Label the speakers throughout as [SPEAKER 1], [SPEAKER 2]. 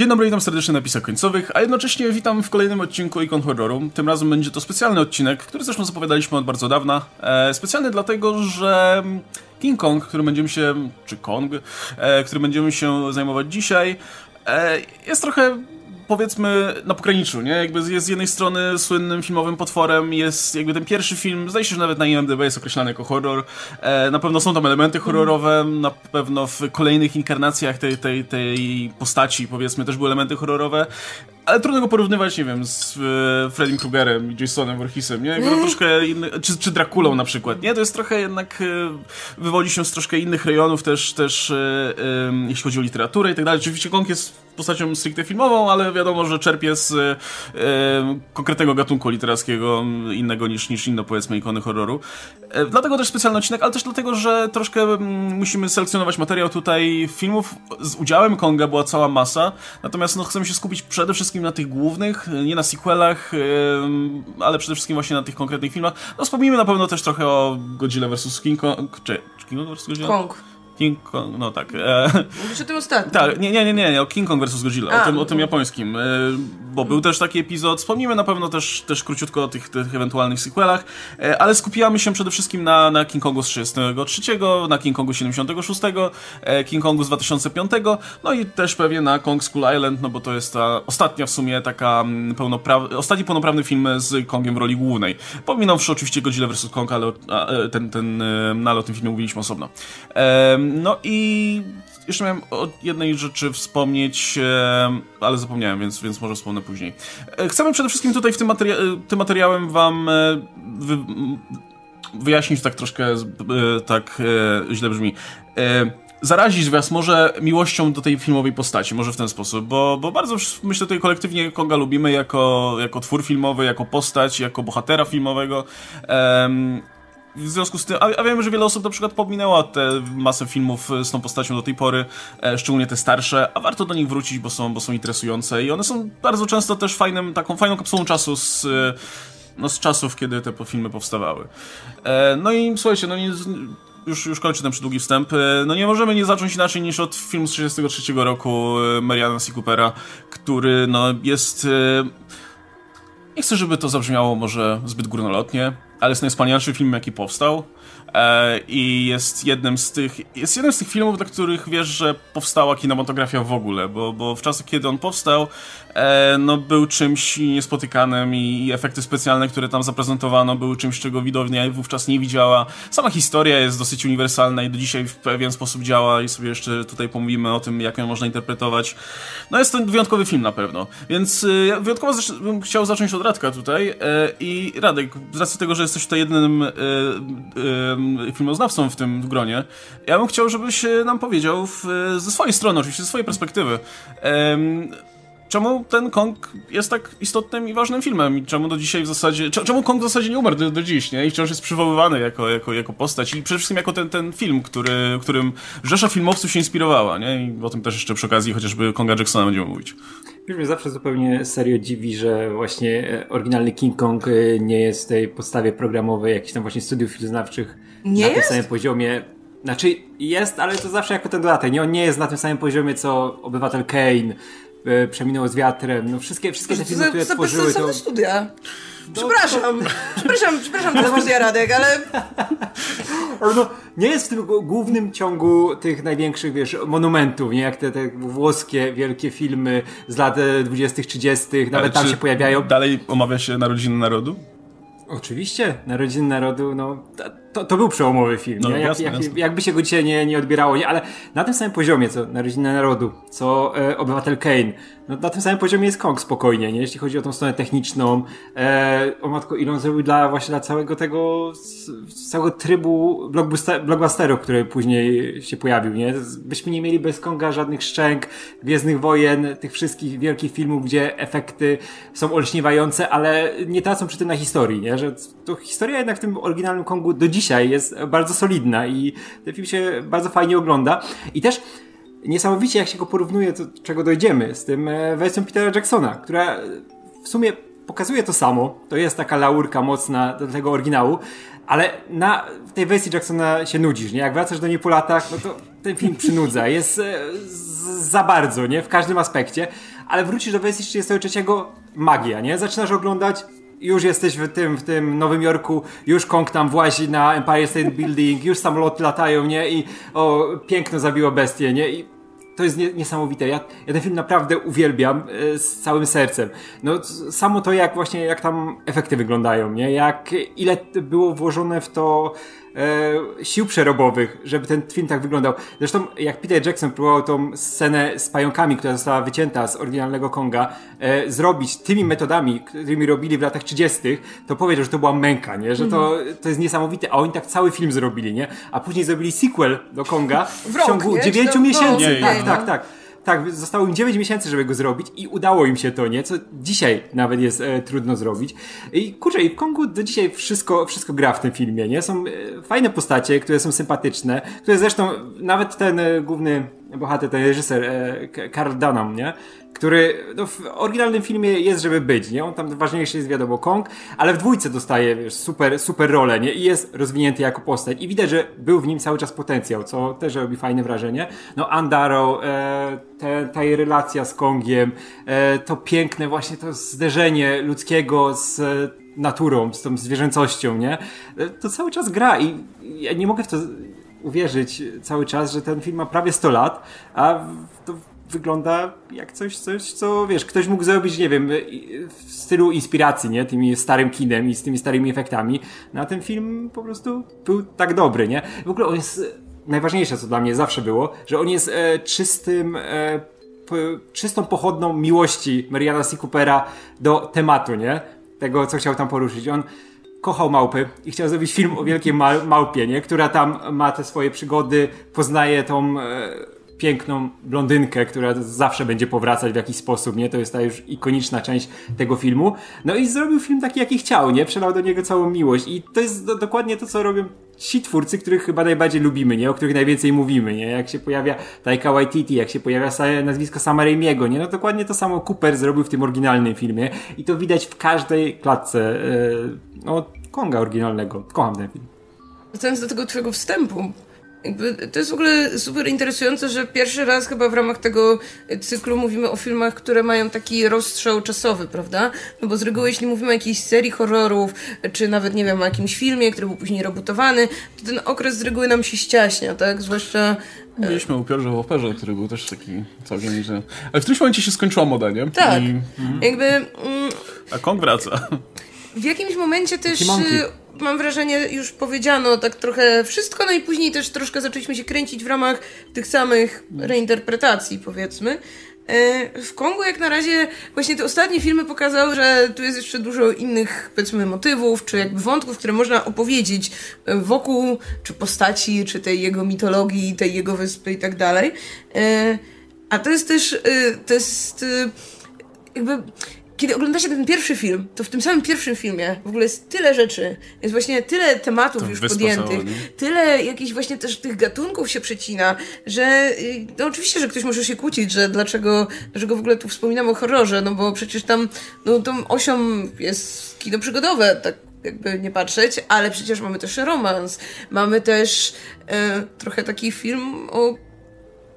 [SPEAKER 1] Dzień dobry, witam serdecznie na pisach końcowych, a jednocześnie witam w kolejnym odcinku Icon Horroru. Tym razem będzie to specjalny odcinek, który zresztą zapowiadaliśmy od bardzo dawna. E, specjalny dlatego, że King Kong, którym będziemy się, czy Kong, e, którym będziemy się zajmować dzisiaj, e, jest trochę powiedzmy na pograniczu, nie? Jakby jest z jednej strony słynnym filmowym potworem, jest jakby ten pierwszy film, zdaje się, że nawet na IMDb jest określany jako horror. E, na pewno są tam elementy horrorowe, na pewno w kolejnych inkarnacjach tej, tej, tej postaci, powiedzmy, też były elementy horrorowe. Ale trudno go porównywać, nie wiem, z e, Freddym Krugerem i Jasonem Voorheesem, nie? Jakby to troszkę inny, czy, czy Drakulą na przykład, nie? To jest trochę jednak, e, wywodzi się z troszkę innych rejonów też, też e, jeśli chodzi o literaturę i tak dalej. Oczywiście Kong jest postacią stricte filmową, ale wiadomo, że czerpie z e, konkretnego gatunku literackiego, innego niż, niż inne, powiedzmy, ikony horroru. E, dlatego też specjalny odcinek, ale też dlatego, że troszkę mm, musimy selekcjonować materiał tutaj filmów. Z udziałem Konga była cała masa, natomiast no, chcemy się skupić przede wszystkim na tych głównych, nie na sequelach, e, ale przede wszystkim właśnie na tych konkretnych filmach. No wspomnimy na pewno też trochę o Godzilla vs. King Kong, czy King Kong vs. Godzilla?
[SPEAKER 2] Kong.
[SPEAKER 1] King Kong, no tak. E,
[SPEAKER 2] Mówisz o tym ostatnim.
[SPEAKER 1] tak, nie, nie, nie, nie, o King Kong vs. Godzilla,
[SPEAKER 2] A,
[SPEAKER 1] o, tym, o tym
[SPEAKER 2] no.
[SPEAKER 1] japońskim, e, bo był też taki epizod, wspomnimy na pewno też, też króciutko o tych, tych ewentualnych sequelach, e, ale skupiamy się przede wszystkim na, na King Kongu z 33, na King Kongu 76, e, King Kongu z 2005, no i też pewnie na Kong Skull Island, no bo to jest ta ostatnia w sumie taka mm, pełnopra- ostatni pełnoprawny film z Kongiem w roli głównej. Pominąwszy oczywiście Godzilla vs. Kong, ale a, ten, ten, no, ale o tym filmie mówiliśmy osobno. E, no i jeszcze miałem o jednej rzeczy wspomnieć, e, ale zapomniałem, więc, więc może wspomnę później. E, Chcemy przede wszystkim tutaj w tym, materia e, tym materiałem wam wy wyjaśnić tak troszkę, tak źle brzmi. Zarazić was może miłością do tej filmowej postaci, może w ten sposób, bo, bo bardzo myślę tutaj kolektywnie Konga lubimy jako, jako twór filmowy, jako postać, jako bohatera filmowego. W związku z tym, a, a wiemy, że wiele osób na przykład pominęła tę masę filmów e, z tą postacią do tej pory, e, szczególnie te starsze, a warto do nich wrócić, bo są, bo są interesujące i one są bardzo często też fajnym, taką fajną kapsułą czasu z, e, no, z czasów, kiedy te filmy powstawały. E, no i słuchajcie, no nie, już, już kończę ten przydługi wstęp. E, No nie możemy nie zacząć inaczej niż od filmu z 1933 roku Mariana C. Coopera, który no jest... nie chcę, żeby to zabrzmiało może zbyt górnolotnie, ale jest najwspanialszy film, jaki powstał. E, I jest jednym z tych. Jest jednym z tych filmów, dla których wiesz, że powstała kinematografia w ogóle, bo, bo w czasach, kiedy on powstał, e, no był czymś niespotykanym i, i efekty specjalne, które tam zaprezentowano, były czymś, czego widownia wówczas nie widziała. Sama historia jest dosyć uniwersalna i do dzisiaj w pewien sposób działa i sobie jeszcze tutaj pomówimy o tym, jak ją można interpretować. No jest to wyjątkowy film na pewno, więc ja wyjątkowo bym chciał zacząć od Radka tutaj e, i Radek, z racji tego, że jesteś tutaj jednym e, e, filmoznawcą w tym gronie, ja bym chciał, żebyś e, nam powiedział w, ze swojej strony, oczywiście ze swojej perspektywy, em, czemu ten Kong jest tak istotnym i ważnym filmem i czemu do dzisiaj w zasadzie, cze- czemu Kong w zasadzie nie umarł do, do dziś, nie? I wciąż jest przywoływany jako, jako, jako postać i przede wszystkim jako ten, ten film, który, którym rzesza filmowców się inspirowała, nie? I o tym też jeszcze przy okazji chociażby Konga Jacksona będziemy mówić.
[SPEAKER 3] Mnie zawsze zupełnie serio dziwi, że właśnie e, oryginalny King Kong e, nie jest w tej podstawie programowej jakichś tam właśnie studiów filmoznawczych
[SPEAKER 2] Nie
[SPEAKER 3] na tym
[SPEAKER 2] jest?
[SPEAKER 3] samym poziomie. Znaczy jest, ale to zawsze jako ten dodatek. Nie, on nie jest na tym samym poziomie, co Obywatel Kane, e, Przeminęło z wiatrem. No wszystkie, wszystkie te filmy, które tworzyły, to...
[SPEAKER 2] studia. Przepraszam, przepraszam, przepraszam dyskusja Radek, ale
[SPEAKER 3] Ale no, nie jest w tym głównym ciągu tych największych, wiesz, monumentów, nie? Jak te, te włoskie wielkie filmy z lat e, 20., 30., nawet tam się pojawiają.
[SPEAKER 1] Dalej omawia się Narodziny Narodu?
[SPEAKER 3] Oczywiście, Narodziny Narodu, no, to- to, to był przełomowy film,
[SPEAKER 1] No?
[SPEAKER 3] Jak,
[SPEAKER 1] jasne,
[SPEAKER 3] jak,
[SPEAKER 1] jasne.
[SPEAKER 3] jakby się go dzisiaj nie, nie odbierało, nie? Ale na tym samym poziomie, co Narodziny Narodu, co e, Obywatel Kane, no, na tym samym poziomie jest Kong spokojnie, nie? Jeśli chodzi o tą stronę techniczną, e, o matko, ile on zrobił dla właśnie dla całego tego, całego trybu blockbuster, blockbusterów, który później się pojawił, nie? Byśmy nie mieli bez Konga żadnych szczęk, Gwiezdnych Wojen, tych wszystkich wielkich filmów, gdzie efekty są olśniewające, ale nie tracą przy tym na historii, nie? Że to historia jednak w tym oryginalnym Kongu do dzisiaj jest bardzo solidna i ten film się bardzo fajnie ogląda. I też niesamowicie jak się go porównuje, to czego dojdziemy, z tym e, wersją Petera Jacksona, która w sumie pokazuje to samo. To jest taka laurka mocna do tego oryginału, ale na w tej wersji Jacksona się nudzisz, nie? Jak wracasz do niej po latach, no to ten film przynudza. Jest e, za bardzo, nie? W każdym aspekcie. Ale wrócisz do wersji 33 magia, nie? Zaczynasz oglądać już jesteś w tym, w tym Nowym Jorku, już Kong tam włazi na Empire State Building, już samoloty latają, nie? I o, piękno zabiło bestię, nie? I to jest niesamowite. Ja, ja ten film naprawdę uwielbiam e, z całym sercem. No, samo to, jak właśnie, jak tam efekty wyglądają, nie? Jak, ile było włożone w to e, sił przerobowych, żeby ten film tak wyglądał. Zresztą jak Peter Jackson próbował tą scenę z pająkami, która została wycięta z oryginalnego Konga, e, zrobić tymi metodami, którymi robili w latach 30., to powiedział, że to była męka, nie? że to, to jest niesamowite, a oni tak cały film zrobili, nie? A później zrobili sequel do Konga w, w ciągu 9 miesięcy. tak, tak, tak, tak tak, zostało im 9 miesięcy, żeby go zrobić i udało im się to, nie? Co dzisiaj nawet jest e, trudno zrobić. I kurczę, i w Kongu do dzisiaj wszystko, wszystko gra w tym filmie, nie? Są e, fajne postacie, które są sympatyczne, które zresztą nawet ten e, główny bohater, ten reżyser, e, Karl Dunham, nie? Który no, w oryginalnym filmie jest, żeby być, nie? On tam ważniejszy jest wiadomo Kong, ale w dwójce dostaje wiesz, super, super rolę, nie? I jest rozwinięty jako postać i widać, że był w nim cały czas potencjał, co też robi fajne wrażenie. No Andaro, e, te, ta jej relacja z Kongiem, e, to piękne właśnie to zderzenie ludzkiego z naturą, z tą zwierzęcością, nie? E, to cały czas gra i ja nie mogę w to uwierzyć cały czas, że ten film ma prawie 100 lat, a to wygląda jak coś, coś, co wiesz, ktoś mógł zrobić, nie wiem, w stylu inspiracji, nie? Tymi starym kinem i z tymi starymi efektami. Na no, ten film po prostu był tak dobry, nie? W ogóle on jest najważniejsze, co dla mnie zawsze było, że on jest e, czystym, e, czystą pochodną miłości Mariana C. Coopera do tematu, nie? Tego, co chciał tam poruszyć. On kochał małpy i chciał zrobić film o wielkiej małpie, nie? która tam ma te swoje przygody, poznaje tą e, piękną blondynkę, która zawsze będzie powracać w jakiś sposób, nie? To jest ta już ikoniczna część tego filmu. No i zrobił film taki, jaki chciał, nie? Przelał do niego całą miłość i to jest do, dokładnie to, co robią ci twórcy, których chyba najbardziej lubimy, nie? O których najwięcej mówimy, nie? Jak się pojawia Taika Waititi, jak się pojawia nazwisko Sama Raimiego, nie? No dokładnie to samo Cooper zrobił w tym oryginalnym filmie i to widać w każdej klatce, yy, no, Konga oryginalnego. Kocham ten film.
[SPEAKER 2] Wracając do tego twojego wstępu, to jest w ogóle super interesujące, że pierwszy raz chyba w ramach tego cyklu mówimy o filmach, które mają taki rozstrzał czasowy, prawda? No bo z reguły jeśli mówimy o jakiejś serii horrorów, czy nawet, nie wiem, o jakimś filmie, który był później rebutowany, to ten okres z reguły nam się ściaśnia, tak? Zwłaszcza...
[SPEAKER 1] E, Mieliśmy upiorze w operze, który był też taki całkiem nieźle. Ale w którymś momencie się skończyła moda, nie?
[SPEAKER 2] Tak. I... Jakby... Mm,
[SPEAKER 1] A Kong wraca.
[SPEAKER 2] W jakimś momencie też mam wrażenie, już powiedziano tak trochę wszystko, no i później też troszkę zaczęliśmy się kręcić w ramach tych samych reinterpretacji, powiedzmy. E, w Kongu jak na razie właśnie te ostatnie filmy pokazały, że tu jest jeszcze dużo innych powiedzmy motywów, czy jakby wątków, które można opowiedzieć e, wokół, czy postaci, czy tej jego mitologii, tej jego wyspy i tak dalej. E, a to jest też, to jest jakby kiedy ogląda się ten pierwszy film, to w tym samym pierwszym filmie w ogóle jest tyle rzeczy, jest właśnie tyle tematów to już podjętych, tyle jakichś właśnie też tych gatunków się przecina, że y, no oczywiście, że ktoś może się kłócić, że dlaczego, dlaczego w ogóle tu wspominamy o horrorze, no bo przecież tam, no tą osią jest kino przygodowe, tak jakby nie patrzeć, ale przecież mamy też romans, mamy też e, trochę taki film o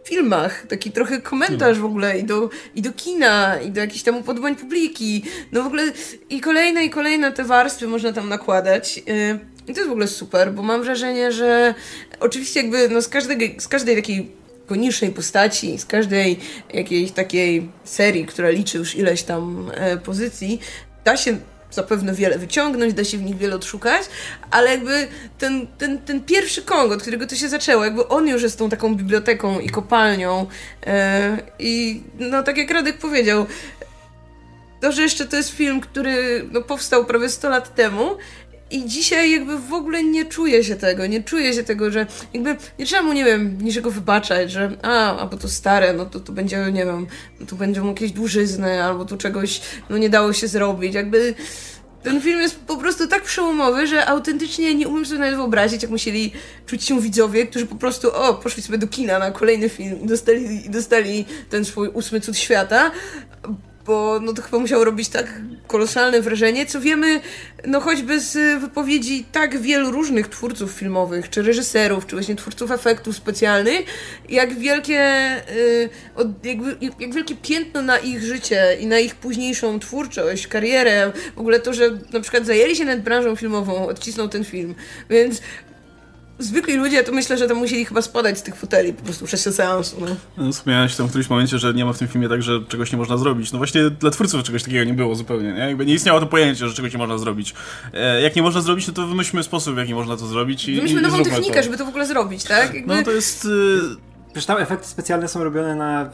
[SPEAKER 2] filmach, taki trochę komentarz w ogóle i do, i do kina, i do jakichś tam upodobań publiki. No w ogóle i kolejne, i kolejne te warstwy można tam nakładać. Y, I to jest w ogóle super, bo mam wrażenie, że oczywiście jakby no z, każdej, z każdej takiej ikonicznej postaci, z każdej jakiejś takiej serii, która liczy już ileś tam e, pozycji, da się zapewne wiele wyciągnąć, da się w nich wiele odszukać, ale jakby ten, ten, ten pierwszy Kong, od którego to się zaczęło, jakby on już jest tą taką biblioteką i kopalnią yy, i no tak jak Radek powiedział, to, że jeszcze to jest film, który no, powstał prawie 100 lat temu i dzisiaj jakby w ogóle nie czuję się tego, nie czuję się tego, że jakby nie trzeba mu, nie wiem, niczego wybaczać, że a, albo to stare, no to, to będzie, nie wiem, tu będą jakieś dłużyzny, albo tu czegoś, no nie dało się zrobić, jakby ten film jest po prostu tak przełomowy, że autentycznie nie umiem sobie nawet wyobrazić, jak musieli czuć się widzowie, którzy po prostu, o, poszli sobie do kina na kolejny film i dostali, dostali ten swój ósmy cud świata, bo no to chyba musiało robić tak kolosalne wrażenie, co wiemy, no choćby z wypowiedzi tak wielu różnych twórców filmowych, czy reżyserów, czy właśnie twórców efektów specjalnych, jak wielkie, y, jakby, jak wielkie piętno na ich życie i na ich późniejszą twórczość, karierę, w ogóle to, że na przykład zajęli się nad branżą filmową, odcisnął ten film, więc zwykli ludzie to myślę, że to musieli chyba spadać z tych foteli po prostu przez seansu. No.
[SPEAKER 1] No, wspomniałeś tam w którymś momencie, że nie ma w tym filmie tak, że czegoś nie można zrobić. No właśnie dla twórców czegoś takiego nie było zupełnie, nie? Jakby nie istniało to pojęcie, że czegoś nie można zrobić. E, jak nie można zrobić, no to wymyślmy sposób, w jaki można to zrobić i
[SPEAKER 2] Wymyślmy
[SPEAKER 1] i,
[SPEAKER 2] nową technikę,
[SPEAKER 1] to.
[SPEAKER 2] żeby to w ogóle zrobić, tak?
[SPEAKER 1] Jakby... No to jest... Y
[SPEAKER 3] Przecież tam efekty specjalne są robione na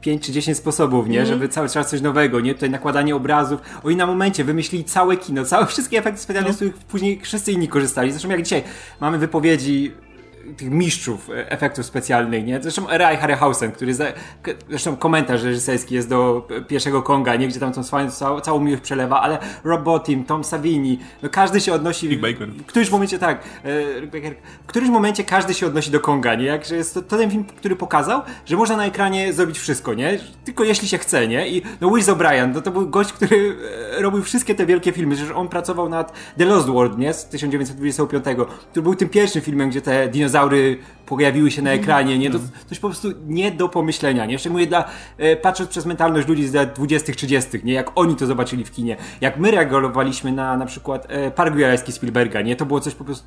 [SPEAKER 3] 5 czy 10 sposobów, nie? Mm. Żeby cały czas coś nowego, nie? Tutaj nakładanie obrazów. Oni na momencie wymyślili całe kino, całe wszystkie efekty specjalne, no. z których później wszyscy inni korzystali. Zresztą jak dzisiaj mamy wypowiedzi tych mistrzów e, efektów specjalnych, nie? Zresztą Ray Harryhausen, który za, zresztą komentarz reżyserski jest do pierwszego Konga, nie? Gdzie tam tą swoją, całą, całą miłość przelewa, ale Rob Bottin, Tom Savini, no każdy się odnosi...
[SPEAKER 1] Rick Baker.
[SPEAKER 3] W którymś momencie, tak, e, w którymś momencie każdy się odnosi do Konga, nie? Jak, że jest to, to ten film, który pokazał, że można na ekranie zrobić wszystko, nie? Tylko jeśli się chce, nie? I no Wiz O'Brien, no to był gość, który e, robił wszystkie te wielkie filmy, że on pracował nad The Lost World, nie? Z 1925, który był tym pierwszym filmem, gdzie te dinozaury dinozaury pojawiły się na ekranie, nie? To coś po prostu nie do pomyślenia, nie? Szczególnie dla, e, patrząc przez mentalność ludzi z lat 20 30 nie? Jak oni to zobaczyli w kinie. Jak my reagowaliśmy na na przykład e, Park Jurájski Spielberga, nie? To było coś po prostu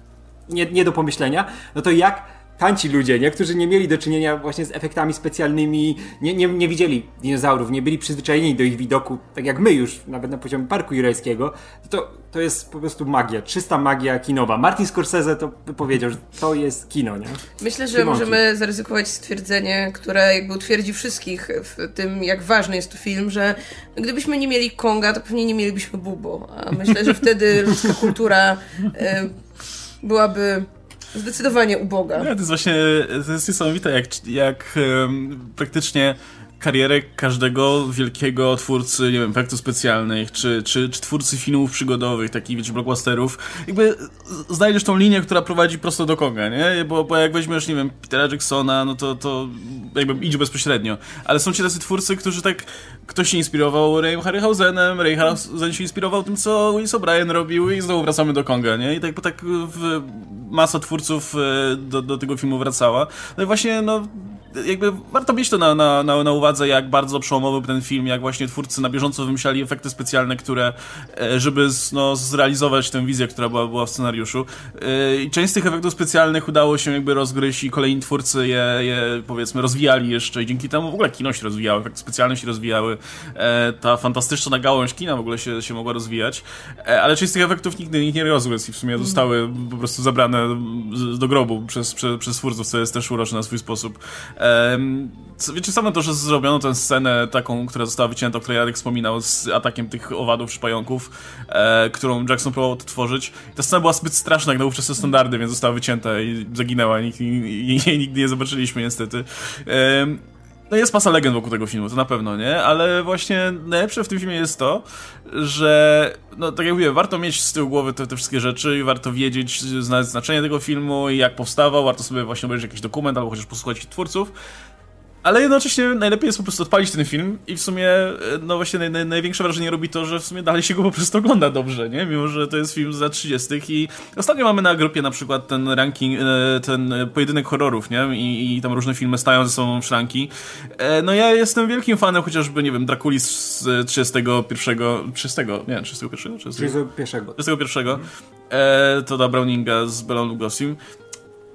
[SPEAKER 3] nie, nie do pomyślenia. No to jak tanci ludzie, nie? którzy nie mieli do czynienia właśnie z efektami specjalnymi, nie, nie, nie widzieli dinozaurów, nie byli przyzwyczajeni do ich widoku, tak jak my już, nawet na poziomie Parku Jurajskiego, to, to jest po prostu magia, czysta magia kinowa. Martin Scorsese to powiedział, że to jest kino, nie?
[SPEAKER 2] Myślę, że możemy zaryzykować stwierdzenie, które jakby utwierdzi wszystkich w tym, jak ważny jest to film, że gdybyśmy nie mieli Konga, to pewnie nie mielibyśmy Bubo, a myślę, że wtedy ludzka kultura y, byłaby Zdecydowanie uboga.
[SPEAKER 1] Nie, to jest właśnie, to jest niesamowite, jak, jak um, praktycznie karierę każdego wielkiego twórcy, nie wiem, efektów specjalnych, czy, czy, czy twórcy filmów przygodowych, takich, wiecie, blockbusterów, jakby znajdziesz tą linię, która prowadzi prosto do Konga, nie? Bo, bo jak weźmiesz, nie wiem, Petera Jacksona, no to, to jakby idzie bezpośrednio. Ale są ci tacy twórcy, którzy tak, ktoś się inspirował Rayem Harryhausenem, Ray Harryhausen się inspirował tym, co Willis O'Brien robił i znowu wracamy do Konga, nie? I tak, bo tak w, masa twórców e, do, do tego filmu wracała. No i właśnie, no, jakby warto mieć to na, na, na, na uwadze, jak bardzo przełomowy był ten film, jak właśnie twórcy na bieżąco wymyślali efekty specjalne, które, e, żeby no, zrealizować tę wizję, która była, była w scenariuszu. E, I część z tych efektów specjalnych udało się jakby rozgryźć i kolejni twórcy je, je powiedzmy rozwijali jeszcze i dzięki temu w ogóle kino się rozwijało, efekty specjalne się rozwijały, e, ta fantastyczna gałąź kina w ogóle się, się mogła rozwijać, ale część z tych efektów nigdy nikt nie rozgryzł i w sumie zostały po prostu zabrane do grobu przez, przez, przez twórców, co jest też urocze na swój sposób. Wiecie, samo to, że zrobiono tę scenę taką, która została wycięta, o której Jarek wspominał, z atakiem tych owadów czy pająków, e, którą Jackson próbował tworzyć. Ta scena była zbyt straszna jak na ówczesne standardy, więc została wycięta i zaginęła. Nikt, jej nigdy nie zobaczyliśmy niestety. E, no jest masa legend wokół tego filmu, to na pewno, nie? Ale właśnie najlepsze w tym filmie jest to, że, no tak jak mówię, warto mieć z tyłu głowy te, te wszystkie rzeczy i warto wiedzieć, znać znaczenie tego filmu i jak powstawał, warto sobie właśnie obejrzeć jakiś dokument albo chociaż posłuchać twórców. Ale jednocześnie najlepiej jest po prostu odpalić ten film i w sumie, e, no właśnie naj, naj, największe wrażenie robi to, że w sumie dalej się go po prostu ogląda dobrze, nie? Mimo, że to jest film za 30 i ostatnio mamy na grupie na przykład ten ranking, e, ten pojedynek horrorów, nie? I, i tam różne filmy stają ze sobą w szranki. E, no ja jestem wielkim fanem chociażby, nie wiem, Drakuli z 31, 30, nie, 31?
[SPEAKER 3] 31.
[SPEAKER 1] 31. Mhm. E, to da Browninga z Belą Lugosią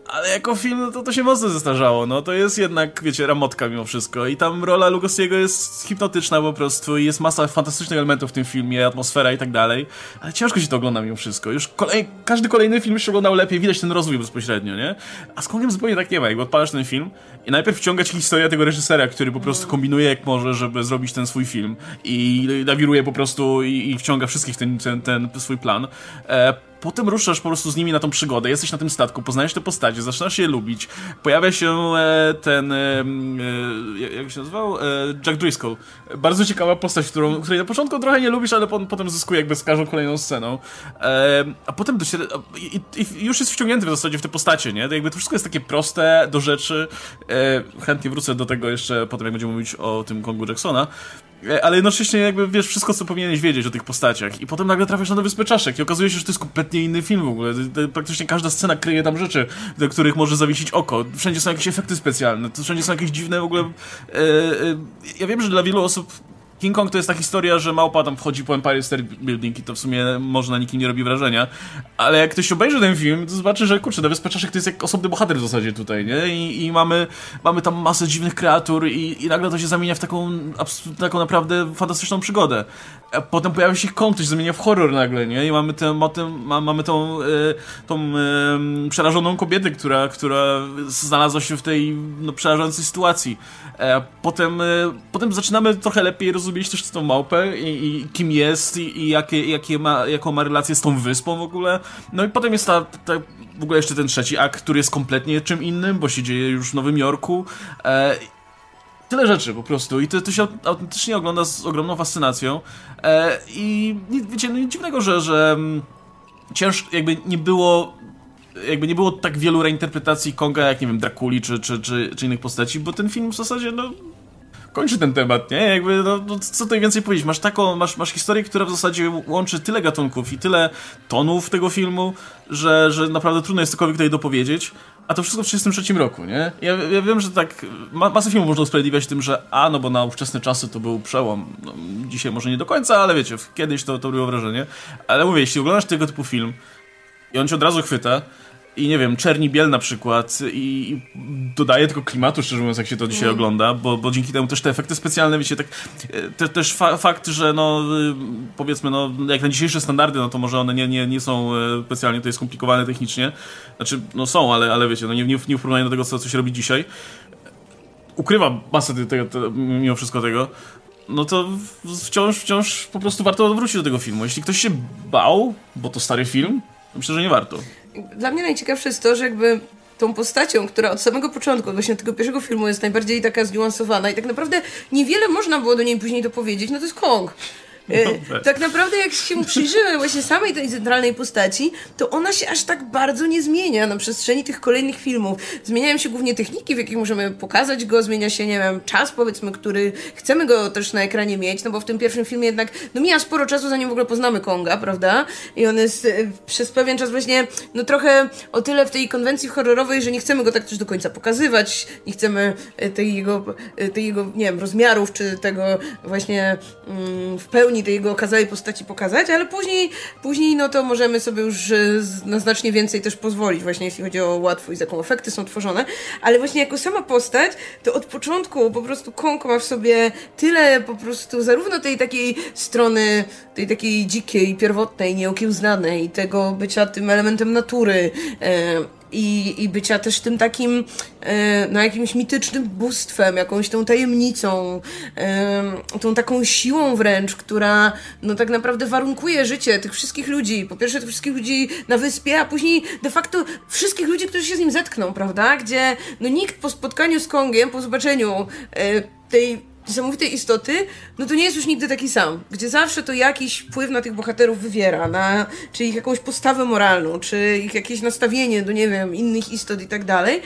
[SPEAKER 1] ale jako film no to, to się mocno zestarzało, no. To jest jednak, wiecie, ramotka mimo wszystko. I tam rola Lugosiego jest hipnotyczna po prostu i jest masa fantastycznych elementów w tym filmie, atmosfera i tak dalej, ale ciężko się to ogląda mimo wszystko, już kolej, każdy kolejny film się oglądał lepiej, widać ten rozwój bezpośrednio, nie? A z Kongiem zupełnie tak nie ma, jakby odpalasz ten film i najpierw wciąga ci historię tego reżysera, który po prostu kombinuje jak może, żeby zrobić ten swój film i nawiruje po prostu i, i wciąga wszystkich ten, ten, ten swój plan. E, potem ruszasz po prostu z nimi na tą przygodę, jesteś na tym statku, poznajesz te postacie, zaczynasz je lubić, pojawia się e, ten, e, e, jak się nazywał? Jack Driscoll. Bardzo ciekawa postać, którą, której na początku trochę nie lubisz, ale potem zyskuje jakby z każdą kolejną sceną. A potem dociera, i, i już jest wciągnięty w zasadzie w te postacie, nie? Jakby to wszystko jest takie proste, do rzeczy. Chętnie wrócę do tego jeszcze potem, jak będziemy mówić o tym Kongu Jacksona. E, ale jednocześnie jakby wiesz wszystko, co powinieneś wiedzieć o tych postaciach. I potem nagle trafiasz na Wyspę Czaszek i okazuje się, że to jest kompletnie inny film w ogóle. Praktycznie każda scena kryje tam rzeczy, do których może zawiesić oko. Wszędzie są jakieś efekty specjalne, wszędzie są jakieś dziwne w ogóle... E, e, ja wiem, że dla wielu osób King Kong to jest ta historia, że małpa tam wchodzi po Empire State Building i to w sumie może na nikim nie robi wrażenia. Ale jak ktoś obejrzy ten film, to zobaczy, że kurczę, Wyspę Czaszek to jest jak osobny bohater w zasadzie tutaj, nie? I, i mamy, mamy tam masę dziwnych kreatur i, i nagle to się zamienia w taką, taką naprawdę fantastyczną przygodę. A potem pojawia się się zamienia w horror nagle, nie? I mamy, ten, ma, mamy tą, e, tą przerażoną kobietę, która, która znalazła się w tej no, przerażającej sytuacji. E, potem, e, potem zaczynamy trochę lepiej rozumieć też tą małpę i, i kim jest i, i jakie, jakie ma, jaką ma relację z tą wyspą w ogóle. No i potem jest ta, ta w ogóle jeszcze ten trzeci akt, który jest kompletnie czym innym, bo się dzieje już w Nowym Jorku. E, tyle rzeczy po prostu i to, to się autentycznie ogląda z ogromną fascynacją. E, I wiecie, no nic dziwnego, że, że mm, ciężko, jakby nie było jakby nie było tak wielu reinterpretacji Konga, jak nie wiem, Drakuli czy, czy, czy, czy innych postaci, bo ten film w zasadzie, no, kończy ten temat, nie? Jakby, no, no, co tutaj więcej powiedzieć? Masz taką, masz, masz historię, która w zasadzie łączy tyle gatunków i tyle tonów tego filmu, że, że naprawdę trudno jest cokolwiek tutaj dopowiedzieć. A to wszystko w 1933 roku, nie? Ja, ja wiem, że tak, ma, masę filmów można usprawiedliwiać tym, że a, no bo na ówczesne czasy to był przełom. No, dzisiaj może nie do końca, ale wiecie, kiedyś to, to było wrażenie. Ale mówię, jeśli oglądasz tego typu film i on cię od razu chwyta, i nie wiem, czerni biel na przykład i, dodaje tego klimatu, szczerze mówiąc, jak się to dzisiaj mm. ogląda, bo, bo dzięki temu też te efekty specjalne, wiecie, tak, e, te, też fa fakt, że no y, powiedzmy, no jak na dzisiejsze standardy, no to może one nie, nie, nie są e, specjalnie tutaj skomplikowane technicznie, znaczy, no są, ale, ale wiecie, no nie, nie, nie w porównaniu do tego, co, co się robi dzisiaj, ukrywa masę tego, tego, mimo wszystko tego, no to wciąż, wciąż po prostu warto wrócić do tego filmu. Jeśli ktoś się bał, bo to stary film, myślę, że nie warto
[SPEAKER 2] dla mnie najciekawsze jest to, że jakby tą postacią, która od samego początku, właśnie tego pierwszego filmu jest najbardziej taka zniuansowana i tak naprawdę niewiele można było do niej później dopowiedzieć, no to jest Kong. No, tak naprawdę jak się przyjrzymy właśnie samej tej centralnej postaci, to ona się aż tak bardzo nie zmienia na przestrzeni tych kolejnych filmów. Zmieniają się głównie techniki, w jakich możemy pokazać go, zmienia się, nie wiem, czas powiedzmy, który chcemy go też na ekranie mieć, no bo w tym pierwszym filmie jednak, no mija sporo czasu, zanim w ogóle poznamy Konga, prawda? I on jest e, przez pewien czas właśnie, no trochę o tyle w tej konwencji horrorowej, że nie chcemy go tak też do końca pokazywać, nie chcemy e, tej jego, tej jego nie wiem, rozmiarów, czy tego właśnie mm, w pełni tej jego okazałej postaci pokazać, ale później, później no to możemy sobie już na znacznie więcej też pozwolić, właśnie jeśli chodzi o łatwość, z jaką efekty są tworzone, ale właśnie jako sama postać, to od początku po prostu Kong ma w sobie tyle po prostu zarówno tej takiej strony, tej takiej dzikiej, pierwotnej, nieokiełznanej, tego bycia tym elementem natury, e, i, i bycia też tym takim, e, no jakimś mitycznym bóstwem, jakąś tą tajemnicą, e, tą taką siłą wręcz, która no tak naprawdę warunkuje życie tych wszystkich ludzi. Po pierwsze tych wszystkich ludzi na wyspie, a później de facto wszystkich ludzi, którzy się z nim zetkną, prawda? Gdzie no nikt po spotkaniu z Kongiem, po zobaczeniu e, tej niesamowitej istoty, no to nie jest już nigdy taki sam. Gdzie zawsze to jakiś wpływ na tych bohaterów wywiera, na, czy ich jakąś postawę moralną, czy ich jakieś nastawienie do, nie wiem, innych istot i tak dalej.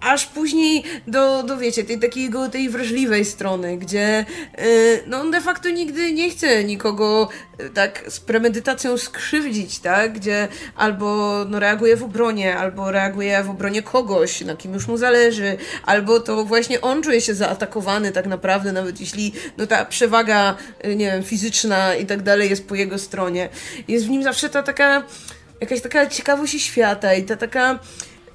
[SPEAKER 2] Aż później do, do wiecie, tej takiego, tej wrażliwej strony, gdzie yy, no on de facto nigdy nie chce nikogo yy, tak z premedytacją skrzywdzić, tak, gdzie albo no, reaguje w obronie, albo reaguje w obronie kogoś, na kim już mu zależy, albo to właśnie on czuje się zaatakowany tak naprawdę, nawet jeśli no ta przewaga, yy, nie wiem, fizyczna i tak dalej jest po jego stronie. Jest w nim zawsze ta taka, jakaś taka ciekawość świata i ta taka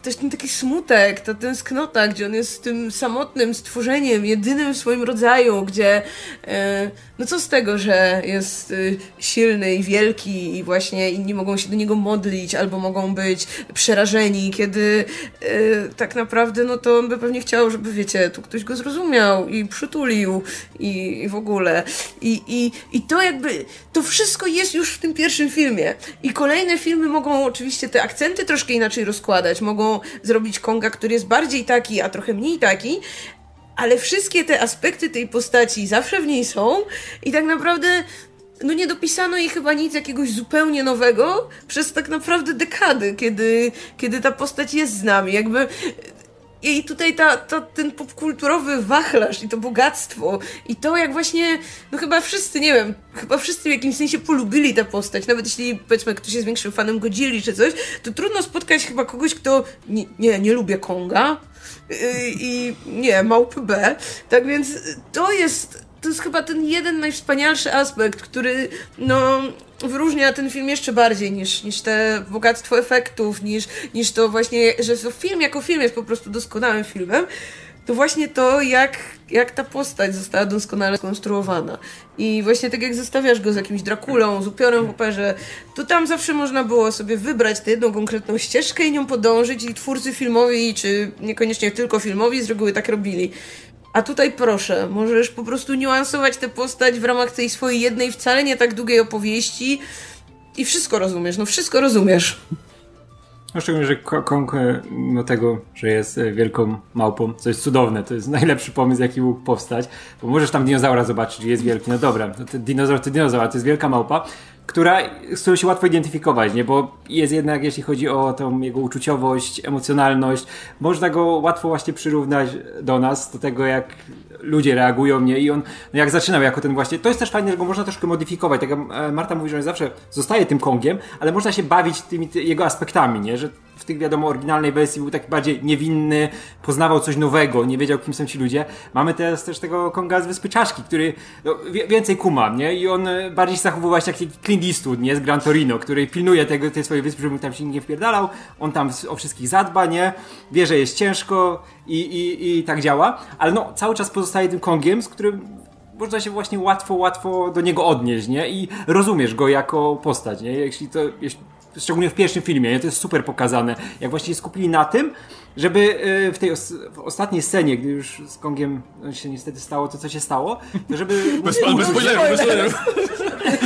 [SPEAKER 2] też ten taki smutek, ta tęsknota, gdzie on jest tym samotnym stworzeniem, jedynym w swoim rodzaju, gdzie e, no co z tego, że jest e, silny i wielki i właśnie inni mogą się do niego modlić albo mogą być przerażeni, kiedy e, tak naprawdę no to on by pewnie chciał, żeby wiecie, tu ktoś go zrozumiał i przytulił i, i w ogóle. I, i, I to jakby, to wszystko jest już w tym pierwszym filmie. I kolejne filmy mogą oczywiście te akcenty troszkę inaczej rozkładać, mogą zrobić Konga, który jest bardziej taki, a trochę mniej taki, ale wszystkie te aspekty tej postaci zawsze w niej są i tak naprawdę no nie dopisano jej chyba nic jakiegoś zupełnie nowego przez tak naprawdę dekady, kiedy, kiedy ta postać jest z nami. Jakby i tutaj ta, ta, ten popkulturowy wachlarz i to bogactwo i to jak właśnie, no chyba wszyscy, nie wiem, chyba wszyscy w jakimś sensie polubili tę postać. Nawet jeśli powiedzmy ktoś jest większym fanem Godzilli czy coś, to trudno spotkać chyba kogoś, kto nie, nie, nie lubię Konga yy, i nie, małpy B. Tak więc to jest to jest chyba ten jeden najwspanialszy aspekt, który no, wyróżnia ten film jeszcze bardziej niż, niż te bogactwo efektów, niż, niż to właśnie, że film jako film jest po prostu doskonałym filmem, to właśnie to, jak, jak ta postać została doskonale skonstruowana. I właśnie tak jak zestawiasz go z jakimś Drakulą, z upiorem w operze, to tam zawsze można było sobie wybrać tę jedną konkretną ścieżkę i nią podążyć i twórcy filmowi, czy niekoniecznie tylko filmowi z reguły tak robili. A tutaj proszę, możesz po prostu niuansować tę postać w ramach tej swojej jednej, wcale nie tak długiej opowieści i wszystko rozumiesz, no wszystko rozumiesz.
[SPEAKER 3] No szczególnie, że Kong, e, mimo tego, że jest e, wielką małpą, co jest cudowne, to jest najlepszy pomysł, jaki mógł powstać, bo możesz tam dinozaura zobaczyć, jest wielki, no dobra, no to dinozaur to dinozaur, to jest wielka małpa, która, z którą się łatwo identyfikować, nie? bo jest jednak, jeśli chodzi o tą jego uczuciowość, emocjonalność, można go łatwo właśnie przyrównać do nas, do tego jak ludzie reagują, nie? I on, no jak zaczynał jako ten właśnie, to jest też fajne, że go można troszkę modyfikować, tak jak e, Marta mówi, że on zawsze zostaje tym Kongiem, ale można się bawić tymi jego aspektami, nie? Że w tych, wiadomo, oryginalnej wersji był taki bardziej niewinny, poznawał coś nowego, nie wiedział, kim są ci ludzie. Mamy teraz też tego Konga z Wyspy Czaszki, który no, więcej kuma, nie? I on e, bardziej się zachowywał właśnie jak Clint Eastwood, nie? Z Gran Torino, który pilnuje tego, tej swojej wyspy, żeby tam się nie wpierdalał. On tam o wszystkich zadba, nie? Wie, że jest ciężko i, i, i tak działa. Ale no, cały czas pozostaje tym Kongiem, z którym można się właśnie łatwo, łatwo do niego odnieść, nie? I rozumiesz go jako postać, nie? Jeśli to, jeśli szczególnie w pierwszym filmie, nie? to jest super pokazane, jak właśnie skupili na tym, żeby y, w tej os w ostatniej scenie, gdy już z Kongiem no, się niestety stało to, co się stało, to żeby...
[SPEAKER 1] bez, bez spoilerów, bez spoilerów.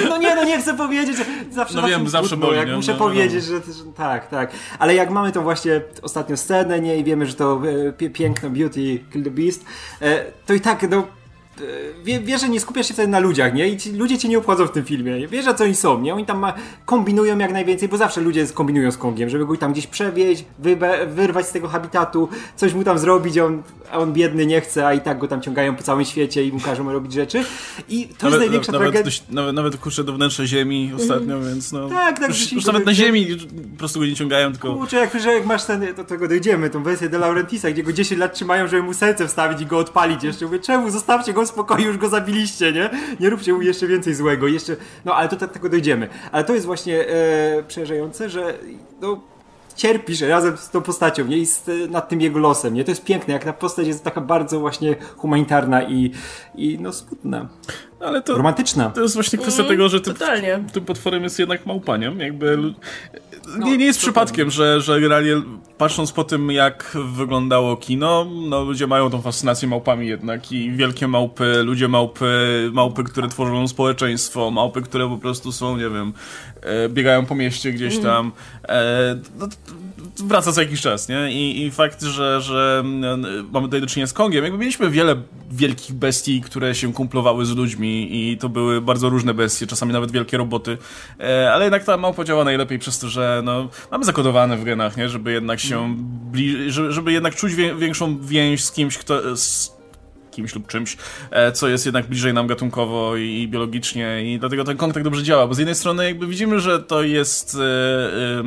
[SPEAKER 3] No nie, no nie chcę powiedzieć, zawsze
[SPEAKER 1] No wiem, zawsze boli,
[SPEAKER 3] jak
[SPEAKER 1] nie?
[SPEAKER 3] muszę
[SPEAKER 1] no,
[SPEAKER 3] powiedzieć, że, że, tak, tak. Ale jak mamy tą właśnie ostatnią scenę, nie, i wiemy, że to e, piękno Beauty Kill the Beast, e, to i tak, no wiesz, że nie skupiasz się wtedy na ludziach, nie? I ci, ludzie cię nie obchodzą w tym filmie. Wiesz, że co oni są, nie? Oni tam ma, kombinują jak najwięcej, bo zawsze ludzie kombinują z Kongiem, żeby go tam gdzieś przewieźć, wybe, wyrwać z tego habitatu, coś mu tam zrobić, a on, a on biedny nie chce, a i tak go tam ciągają po całym świecie i mu każą robić rzeczy. I to nawet, jest największa
[SPEAKER 1] nawet,
[SPEAKER 3] tragedia.
[SPEAKER 1] Nawet, nawet kurczę do wnętrza ziemi ostatnio, mm. więc no...
[SPEAKER 3] Tak, tak.
[SPEAKER 1] Już, już nawet na ziemi po prostu go nie ciągają, tylko...
[SPEAKER 3] Kurczę, jak, że jak masz ten, do tego dojdziemy, tą wersję De Laurentisa, gdzie go 10 lat trzymają, żeby mu serce wstawić i go odpalić jeszcze. Mówię, czemu? Zostawcie go spokoju, już go zabiliście, nie? Nie róbcie mu jeszcze więcej złego, jeszcze... No, ale to do tego dojdziemy. Ale to jest właśnie e, przerażające, że no, cierpisz razem z tą postacią, nie? I z, nad tym jego losem, nie? To jest piękne, jak ta postać jest taka bardzo właśnie humanitarna i, i no smutna.
[SPEAKER 1] Ale to,
[SPEAKER 3] Romantyczna.
[SPEAKER 1] To jest właśnie kwestia mm, tego, że tym,
[SPEAKER 2] totalnie.
[SPEAKER 1] tym potworem jest jednak małpaniem. Jakby nie, nie jest przypadkiem, że, że generalnie patrząc po tym, jak wyglądało kino, no ludzie mają tą fascynację małpami jednak i wielkie małpy, ludzie małpy, małpy, które tworzą społeczeństwo, małpy, które po prostu są, nie wiem, e, biegają po mieście gdzieś mhm. tam. E, no, wraca co jakiś czas, nie? I, i fakt, że, że mm, mamy tutaj do czynienia z Kongiem, jakby mieliśmy wiele wielkich bestii, które się kumplowały z ludźmi i to były bardzo różne bestie, czasami nawet wielkie roboty, e, ale jednak ta małpa działa najlepiej przez to, że no, mamy zakodowane w genach, nie? Żeby jednak się bli- żeby, jednak czuć większą więź z kimś, kto z kimś lub czymś, e, co jest jednak bliżej nam gatunkowo i biologicznie i dlatego ten kontakt dobrze działa, bo z jednej strony jakby widzimy, że to jest e,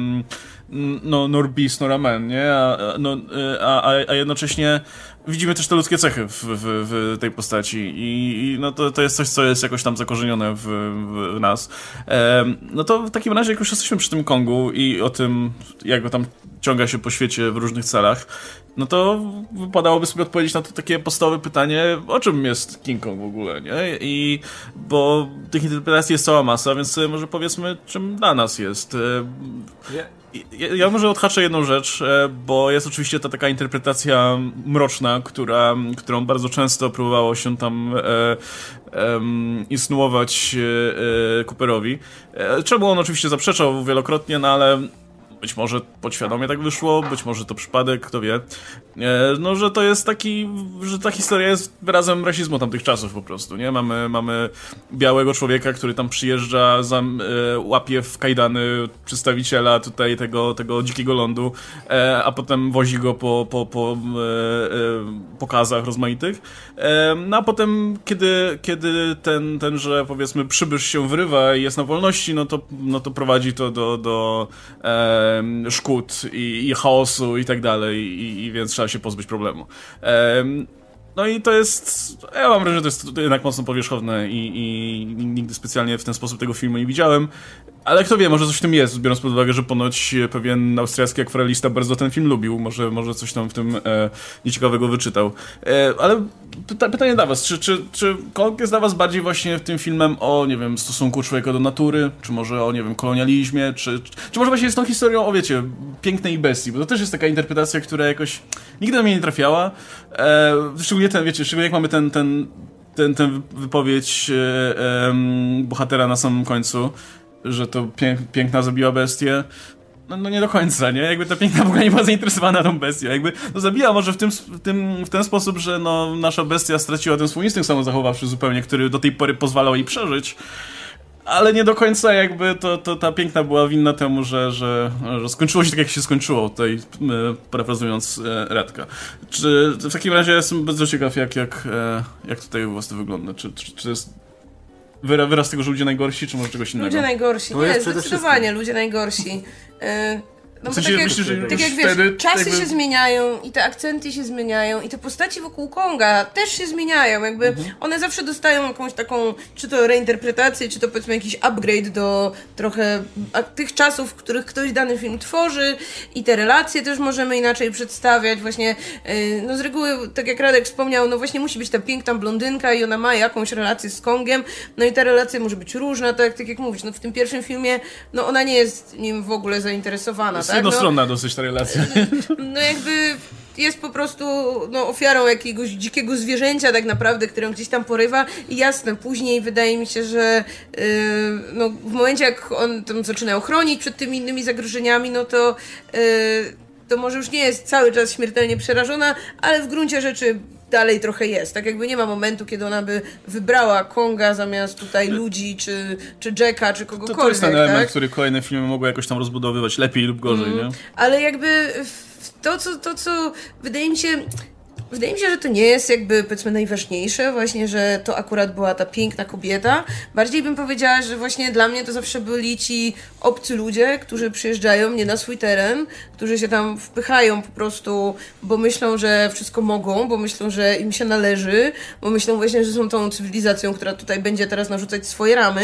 [SPEAKER 1] no, nor nor amen, nie? A, no, a, a, a jednocześnie widzimy też te ludzkie cechy w, w, w tej postaci i, i, no to, to jest coś, co jest jakoś tam zakorzenione w, w nas. E, no to w takim razie, jak już jesteśmy przy tym Kongu i o tym, jak go tam ciąga się po świecie w różnych celach, no to wypadałoby sobie odpowiedzieć na to takie podstawowe pytanie, o czym jest King Kong w ogóle, nie? I bo tych interpretacji jest cała masa, więc może powiedzmy, czym dla nas jest. Ja, ja może odhaczę jedną rzecz, e, bo jest oczywiście ta taka interpretacja mroczna, która, którą bardzo często próbowało się tam e, e, insynuować e, Cooperowi. E, czemu on oczywiście zaprzeczał wielokrotnie, no ale być może podświadomie tak wyszło, być może to przypadek, kto wie. E, no, że to jest taki, że ta historia jest wyrazem rasizmu tamtych czasów po prostu, nie? Mamy, mamy białego człowieka, który tam przyjeżdża, zam, e, łapie w kajdany przedstawiciela tutaj tego, tego dzikiego lądu, e, a potem wozi go po, po, po pokazach rozmaitych. No a potem, kiedy, kiedy ten, tenże, powiedzmy, przybysz się wrywa i jest na wolności, no to, no to prowadzi to do, do szkód i, i chaosu i tak dalej, i, i, więc trzeba się pozbyć problemu. No i to jest. Ja mam wrażenie, że to jest jednak mocno powierzchowne i, i, nigdy specjalnie w ten sposób tego filmu nie widziałem. Ale kto wie, może coś w tym jest, biorąc pod uwagę, że ponoć pewien austriacki akwarelista bardzo ten film lubił. Może, może coś tam w tym e, nieciekawego wyczytał. E, ale pyta, pytanie dla was, czy, czy, czy Kong jest dla was bardziej właśnie tym filmem o, nie wiem, stosunku człowieka do natury, czy może o, nie wiem, kolonializmie, czy, czy, czy może właśnie jest tą historią o, wiecie, pięknej bestii, bo to też jest taka interpretacja, która jakoś nigdy na mnie nie trafiała. E, szczególnie ten, wiecie, szczególnie jak mamy ten, ten ten, ten wypowiedź e, bohatera na samym końcu, że to pięk, piękna zabiła bestię. No, no, nie do końca, nie? Jakby ta piękna w ogóle nie była zainteresowana tą bestią. Jakby, no zabija może w, tym, w, tym, w ten sposób, że no, nasza bestia straciła ten swój instynkt samozachowawczy zupełnie, który do tej pory pozwalał jej przeżyć. Ale nie do końca jakby to, to ta piękna była winna temu, że, że, że skończyło się tak, jak się skończyło, tutaj e, parafrazując e, Redka. Czy w takim razie jestem bardzo ciekaw, jak, jak, e, jak tutaj u was to wygląda. Czy, czy, czy jest wyraz tego, że ludzie najgorsi, czy może czegoś innego?
[SPEAKER 2] Ludzie najgorsi. Nie, zdecydowanie ludzie najgorsi. Y no w sensie, tak,
[SPEAKER 1] myślę,
[SPEAKER 2] jak, tak jak wiesz, czasy jakby... się zmieniają i te akcenty się zmieniają i te postaci wokół Konga też się zmieniają, jakby mhm. one zawsze dostają jakąś taką, czy to reinterpretację, czy to powiedzmy jakiś upgrade do trochę tych czasów, w których ktoś dany film tworzy i te relacje też możemy inaczej przedstawiać, właśnie, yy, no z reguły, tak jak Radek wspomniał, no właśnie musi być ta piękna blondynka i ona ma jakąś relację z Kongiem, no i ta relacja może być różna, tak, tak jak mówisz, no w tym pierwszym filmie, no ona nie jest nim w ogóle zainteresowana,
[SPEAKER 1] tak? jednostronna no, dosyć ta relacja.
[SPEAKER 2] No jakby jest po prostu no, ofiarą jakiegoś dzikiego zwierzęcia tak naprawdę, które gdzieś tam porywa i jasne, później wydaje mi się, że yy, no, w momencie jak on tam zaczyna ochronić przed tymi innymi zagrożeniami, no to yy, to może już nie jest cały czas śmiertelnie przerażona, ale w gruncie rzeczy dalej trochę jest. Tak jakby nie ma momentu, kiedy ona by wybrała Konga zamiast tutaj ludzi, czy, czy Jacka, czy kogokolwiek. To, to
[SPEAKER 1] jest ten element, tak? który kolejne filmy mogły jakoś tam rozbudowywać lepiej lub gorzej, mm. nie?
[SPEAKER 2] Ale jakby to co, to, co wydaje mi się Wydaje mi się, że to nie jest jakby powiedzmy najważniejsze, właśnie, że to akurat była ta piękna kobieta. Bardziej bym powiedziała, że właśnie dla mnie to zawsze byli ci obcy ludzie, którzy przyjeżdżają nie na swój teren, którzy się tam wpychają po prostu, bo myślą, że wszystko mogą, bo myślą, że im się należy, bo myślą właśnie, że są tą cywilizacją, która tutaj będzie teraz narzucać swoje ramy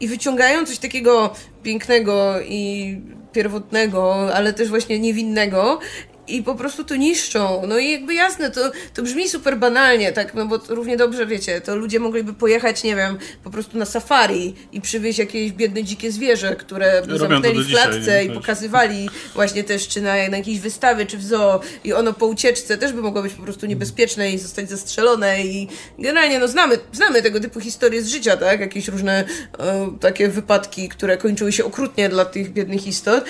[SPEAKER 2] i wyciągają coś takiego pięknego i pierwotnego, ale też właśnie niewinnego i po prostu to niszczą. No i jakby jasne, to, to brzmi super banalnie, tak, no bo równie dobrze, wiecie, to ludzie mogliby pojechać, nie wiem, po prostu na safari i przywieźć jakieś biedne dzikie zwierzę, które by zamknęli w klatce dzisiaj, i pokazywali właśnie też, czy na, na jakiejś wystawy, czy w zoo. I ono po ucieczce też by mogło być po prostu niebezpieczne i zostać zastrzelone. I generalnie, no znamy, znamy tego typu historie z życia, tak, jakieś różne e, takie wypadki, które kończyły się okrutnie dla tych biednych istot,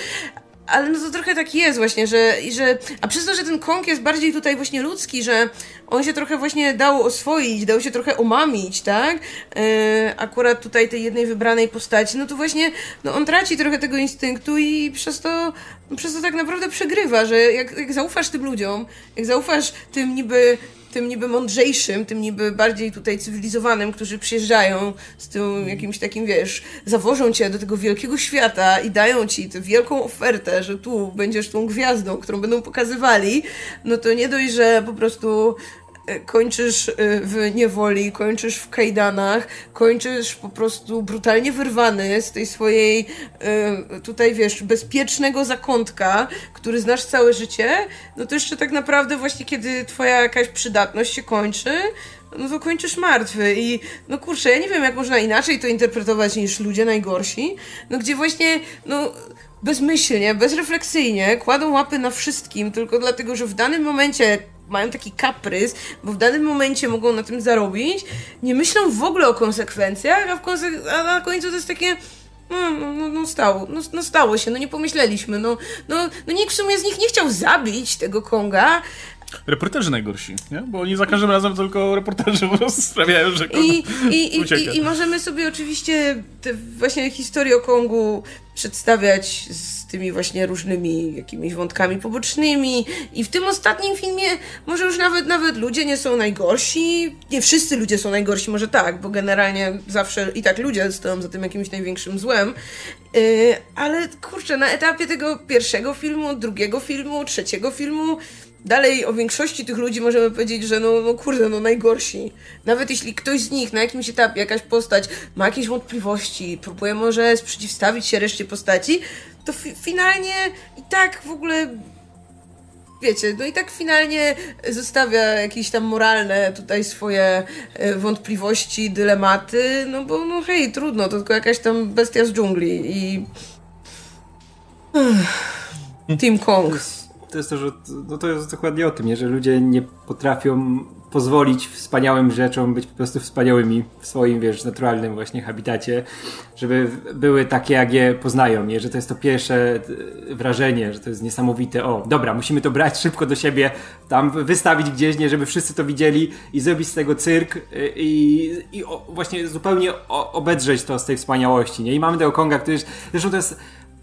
[SPEAKER 2] ale no to trochę tak jest właśnie, że, że a przez to, że ten Kong jest bardziej tutaj właśnie ludzki, że on się trochę właśnie dał oswoić, dał się trochę omamić, tak? Yy, akurat tutaj tej jednej wybranej postaci, no to właśnie no on traci trochę tego instynktu i przez to, przez to tak naprawdę przegrywa, że jak, jak zaufasz tym ludziom, jak zaufasz tym niby tym niby mądrzejszym, tym niby bardziej tutaj cywilizowanym, którzy przyjeżdżają z tym jakimś takim, wiesz, zawożą cię do tego wielkiego świata i dają ci tę wielką ofertę, że tu będziesz tą gwiazdą, którą będą pokazywali, no to nie dość, że po prostu kończysz y, w niewoli, kończysz w kajdanach, kończysz po prostu brutalnie wyrwany z tej swojej y, tutaj wiesz, bezpiecznego zakątka, który znasz całe życie, no to jeszcze tak naprawdę właśnie kiedy twoja jakaś przydatność się kończy, no to kończysz martwy. I no kurczę, ja nie wiem jak można inaczej to interpretować niż ludzie najgorsi, no gdzie właśnie, no bezmyślnie, bezrefleksyjnie kładą łapy na wszystkim tylko dlatego, że w danym momencie mają taki kaprys, bo w danym momencie mogą na tym zarobić, nie myślą w ogóle o konsekwencjach, a, w konse a na końcu to jest takie no, no, no, no stało, no, no, stało się, no nie pomyśleliśmy, no, no, no nikt w sumie z nich nie chciał zabić tego Konga,
[SPEAKER 1] Reporterzy najgorsi, nie? Bo oni za każdym razem tylko reporterzy po prostu sprawiają, że
[SPEAKER 2] I, i, i, i, I możemy sobie oczywiście te właśnie historię o Kongu przedstawiać z tymi właśnie różnymi jakimiś wątkami pobocznymi. I w tym ostatnim filmie może już nawet nawet ludzie nie są najgorsi, nie wszyscy ludzie są najgorsi, może tak, bo generalnie zawsze i tak ludzie stoją za tym jakimś największym złem, yy, ale kurczę, na etapie tego pierwszego filmu, drugiego filmu, trzeciego filmu dalej o większości tych ludzi możemy powiedzieć, że no, no kurde, no najgorsi. Nawet jeśli ktoś z nich na jakimś etapie, jakaś postać ma jakieś wątpliwości, próbuje może sprzeciwstawić się reszcie postaci, to fi finalnie i tak w ogóle wiecie, no i tak finalnie zostawia jakieś tam moralne tutaj swoje e, wątpliwości, dylematy, no bo no hej, trudno, to tylko jakaś tam bestia z dżungli i... Team Kong
[SPEAKER 3] to jest to, że no to jest dokładnie o tym, nie? że ludzie nie potrafią pozwolić wspaniałym rzeczom być po prostu wspaniałymi w swoim, wiesz, naturalnym właśnie habitacie, żeby były takie, jak je poznają, nie? Że to jest to pierwsze e, wrażenie, że to jest niesamowite. O, dobra, musimy to brać szybko do siebie, tam wystawić gdzieś, nie? Żeby wszyscy to widzieli i zrobić z tego cyrk e, i, i o, właśnie zupełnie obedrzeć to z tej wspaniałości, nie? I mamy tego Konga, który jest, zresztą to jest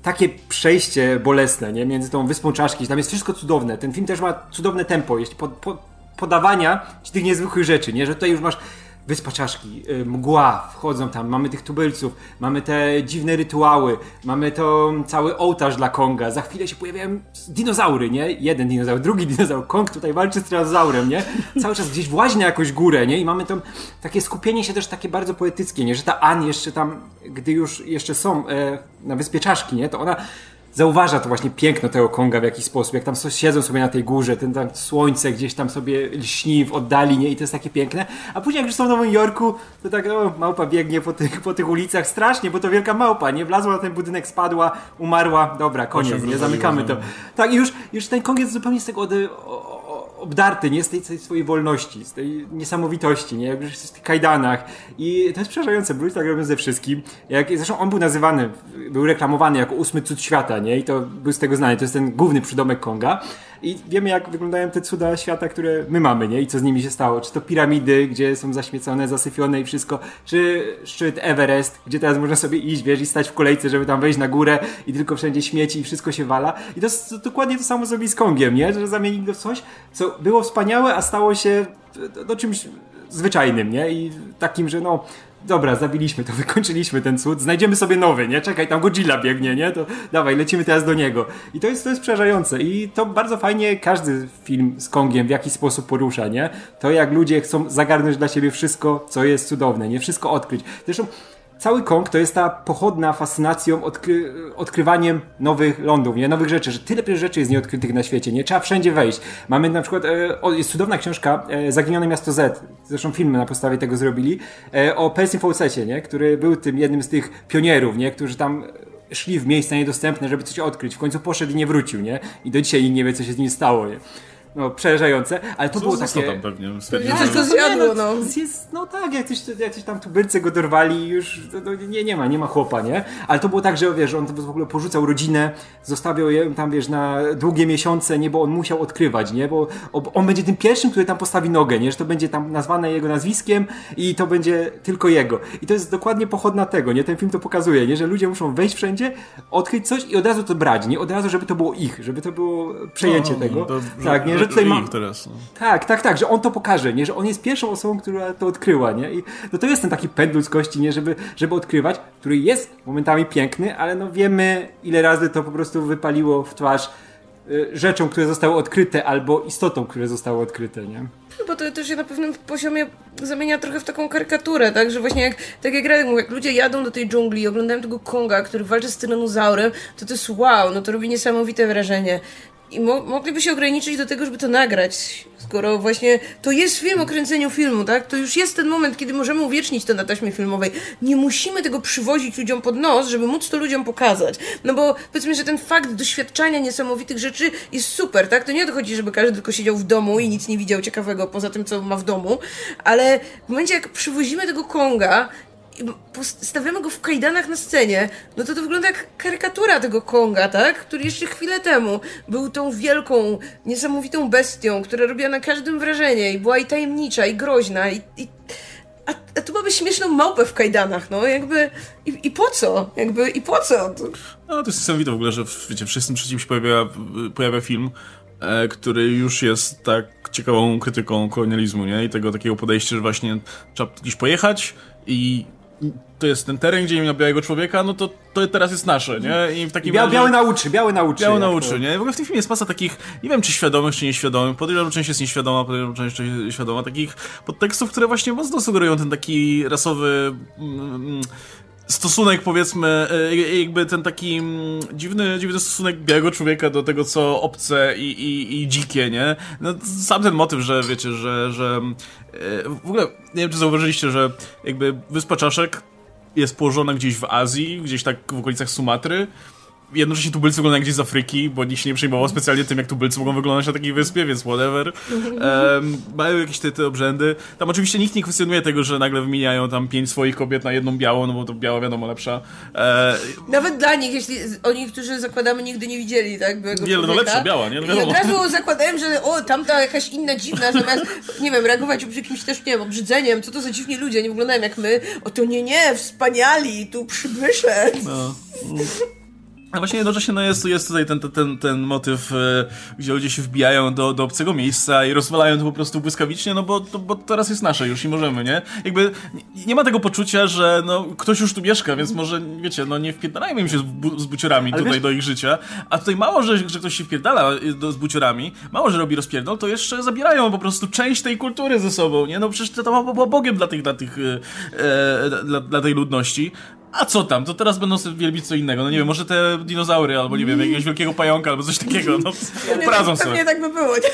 [SPEAKER 3] takie przejście bolesne, nie? Między tą wyspą czaszki. Tam jest wszystko cudowne. Ten film też ma cudowne tempo, jeśli po, po, podawania tych niezwykłych rzeczy, nie? Że tutaj już masz Wyspa Czaszki, y, mgła, wchodzą tam, mamy tych tubylców, mamy te dziwne rytuały, mamy to cały ołtarz dla Konga, za chwilę się pojawiają dinozaury, nie? Jeden dinozaur, drugi dinozaur, Kong tutaj walczy z tyrannozaurem, nie? Cały czas gdzieś na jakąś górę, nie? I mamy tam takie skupienie się też takie bardzo poetyckie, nie? Że ta An jeszcze tam, gdy już jeszcze są e, na Wyspie Czaszki, nie? To ona zauważa to właśnie piękno tego Konga w jakiś sposób, jak tam siedzą sobie na tej górze, ten tam słońce gdzieś tam sobie lśni w oddali, nie? I to jest takie piękne. A później jak już są w Nowym Jorku, to tak, o, małpa biegnie po tych, po tych ulicach strasznie, bo to wielka małpa, nie? Wlazła na ten budynek, spadła, umarła, dobra, koniec, nie? Zamykamy to. Tak, i już, już ten Kong jest zupełnie z tego ode, obdarty, nie? Z tej, tej, swojej wolności, z tej niesamowitości, nie? Jakby w tych kajdanach. I to jest przerażające, Bruce tak robią ze wszystkim. Jak, zresztą on był nazywany, był reklamowany jako ósmy cud świata, nie? I to był z tego znany. To jest ten główny przydomek Konga. I wiemy, jak wyglądają te cuda świata, które my mamy, nie? I co z nimi się stało. Czy to piramidy, gdzie są zaśmiecone, zasyfione i wszystko, czy szczyt Everest, gdzie teraz można sobie iść, wiesz, i stać w kolejce, żeby tam wejść na górę i tylko wszędzie śmieci i wszystko się wala. I to jest dokładnie to samo zrobili z Kongiem, nie? Że zamienili to w coś, co było wspaniałe, a stało się no, czymś zwyczajnym, nie? I takim, że no, dobra, zabiliśmy to, wykończyliśmy ten cud, znajdziemy sobie nowy, nie? Czekaj, tam Godzilla biegnie, nie? To dawaj, lecimy teraz do niego. I to jest, to jest przerażające i to bardzo fajnie każdy film z Kongiem w jakiś sposób porusza, nie? To jak ludzie chcą zagarnąć dla siebie wszystko, co jest cudowne, nie? Wszystko odkryć. Zresztą cały Kong to jest ta pochodna fascynacją odkry odkrywaniem nowych lądów, nie? nowych rzeczy, że tyle rzeczy jest nieodkrytych na świecie, nie trzeba wszędzie wejść. Mamy na przykład, e, o, jest cudowna książka e, Zaginione Miasto Z, zresztą filmy na podstawie tego zrobili, e, o Percy Fawcettie, nie? który był tym jednym z tych pionierów, nie? którzy tam szli w miejsca niedostępne, żeby coś odkryć. W końcu poszedł i nie wrócił, nie? I do dzisiaj nikt nie wie, co się z nim stało, nie? No, przerażające, ale to Co było takie...
[SPEAKER 1] tam pewnie.
[SPEAKER 2] Pewnie coś go zjadło, no.
[SPEAKER 3] Jest, no tak, jacyś, jacyś tam tubylcy go dorwali i już no, nie, nie ma, nie ma chłopa, nie? Ale to było tak, że wiesz, on w ogóle porzucał rodzinę, zostawiał ją tam, wiesz, na długie miesiące, nie, bo on musiał odkrywać, nie? Bo on będzie tym pierwszym, który tam postawi nogę, nie? Że to będzie tam nazwane jego nazwiskiem i to będzie tylko jego. I to jest dokładnie pochodna tego, nie? Ten film to pokazuje, nie? Że ludzie muszą wejść wszędzie, odkryć coś i od razu to brać, nie? Od razu, żeby to było ich, żeby to było przejęcie
[SPEAKER 1] no,
[SPEAKER 3] tego.
[SPEAKER 1] To,
[SPEAKER 3] tak,
[SPEAKER 1] nie? Że tutaj ma... teraz. No.
[SPEAKER 3] Tak, tak, tak, że on to pokaże, nie? Że on jest pierwszą osobą, która to odkryła, nie? I no to jest ten taki pęd ludzkości, nie? Żeby, żeby odkrywać, który jest momentami piękny, ale no wiemy, ile razy to po prostu wypaliło w twarz y, rzeczom, które zostały odkryte, albo istotą, które zostały odkryte, nie?
[SPEAKER 2] No bo to też się na pewnym poziomie zamienia trochę w taką karykaturę, tak? Że właśnie jak, tak jak Radek mówił, jak ludzie jadą do tej dżungli i oglądają tego Konga, który walczy z tyranozaurem, to to jest wow, no to robi niesamowite wrażenie. I mo mogliby się ograniczyć do tego, żeby to nagrać. Skoro właśnie to jest film o kręceniu filmu, tak? To już jest ten moment, kiedy możemy uwiecznić to na taśmie filmowej. Nie musimy tego przywozić ludziom pod nos, żeby móc to ludziom pokazać. No bo powiedzmy, że ten fakt doświadczania niesamowitych rzeczy jest super, tak? To nie odchodzi, żeby każdy tylko siedział w domu i nic nie widział ciekawego poza tym, co ma w domu, ale w momencie, jak przywozimy tego Konga stawiamy go w kajdanach na scenie, no to to wygląda jak karykatura tego Konga, tak? Który jeszcze chwilę temu był tą wielką, niesamowitą bestią, która robiła na każdym wrażenie i była i tajemnicza, i groźna, i, i a, a tu mamy śmieszną małpę w kajdanach, no jakby i, i po co? Jakby i po co?
[SPEAKER 1] No to jest niesamowite w ogóle, że wiecie, w 63 się pojawia, pojawia film, e, który już jest tak ciekawą krytyką kolonializmu, nie? I tego takiego podejścia, że właśnie trzeba gdzieś pojechać i to jest ten teren, gdzie nie ma białego człowieka, no to, to teraz jest nasze, nie?
[SPEAKER 3] I w takim Bia, razie... Biały nauczy, biały nauczy.
[SPEAKER 1] Biały nauczy, to... nie? W ogóle w tym filmie jest masa takich, nie wiem czy świadomych, czy nieświadomych, podejrzewam, część jest nieświadoma, podejrzewam, część jest świadoma, takich podtekstów, które właśnie mocno sugerują ten taki rasowy... Mm, stosunek, powiedzmy, e, jakby ten taki mm, dziwny, dziwny stosunek białego człowieka do tego, co obce i, i, i dzikie, nie? No, sam ten motyw, że wiecie, że, że e, w ogóle, nie wiem, czy zauważyliście, że jakby Wyspa Czaszek jest położona gdzieś w Azji, gdzieś tak w okolicach Sumatry, jednocześnie tubylcy wyglądają gdzieś z Afryki, bo nikt się nie przejmował specjalnie tym, jak tubylcy mogą wyglądać na takiej wyspie, więc whatever. Um, mają jakieś te, te obrzędy. Tam oczywiście nikt nie kwestionuje tego, że nagle wymieniają tam pięć swoich kobiet na jedną białą, no bo to biała wiadomo lepsza.
[SPEAKER 2] E... Nawet dla nich, jeśli oni, którzy zakładamy, nigdy nie widzieli, tak? Byłego
[SPEAKER 1] nie, no lepsza, biała, nie? No
[SPEAKER 2] I od razu zakładałem, że o, tamta jakaś inna dziwna, zamiast, nie wiem, reagować jakimś też, nie wiem, obrzydzeniem, co to za dziwni ludzie, nie wyglądają jak my. O to nie, nie, wspaniali, tu przybysze. No.
[SPEAKER 1] A właśnie jednocześnie no jest, jest tutaj ten, ten, ten motyw, e, gdzie ludzie się wbijają do, do obcego miejsca i rozwalają to po prostu błyskawicznie, no bo, to, bo teraz jest nasze już i możemy, nie? Jakby nie ma tego poczucia, że no, ktoś już tu mieszka, więc może, wiecie, no nie wpierdalajmy im się z, bu z buciorami Ale tutaj wiesz... do ich życia. A tutaj mało, że, że ktoś się wpierdala do, z buciorami, mało, że robi rozpierdol, to jeszcze zabierają po prostu część tej kultury ze sobą, nie? No przecież to, to było Bogiem dla, tych, dla, tych, e, e, dla, dla tej ludności. A co tam, to teraz będą sobie wielbić co innego. No nie wiem, może te dinozaury, albo nie wiem, jakiegoś wielkiego pająka, albo coś takiego. No, poradzą sobie.
[SPEAKER 2] Pewnie tak by było, nie?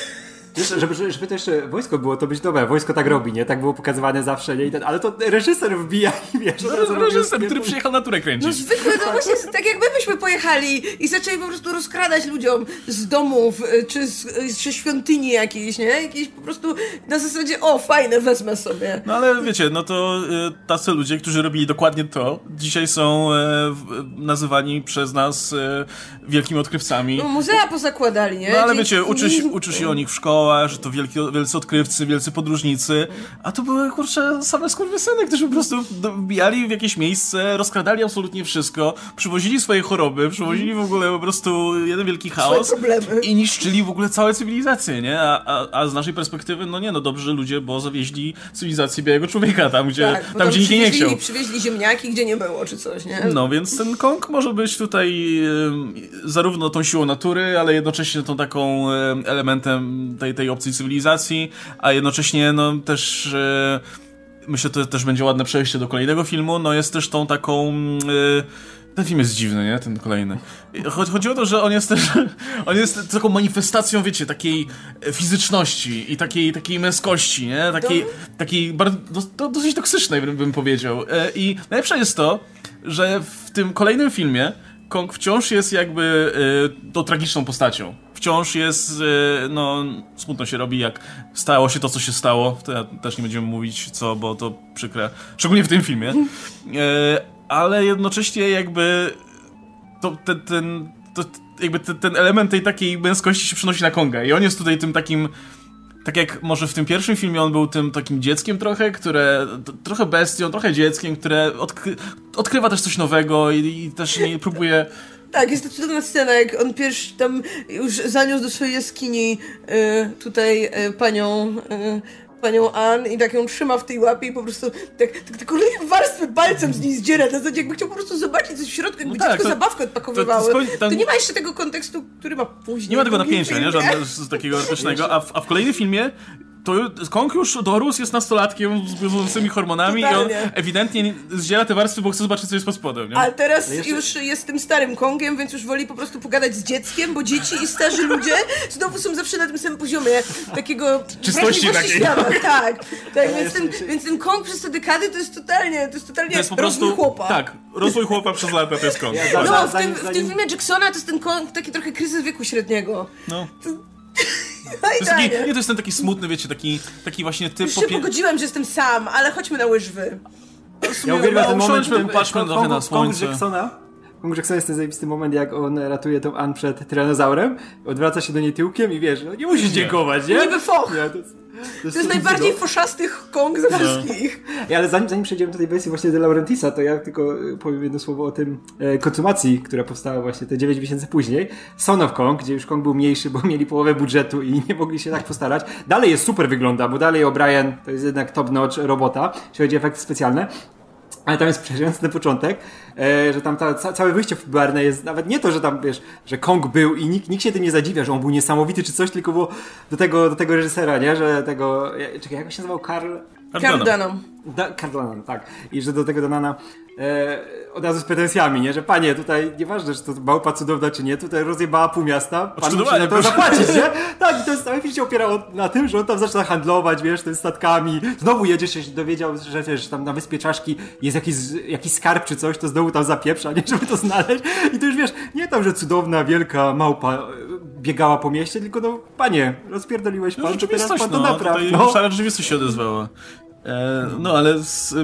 [SPEAKER 3] Wiesz, żeby, żeby też wojsko było, to być dobre. Wojsko tak robi, nie? Tak było pokazywane zawsze, nie? Ten, ale to reżyser wbija i wiesz...
[SPEAKER 1] No, reżyser, który przyjechał na turę kręcić.
[SPEAKER 2] No zwykle to właśnie tak, jak my byśmy pojechali i zaczęli po prostu rozkradać ludziom z domów, y, czy, z, y, czy świątyni jakiejś, nie? Jakieś po prostu na zasadzie, o, fajne, wezmę sobie.
[SPEAKER 1] No ale wiecie, no to y, tacy ludzie, którzy robili dokładnie to, dzisiaj są e, nazywani przez nas e, wielkimi odkrywcami.
[SPEAKER 2] No, muzea pozakładali, nie?
[SPEAKER 1] No ale wiecie, uczysz, uczysz się o nich w szkole, że to wielki, wielcy odkrywcy, wielcy podróżnicy, a to były, kurczę, same skurwysyny, którzy po prostu wbijali w jakieś miejsce, rozkradali absolutnie wszystko, przywozili swoje choroby, przywozili w ogóle po prostu jeden wielki chaos i niszczyli w ogóle całe cywilizacje, nie? A, a, a, z naszej perspektywy, no nie, no dobrze ludzie, bo zawieźli cywilizację białego człowieka tam, gdzie, tak, tam, gdzie nikt nie chciał.
[SPEAKER 2] przywieźli ziemniaki, gdzie nie było, czy coś, nie?
[SPEAKER 1] No, więc ten Kong może być tutaj zarówno tą siłą natury, ale jednocześnie tą taką elementem tej tej, tej obcej cywilizacji, a jednocześnie no też e, myślę, to też będzie ładne przejście do kolejnego filmu, no jest też tą taką e, ten film jest dziwny, nie? Ten kolejny. Chodzi o to, że on jest też. On jest taką manifestacją, wiecie, takiej fizyczności i takiej, takiej męskości, nie? Takiej, takiej bardzo, dosyć toksycznej, bym powiedział. E, I najlepsze jest to, że w tym kolejnym filmie Kong wciąż jest jakby y, tragiczną postacią. Wciąż jest, y, no, smutno się robi, jak stało się to, co się stało. To też nie będziemy mówić co, bo to przykre. Szczególnie w tym filmie. Y, ale jednocześnie jakby to, ten, ten, to, jakby ten, ten element tej takiej męskości się przenosi na Konga. I on jest tutaj tym takim tak jak może w tym pierwszym filmie on był tym takim dzieckiem trochę, które, trochę bestią, trochę dzieckiem, które odkry, odkrywa też coś nowego i, i też nie próbuje...
[SPEAKER 2] Tak, jest to cudowna scena, jak on pierwszy tam już zaniósł do swojej jaskini y, tutaj y, panią y, panią Ann i tak ją trzyma w tej łapie i po prostu tak, tak, taką warstwę palcem z niej zdziera, na zasadzie jakby chciał po prostu zobaczyć coś w środku, jakby no tak, dziecko to, zabawkę odpakowywały. To, to, tam, to, nie ma jeszcze tego kontekstu, który ma później.
[SPEAKER 1] Nie ma tego napięcia, nie? Żadnego z takiego artystycznego, a w, a w kolejnym filmie to Kong już dorósł, jest nastolatkiem z bieżącymi hormonami Totalnie. i on ewidentnie zdziela te warstwy, bo chce zobaczyć, co jest pod spodem, nie?
[SPEAKER 2] Ale teraz no jeszcze... już jest tym starym Kongiem, więc już woli po prostu pogadać z dzieckiem, bo dzieci i starzy ludzie znowu są zawsze na tym samym poziomie takiego
[SPEAKER 1] czystości takiej.
[SPEAKER 2] Świata. Tak, tak więc, ten, więc ten Kong przez te dekady to jest totalnie, to jest totalnie to jest po prostu, rozwój chłopa.
[SPEAKER 1] Tak, rozwój chłopa przez lata to jest Kong.
[SPEAKER 2] Ja, no, w tym, w tym filmie Jacksona to jest ten Kong taki trochę kryzys wieku średniego.
[SPEAKER 1] No. To, to jest taki, nie, to jest ten taki smutny, wiecie, taki, taki właśnie typ...
[SPEAKER 2] Już się popie... pogodziłem, że jestem sam, ale chodźmy na łyżwy.
[SPEAKER 3] Ja uwielbiam ten moment, ten,
[SPEAKER 1] patrzmy trochę na słońce.
[SPEAKER 3] Jacksona. Kong Jacksona jest ten zajebisty moment, jak on ratuje tą Ann przed tyranozaurem, odwraca się do niej tyłkiem i wiesz, no nie musisz dziękować, nie?
[SPEAKER 2] Niby foch! Nie, to jest, to jest, to jest najbardziej foszasty Kong ze no. wszystkich.
[SPEAKER 3] Ja, ale zanim, zanim przejdziemy do tej wersji właśnie de Laurentisa, to ja tylko e, powiem jedno słowo o tym e, konsumacji, która powstała właśnie te 9 miesięcy później. Son of Kong, gdzie już Kong był mniejszy, bo mieli połowę budżetu i nie mogli się tak postarać. Dalej jest super wygląda, bo dalej O'Brien to jest jednak top-notch robota, jeśli chodzi o efekty specjalne. Ale tam jest przerażający ten początek, e, że tam ta, ca, całe wyjście fabularne jest nawet nie to, że tam wiesz, że Kong był i nikt, nikt się tym nie zadziwia, że on był niesamowity czy coś, tylko było do tego, do tego reżysera, nie? Że tego. Czekaj, jak się nazywał Karl?
[SPEAKER 2] Karl.
[SPEAKER 3] Da, Karl Danom, tak. I że do tego Donana e, od razu z pretensjami, nie? Że panie, tutaj nieważne, czy to małpa cudowna, czy nie, tutaj rozjebała pół miasta, pan musi na to zapłacić, nie? Tak, i to jest, cały film się opierał na tym, że on tam zaczyna handlować, wiesz, tym statkami, znowu jedzie się dowiedział, że wiesz, tam na Wyspie Czaszki jest jakiś, jakiś skarb czy coś, to znowu tam zapieprza, nie? Żeby to znaleźć. I to już wiesz, nie tam, że cudowna, wielka małpa e, biegała po mieście, tylko no, panie, rozpierdoliłeś pan, no, to teraz pan to no, napraw.
[SPEAKER 1] No, szara rzeczywistość się odezwała. E, no, ale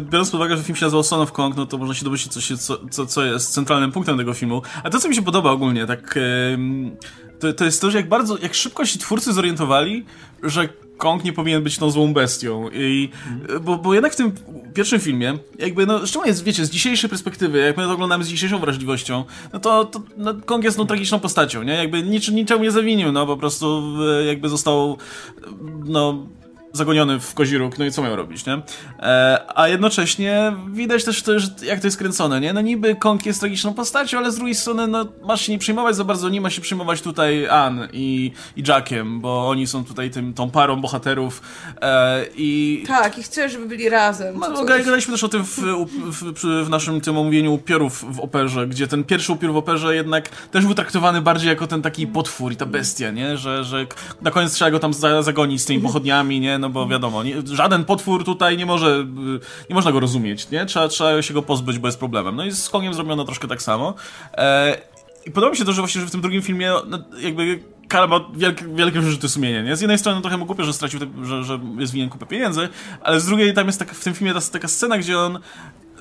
[SPEAKER 1] biorąc pod uwagę, że film się nazywał Son of Kong, no to można się domyślić, co, się, co, co, jest centralnym punktem tego filmu. A to, co mi się podoba ogólnie, tak... E, to, to jest to, że jak bardzo, jak szybko się twórcy zorientowali, że Kong nie powinien być tą złą bestią. I, bo, bo jednak w tym pierwszym filmie, jakby, no, szczególnie jest, wiecie, z dzisiejszej perspektywy, jak my to oglądamy z dzisiejszą wrażliwością, no to, to no, Kong jest no, tragiczną postacią, nie? Jakby niczym, niczemu nie zawinił, no, po prostu e, jakby został, no, zagoniony w kozi róg, no i co miał robić, nie? E, a jednocześnie widać też, to, że jak to jest kręcone, nie? No niby Kong jest tragiczną postacią, ale z drugiej strony, no masz się nie przejmować za bardzo, nie ma się przejmować tutaj Ann i, i Jackiem, bo oni są tutaj tym, tą parą bohaterów e, i...
[SPEAKER 2] Tak, i chcę, żeby byli razem.
[SPEAKER 1] No, gadaliśmy też o tym w, w, w, w, naszym tym omówieniu upiorów w operze, gdzie ten pierwszy upiór w operze jednak też był traktowany bardziej jako ten taki potwór i ta bestia, nie? Że, że na koniec trzeba go tam zagonić z tymi pochodniami, nie? No bo wiadomo, nie, żaden potwór tutaj nie może, nie można go rozumieć, nie? Trzeba, trzeba się go pozbyć, bo jest problemem. No i z Kongiem zrobiono troszkę tak samo. E, I podoba mi się to, że właśnie że w tym drugim filmie no, jakby Karl ma wielkie, wielkie wyrzuty sumienia, nie? Z jednej strony trochę mu głupio, że stracił, te, że, że jest winien kupę pieniędzy, ale z drugiej tam jest tak, w tym filmie ta, taka scena, gdzie on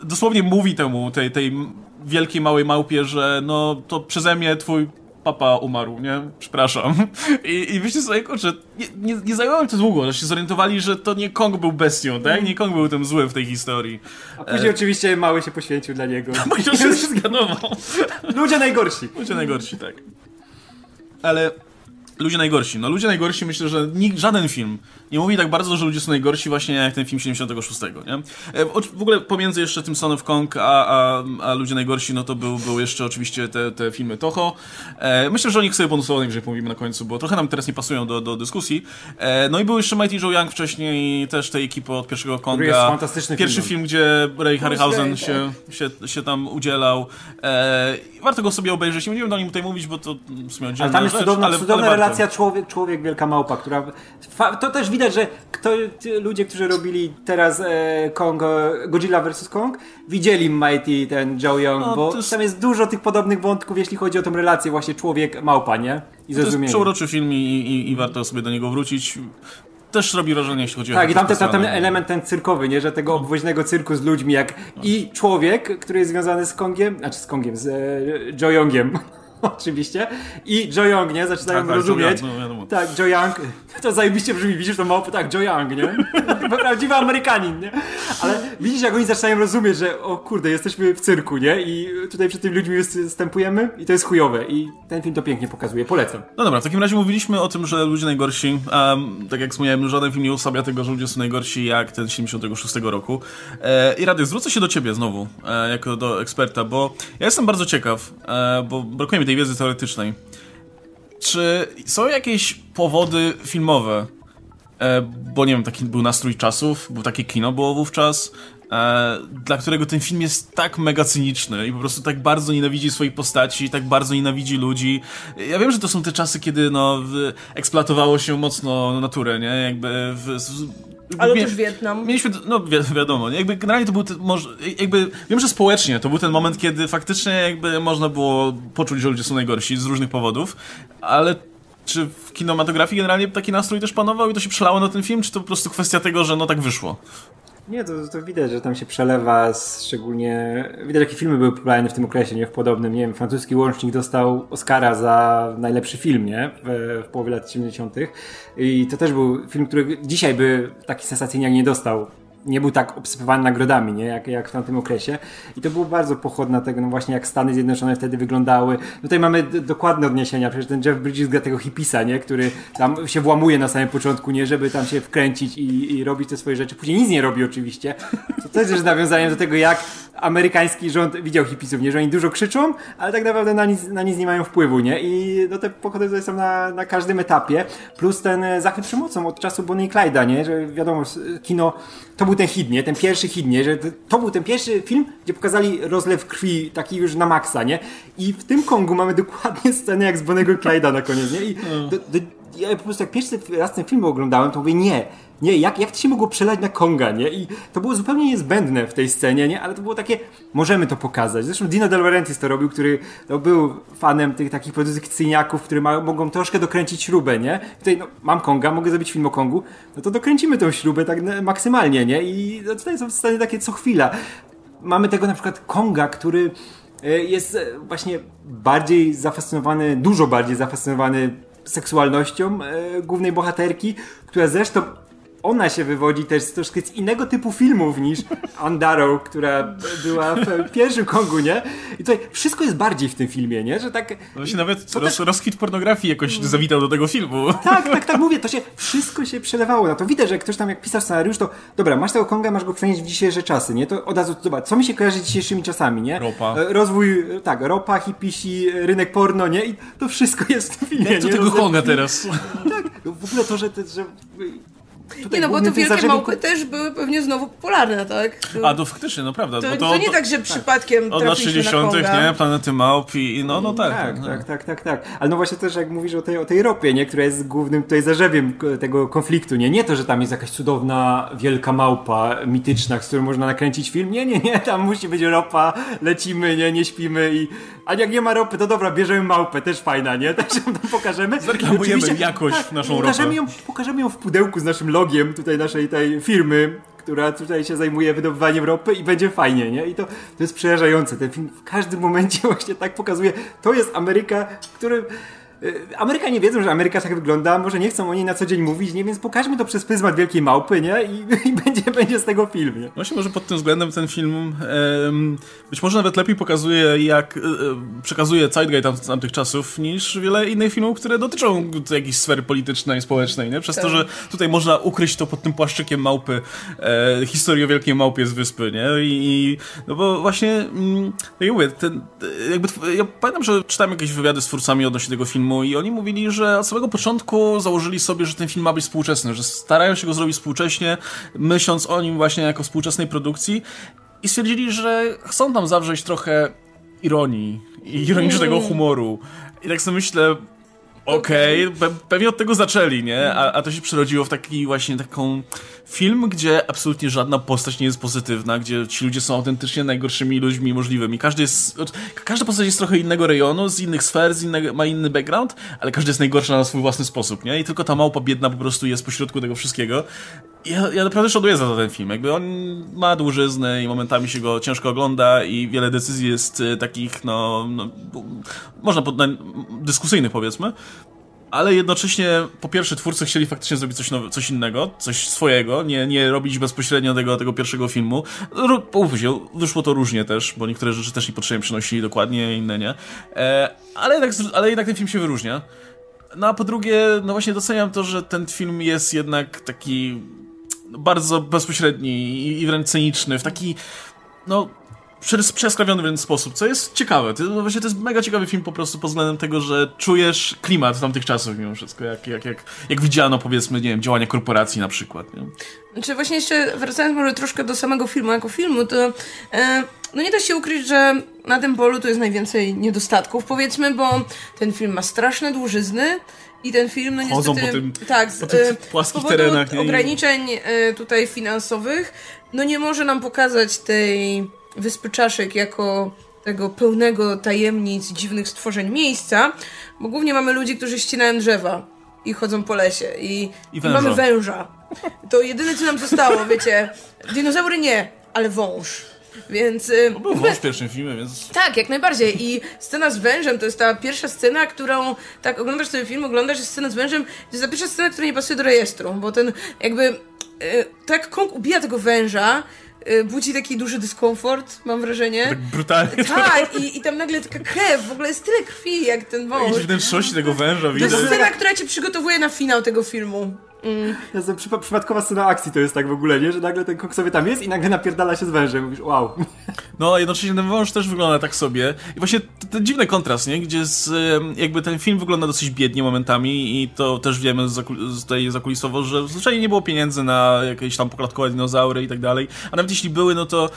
[SPEAKER 1] dosłownie mówi temu, tej, tej wielkiej, małej małpie, że no to przeze mnie twój papa umarł, nie? Przepraszam. I, i myślę sobie, kurczę, nie, nie, nie zajęło mi to długo, że się zorientowali, że to nie Kong był bestią, tak? Nie Kong był tym zły w tej historii.
[SPEAKER 3] A później e... oczywiście Mały się poświęcił dla niego.
[SPEAKER 1] No, bo się zgadował.
[SPEAKER 3] Ludzie najgorsi.
[SPEAKER 1] Ludzie najgorsi, tak. Ale ludzie najgorsi. No ludzie najgorsi myślę, że nikt, żaden film nie mówi tak bardzo, że ludzie są najgorsi właśnie jak ten film 76, nie? E, w ogóle pomiędzy jeszcze tym Son of Kong a, a, a ludzie najgorsi, no to był, był jeszcze oczywiście te, te filmy Toho. E, myślę, że o nich sobie bonusowo najwyżej pomówimy na końcu, bo trochę nam teraz nie pasują do, do dyskusji. E, no i był jeszcze Mighty Joe Young wcześniej, też tej ekipy od pierwszego Konga.
[SPEAKER 3] Jest fantastyczny
[SPEAKER 1] Pierwszy film, film gdzie Ray Harryhausen się, się, się tam udzielał. Warto go sobie obejrzeć. Nie będziemy o nim tutaj mówić, bo to w sumie
[SPEAKER 3] Ale tam jest rzecz, cudowna, ale, cudowna ale relacja człowiek, człowiek, wielka małpa, która... To też widać, że kto, ludzie, którzy robili teraz e, Kong, e, Godzilla vs. Kong, widzieli Mighty, ten Joe Young, no, bo jest... tam jest dużo tych podobnych wątków, jeśli chodzi o tą relację właśnie człowiek-małpa, nie?
[SPEAKER 1] I to jest przeuroczy film i, i, i warto sobie do niego wrócić też robi wrażenie, jeśli chodzi
[SPEAKER 3] tak, o Tak, i tam, ten, ten element ten cyrkowy, nie? Że tego no. obwoźnego cyrku z ludźmi, jak no. i człowiek, który jest związany z Kongiem, znaczy z Kongiem, z e, Joe Youngiem. oczywiście. I Joe Young, nie? Zaczynają tak, tak, rozumieć. Joe Young, no, tak, Joe Young. To zajebiście brzmi, widzisz to małpę? Tak, Joe Young, nie? Prawdziwy Amerykanin, nie? Ale widzisz, jak oni zaczynają rozumieć, że o kurde, jesteśmy w cyrku, nie? I tutaj przed tymi ludźmi występujemy i to jest chujowe. I ten film to pięknie pokazuje. Polecam.
[SPEAKER 1] No dobra, w takim razie mówiliśmy o tym, że ludzie najgorsi. Um, tak jak wspomniałem, żaden film nie usabia tego, że ludzie są najgorsi jak ten 76 roku. E, I Rady, zwrócę się do ciebie znowu, e, jako do eksperta, bo ja jestem bardzo ciekaw, e, bo brakuje mi tej wiedzy teoretycznej. Czy są jakieś powody filmowe? E, bo nie wiem, taki był nastrój czasów, bo takie kino było wówczas, e, dla którego ten film jest tak mega cyniczny i po prostu tak bardzo nienawidzi swoich postaci, tak bardzo nienawidzi ludzi. Ja wiem, że to są te czasy, kiedy no, eksploatowało się mocno naturę, nie? Jakby w,
[SPEAKER 2] ale też Wietnam.
[SPEAKER 1] Mieliśmy, no wi wiadomo, jakby generalnie to był, ten, może, jakby, wiem, że społecznie to był ten moment, kiedy faktycznie jakby można było poczuć, że ludzie są najgorsi z różnych powodów, ale czy w kinematografii generalnie taki nastrój też panował i to się przelało na ten film, czy to po prostu kwestia tego, że no tak wyszło?
[SPEAKER 3] Nie, to, to widać, że tam się przelewa, szczególnie widać jakie filmy były popularne w tym okresie, nie w podobnym, nie wiem, francuski łącznik dostał Oscara za najlepszy film, nie, w, w połowie lat 70. I to też był film, który dzisiaj by taki sensacyjnie nie dostał nie był tak obsypywany nagrodami, nie? Jak, jak w tamtym okresie. I to było bardzo pochodne tego, no właśnie jak Stany Zjednoczone wtedy wyglądały. Tutaj mamy dokładne odniesienia, przecież ten Jeff Bridges gra tego hipisa, nie? Który tam się włamuje na samym początku, nie? Żeby tam się wkręcić i, i robić te swoje rzeczy. Później nic nie robi oczywiście. To też jest nawiązaniem do tego, jak amerykański rząd widział hipisów, nie? Że oni dużo krzyczą, ale tak naprawdę na nic, na nic nie mają wpływu, nie? I no te pochody tutaj są na, na każdym etapie. Plus ten e, zachwyt przemocą od czasu Bonnie i Clyda, nie? Że wiadomo, kino, to był ten hit, nie? Ten pierwszy hit, nie? Że to był ten pierwszy film, gdzie pokazali rozlew krwi taki już na maksa, nie? I w tym Kongu mamy dokładnie scenę jak z Bonnego i Clyda na koniec, nie? I do, do, ja po prostu jak pierwszy raz ten film oglądałem, to mówię, nie, nie, jak, jak to się mogło przelać na Konga, nie? I to było zupełnie niezbędne w tej scenie, nie? Ale to było takie, możemy to pokazać. Zresztą Dino De Laurentiis to robił, który no, był fanem tych takich produkcyjniaków, które ma, mogą troszkę dokręcić śrubę, nie? Tutaj, no, mam Konga, mogę zrobić film o Kongu, no to dokręcimy tą śrubę tak maksymalnie, nie? I no, tutaj są sceny takie co chwila. Mamy tego na przykład Konga, który e, jest e, właśnie bardziej zafascynowany, dużo bardziej zafascynowany seksualnością e, głównej bohaterki, która zresztą ona się wywodzi też z troszkę z innego typu filmów niż Andarrow, która była w pierwszym Kongu, nie? I tutaj wszystko jest bardziej w tym filmie, nie? Że tak... No
[SPEAKER 1] właśnie nawet roz, też... rozkwit pornografii jakoś zawitał do tego filmu.
[SPEAKER 3] Tak, tak, tak mówię, to się, wszystko się przelewało na to. Widać, że ktoś tam jak pisał scenariusz, to dobra, masz tego Konga, masz go przenieść w dzisiejsze czasy, nie? To od razu, zobacz, co mi się kojarzy z dzisiejszymi czasami, nie?
[SPEAKER 1] Ropa.
[SPEAKER 3] E, rozwój, tak, ropa, hipisi, rynek porno, nie? I to wszystko jest w tym filmie,
[SPEAKER 1] Jak
[SPEAKER 3] do
[SPEAKER 1] tego Konga teraz?
[SPEAKER 3] Tak, w ogóle to, że, że
[SPEAKER 2] nie, no bo to wielkie małpy też były pewnie znowu popularne, tak?
[SPEAKER 1] To... A, to faktycznie, no prawda.
[SPEAKER 2] To,
[SPEAKER 1] to,
[SPEAKER 2] to, nie tak, że przypadkiem Od lat 60.,
[SPEAKER 1] nie? Planety Małp i no, no tak.
[SPEAKER 3] Tak, tak, tak, tak, tak, tak. Ale no właśnie też jak mówisz o tej, o tej ropie, nie? Która jest głównym tutaj zarzewiem tego konfliktu, nie? Nie to, że tam jest jakaś cudowna, wielka małpa mityczna, z którą można nakręcić film. Nie, nie, nie, tam musi być ropa, lecimy, nie, nie śpimy i... A jak nie ma ropy, to dobra, bierzemy małpę, też fajna, nie? Też ją tam pokażemy.
[SPEAKER 1] Zreklamujemy jakoś tak, naszą
[SPEAKER 3] pokażemy
[SPEAKER 1] ropę.
[SPEAKER 3] Ją, pokażemy ją w pudełku z naszym logiem tutaj naszej tej firmy, która tutaj się zajmuje wydobywaniem ropy i będzie fajnie, nie? I to, to jest przerażające. Ten film w każdym momencie właśnie tak pokazuje, to jest Ameryka, w którym Amerykanie wiedzą, że Ameryka tak wygląda, może nie chcą o niej na co dzień mówić, nie? Więc pokażmy to przez pryzmat Wielkiej Małpy, nie? I, i będzie, będzie z tego film, nie?
[SPEAKER 1] Właśnie może pod tym względem ten film być może nawet lepiej pokazuje, jak e, przekazuje Zeitgeist tamtych czasów, niż wiele innych filmów, które dotyczą jakiejś sfery politycznej, społecznej, nie? Przez tak. to, że tutaj można ukryć to pod tym płaszczykiem małpy, e, historię o Wielkiej Małpie z wyspy, nie? I, no bo właśnie, mm, jak mówię, ten, jakby, ja pamiętam, że czytałem jakieś wywiady z twórcami odnośnie tego filmu, filmu i oni mówili, że od samego początku założyli sobie, że ten film ma być współczesny, że starają się go zrobić współcześnie, myśląc o nim właśnie jako współczesnej produkcji i stwierdzili, że chcą tam zawrzeć trochę ironii i ironicznego mm. humoru. I tak sobie myślę, okej, okay, pe pewnie od tego zaczęli, nie? A, a to się przerodziło w taki właśnie taką film, gdzie absolutnie żadna postać nie jest pozytywna, gdzie ci ludzie są autentycznie najgorszymi ludźmi możliwymi. Każdy jest, każda postać jest trochę innego rejonu, z innych sfer, z innego, ma inny background, ale każdy jest najgorsza na swój własny sposób, nie? I tylko ta małpa biedna po prostu jest pośrodku tego wszystkiego. Ja, ja naprawdę szanuję za ten film. Jakby on ma dłużyznę i momentami się go ciężko ogląda i wiele decyzji jest e, takich, no, no można pod, dyskusyjnych powiedzmy, ale jednocześnie po pierwsze twórcy chcieli faktycznie zrobić coś, nowe, coś innego, coś swojego, nie, nie robić bezpośrednio tego, tego pierwszego filmu. Połówmy się, wyszło to różnie też, bo niektóre rzeczy też niepotrzebnie przynosili dokładnie, inne nie. E, ale, jednak, ale jednak ten film się wyróżnia. No a po drugie, no właśnie doceniam to, że ten film jest jednak taki bardzo bezpośredni i wręcz cyniczny, w taki no przeskrawiony w ten sposób, co jest ciekawe. To, no właśnie to jest mega ciekawy film po prostu pod względem tego, że czujesz klimat tamtych czasów mimo wszystko, jak, jak, jak, jak widziano powiedzmy, nie wiem, działania korporacji na przykład. Nie?
[SPEAKER 2] Znaczy właśnie jeszcze wracając może troszkę do samego filmu jako filmu, to e, no nie da się ukryć, że na tym polu to jest najwięcej niedostatków powiedzmy, bo ten film ma straszne dłużyzny, i ten film, no
[SPEAKER 1] Chodzą
[SPEAKER 2] niestety...
[SPEAKER 1] po tym,
[SPEAKER 2] tak,
[SPEAKER 1] po tych e, płaskich
[SPEAKER 2] z
[SPEAKER 1] terenach. Nie?
[SPEAKER 2] ograniczeń e, tutaj finansowych, no nie może nam pokazać tej Wyspy Czaszek jako tego pełnego tajemnic, dziwnych stworzeń miejsca, bo głównie mamy ludzi, którzy ścinają drzewa i chodzą po lesie i, I, I mamy węża. To jedyne, co nam zostało, wiecie. Dinozaury nie, ale wąż. Więc. y,
[SPEAKER 1] Był wąż w pierwszym filmie, więc...
[SPEAKER 2] Tak, jak najbardziej. I scena z wężem to jest ta pierwsza scena, którą. Tak, oglądasz sobie film, oglądasz scena z wężem. To jest ta pierwsza scena, która nie pasuje do rejestru, bo ten jakby. To jak Kong ubija tego węża, budzi taki duży dyskomfort, mam wrażenie.
[SPEAKER 1] Tak brutalnie.
[SPEAKER 2] Tak, i, i tam nagle taka krew, w ogóle jest tyle krwi, jak ten wąż.
[SPEAKER 1] Jakieś wnętrzności tego węża
[SPEAKER 2] To
[SPEAKER 1] widać.
[SPEAKER 2] jest scena, która cię przygotowuje na finał tego filmu.
[SPEAKER 3] To jest przypa- przypadkowa scena akcji to jest tak w ogóle, nie? Że nagle ten Kong sobie tam jest i nagle napierdala się z wężem. Mówisz, wow.
[SPEAKER 1] No, jednocześnie ten wąż też wygląda tak sobie. I właśnie ten dziwny kontrast, nie? Gdzie z, jakby ten film wygląda dosyć biednie momentami i to też wiemy z, z tutaj zakulisowo, że zwyczajnie nie było pieniędzy na jakieś tam poklatkowe dinozaury i tak dalej. A nawet jeśli były, no to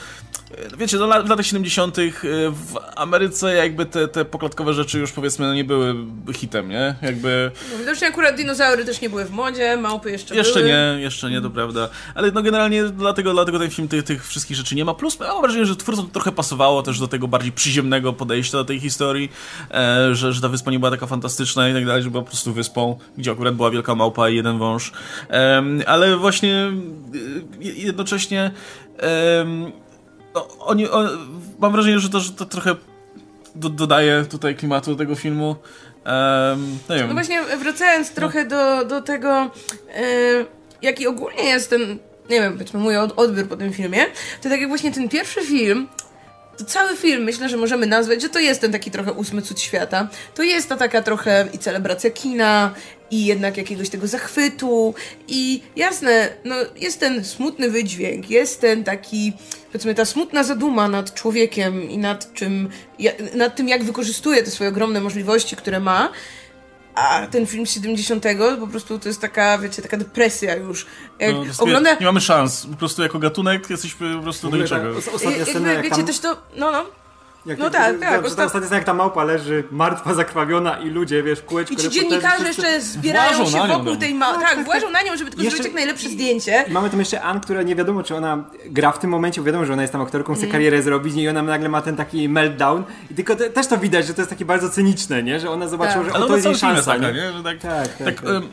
[SPEAKER 1] wiecie, no, w latach 70. e, w Ameryce jakby te, te poklatkowe rzeczy już powiedzmy no, nie były hitem, nie? Jakby...
[SPEAKER 2] No, widocznie akurat dinozaury też nie były w modzie, małpy jeszcze,
[SPEAKER 1] Jeszcze
[SPEAKER 2] były.
[SPEAKER 1] nie, jeszcze nie, to prawda. Ale no generalnie dlatego, dlatego ten film tych, tych wszystkich rzeczy nie ma. Plus mam wrażenie, że twórcom to trochę pasowało też do tego bardziej przyziemnego podejścia do tej historii, e, że, że ta wyspa nie była taka fantastyczna i tak dalej, że była po prostu wyspą, gdzie akurat była wielka małpa i jeden wąż. Em, ale właśnie e, jednocześnie no, oni, mam wrażenie, że to, że to trochę do, dodaje tutaj klimatu tego filmu. Em, no nie wiem.
[SPEAKER 2] No właśnie, wracając trochę do, do tego, e, jaki ogólnie jest ten, nie wiem, powiedzmy mój od, odbiór po tym filmie, to tak jak właśnie ten pierwszy film, to cały film myślę, że możemy nazwać, że to jest ten taki trochę ósmy cud świata. To jest ta taka trochę i celebracja kina, i jednak jakiegoś tego zachwytu. I jasne, no jest ten smutny wydźwięk, jest ten taki, powiedzmy, ta smutna zaduma nad człowiekiem i nad czym, nad tym, jak wykorzystuje te swoje ogromne możliwości, które ma. A ten film z 70 po prostu to jest taka, wiecie, taka depresja już. Jak
[SPEAKER 1] No,
[SPEAKER 2] ogląda...
[SPEAKER 1] Nie mamy szans. Po prostu jako gatunek jesteśmy po prostu do niczego.
[SPEAKER 3] os- ostatnia scena,
[SPEAKER 2] wiecie,
[SPEAKER 3] tam...
[SPEAKER 2] też to... No, no.
[SPEAKER 3] Jak
[SPEAKER 2] No tak, tak,
[SPEAKER 3] że Ta
[SPEAKER 2] osta-
[SPEAKER 3] ostatnia scena, jak ta małpa leży martwa, zakrwawiona i ludzie, wiesz, w kółeczku
[SPEAKER 2] I ci dziennikarze jeszcze zbierają się
[SPEAKER 1] na nią,
[SPEAKER 2] wokół
[SPEAKER 1] no.
[SPEAKER 2] tej ma... Tak, włażą na nią, żeby tylko
[SPEAKER 3] Jeszcze-
[SPEAKER 2] zrobić jak najlepsze zdjęcie.
[SPEAKER 3] I mamy tam jeszcze Ann, która nie wiadomo, czy ona gra w tym momencie, bo wiadomo, że ona jest tam aktorką,
[SPEAKER 2] Mm.
[SPEAKER 3] chce karierę zrobić i ona nagle ma ten taki meltdown i tylko te, też to widać, że to jest takie bardzo cyniczne, nie? Że ona zobaczyła,
[SPEAKER 2] Tak.
[SPEAKER 3] że o, to
[SPEAKER 1] ona
[SPEAKER 3] jest jej szansa,
[SPEAKER 1] taka,
[SPEAKER 3] nie?
[SPEAKER 1] nie? Że tak,
[SPEAKER 3] Tak, tak,
[SPEAKER 1] tak,
[SPEAKER 3] tak.
[SPEAKER 1] em,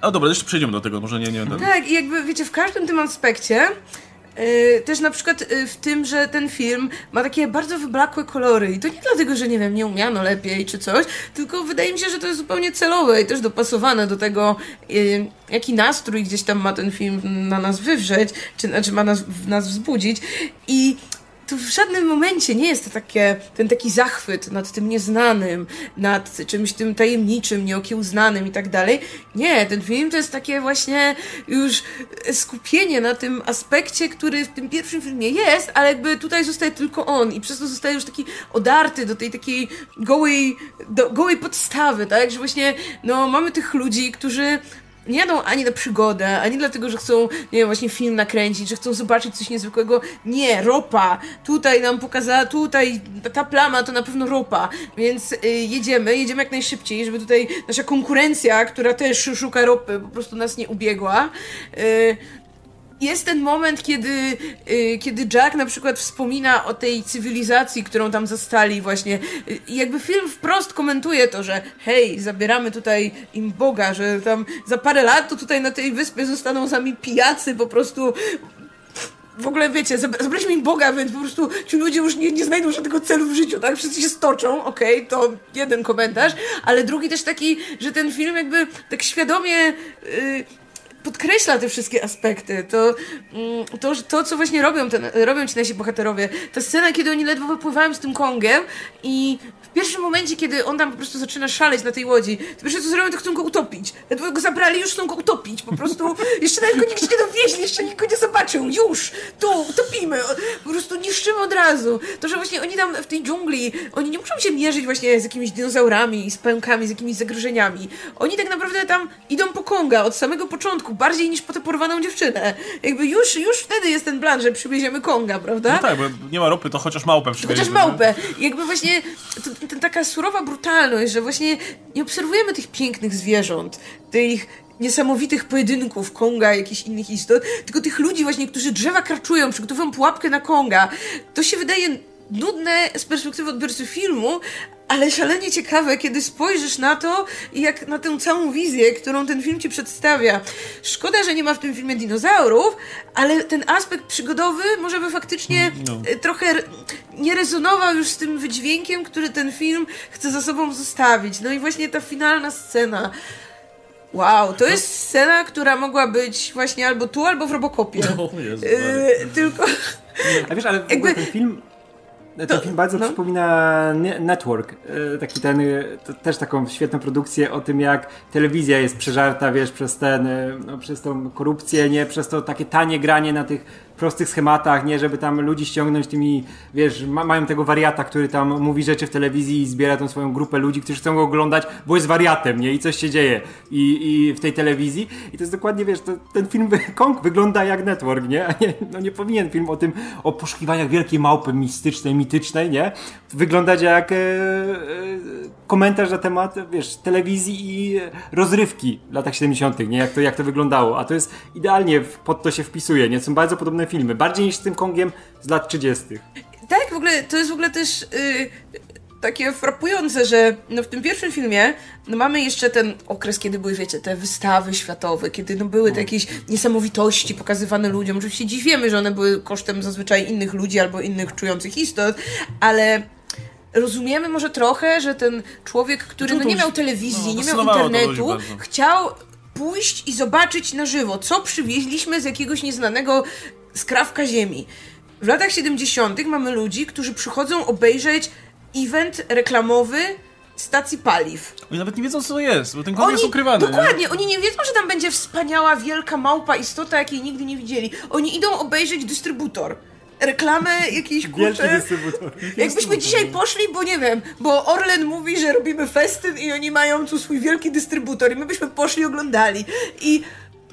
[SPEAKER 1] a dobra, jeszcze przejdziemy do tego, może nie, nie.
[SPEAKER 2] Tak, i jakby, wiecie, w każdym tym aspekcie też na przykład yy, w tym, że ten film ma takie bardzo wyblakłe kolory. I to nie dlatego, że nie wiem, nie umiano lepiej czy coś, tylko wydaje mi się, że to jest zupełnie celowe i też dopasowane do tego, yy, jaki nastrój gdzieś tam ma ten film na nas wywrzeć, czy znaczy ma nas, nas wzbudzić. I to w żadnym momencie nie jest to takie, ten taki zachwyt nad tym nieznanym, nad czymś tym tajemniczym, nieokiełznanym i tak dalej. Nie, ten film to jest takie właśnie już skupienie na tym aspekcie, który w tym pierwszym filmie jest, ale jakby tutaj zostaje tylko on i przez to zostaje już taki odarty do tej takiej gołej, do, gołej podstawy, tak? Że właśnie, no, mamy tych ludzi, którzy nie jadą ani na przygodę, ani dlatego, że chcą, nie wiem, właśnie film nakręcić, że chcą zobaczyć coś niezwykłego. Nie, ropa. Tutaj nam pokazała, tutaj ta, plama to na pewno ropa. Więc y, jedziemy, jedziemy jak najszybciej, żeby tutaj nasza konkurencja, która też szuka ropy, po prostu nas nie ubiegła. Y, jest ten moment, kiedy, y, kiedy Jack na przykład wspomina o tej cywilizacji, którą tam zastali właśnie. Jakby film wprost komentuje to, że hej, zabieramy tutaj im Boga, że tam za parę lat to tutaj na tej wyspie zostaną sami pijacy po prostu w ogóle wiecie, zabra- zabraliśmy im Boga, więc po prostu ci ludzie już nie, nie znajdą żadnego celu w życiu, tak? Wszyscy się stoczą, okej, to jeden komentarz, ale drugi też taki, że ten film jakby tak świadomie y, podkreśla te wszystkie aspekty. To, mm, to, to co właśnie robią, ten, robią ci nasi bohaterowie. Ta scena, kiedy oni ledwo wypływają z tym Kongiem i pierwszym momencie, kiedy on tam po prostu zaczyna szaleć na tej łodzi, to pierwsze co zrobią, to chcą go utopić. Ledwo go zabrali, już chcą go utopić. Po prostu jeszcze nawet go nigdzie nie dowieźli, jeszcze nikt go nie zobaczył. Już! Tu! Utopimy! Po prostu niszczymy od razu. To, że właśnie oni tam w tej dżungli, oni nie muszą się mierzyć właśnie z jakimiś dinozaurami, z pękami, z jakimiś zagrożeniami. Oni tak naprawdę tam idą po Konga od samego początku, bardziej niż po tę porwaną dziewczynę. Jakby już, już wtedy jest ten plan, że przywieziemy Konga, prawda?
[SPEAKER 1] No tak, bo nie ma ropy, to chociaż małpę przywieźmy.
[SPEAKER 2] Chociaż małpę. Jakby właśnie to, taka surowa brutalność, że właśnie nie obserwujemy tych pięknych zwierząt, tych niesamowitych pojedynków Konga jakichś innych istot, tylko tych ludzi właśnie, którzy drzewa kraczują, przygotowują pułapkę na Konga. To się wydaje nudne z perspektywy odbiorcy filmu, ale szalenie ciekawe, kiedy spojrzysz na to i jak na tę całą wizję, którą ten film ci przedstawia. Szkoda, że nie ma w tym filmie dinozaurów, ale ten aspekt przygodowy może by faktycznie no. E, trochę nie rezonował już z tym wydźwiękiem, który ten film chce za sobą zostawić. No i właśnie ta finalna scena. Wow, to jest scena, która mogła być właśnie albo tu, albo w Robocopie.
[SPEAKER 1] No, Jezu, yy,
[SPEAKER 2] tylko...
[SPEAKER 3] A wiesz, ale w ogóle ten film ten to, film bardzo no. przypomina Network. E, taki ten, e, też taką świetną produkcję o tym, jak telewizja jest przeżarta, wiesz, przez ten, e, no, przez tą korupcję, nie, przez to takie tanie granie na tych prostych schematach, nie, żeby tam ludzi ściągnąć tymi, wiesz, ma, mają tego wariata, który tam mówi rzeczy w telewizji i zbiera tą swoją grupę ludzi, którzy chcą go oglądać, bo jest wariatem, nie, i coś się dzieje. I, i w tej telewizji. I to jest dokładnie, wiesz, to, ten film Kong wygląda jak network, nie, a nie, no nie powinien film o tym, o poszukiwaniach wielkiej małpy mistycznej, mitycznej, nie, wyglądać jak e, e, komentarz na temat, wiesz, telewizji i rozrywki w latach 70., nie, jak to, jak to wyglądało, a to jest idealnie pod to się wpisuje, nie, są bardzo podobne filmy. Bardziej niż z tym Kongiem z lat 30.
[SPEAKER 2] Tak, w ogóle to jest w ogóle też yy, takie frapujące, że no w tym pierwszym filmie no mamy jeszcze ten okres, kiedy były, wiecie, te wystawy światowe, kiedy no były te jakieś niesamowitości pokazywane ludziom. Oczywiście dziś wiemy, że one były kosztem zazwyczaj innych ludzi albo innych czujących istot, ale rozumiemy może trochę, że ten człowiek, który no, nie miał telewizji, no, nie miał internetu, chciał pójść i zobaczyć na żywo, co przywieźliśmy z jakiegoś nieznanego skrawka ziemi. W latach 70. mamy ludzi, którzy przychodzą obejrzeć event reklamowy stacji paliw.
[SPEAKER 1] Oni nawet nie wiedzą, co to jest, bo ten kod jest ukrywany.
[SPEAKER 2] Dokładnie, nie? oni nie wiedzą, że tam będzie wspaniała, wielka małpa istota, jakiej nigdy nie widzieli. Oni idą obejrzeć dystrybutor reklamę jakiejś kurczę. Jakbyśmy dzisiaj poszli, bo nie wiem, bo Orlen mówi, że robimy festyn i oni mają tu swój wielki dystrybutor i my byśmy poszli oglądali. I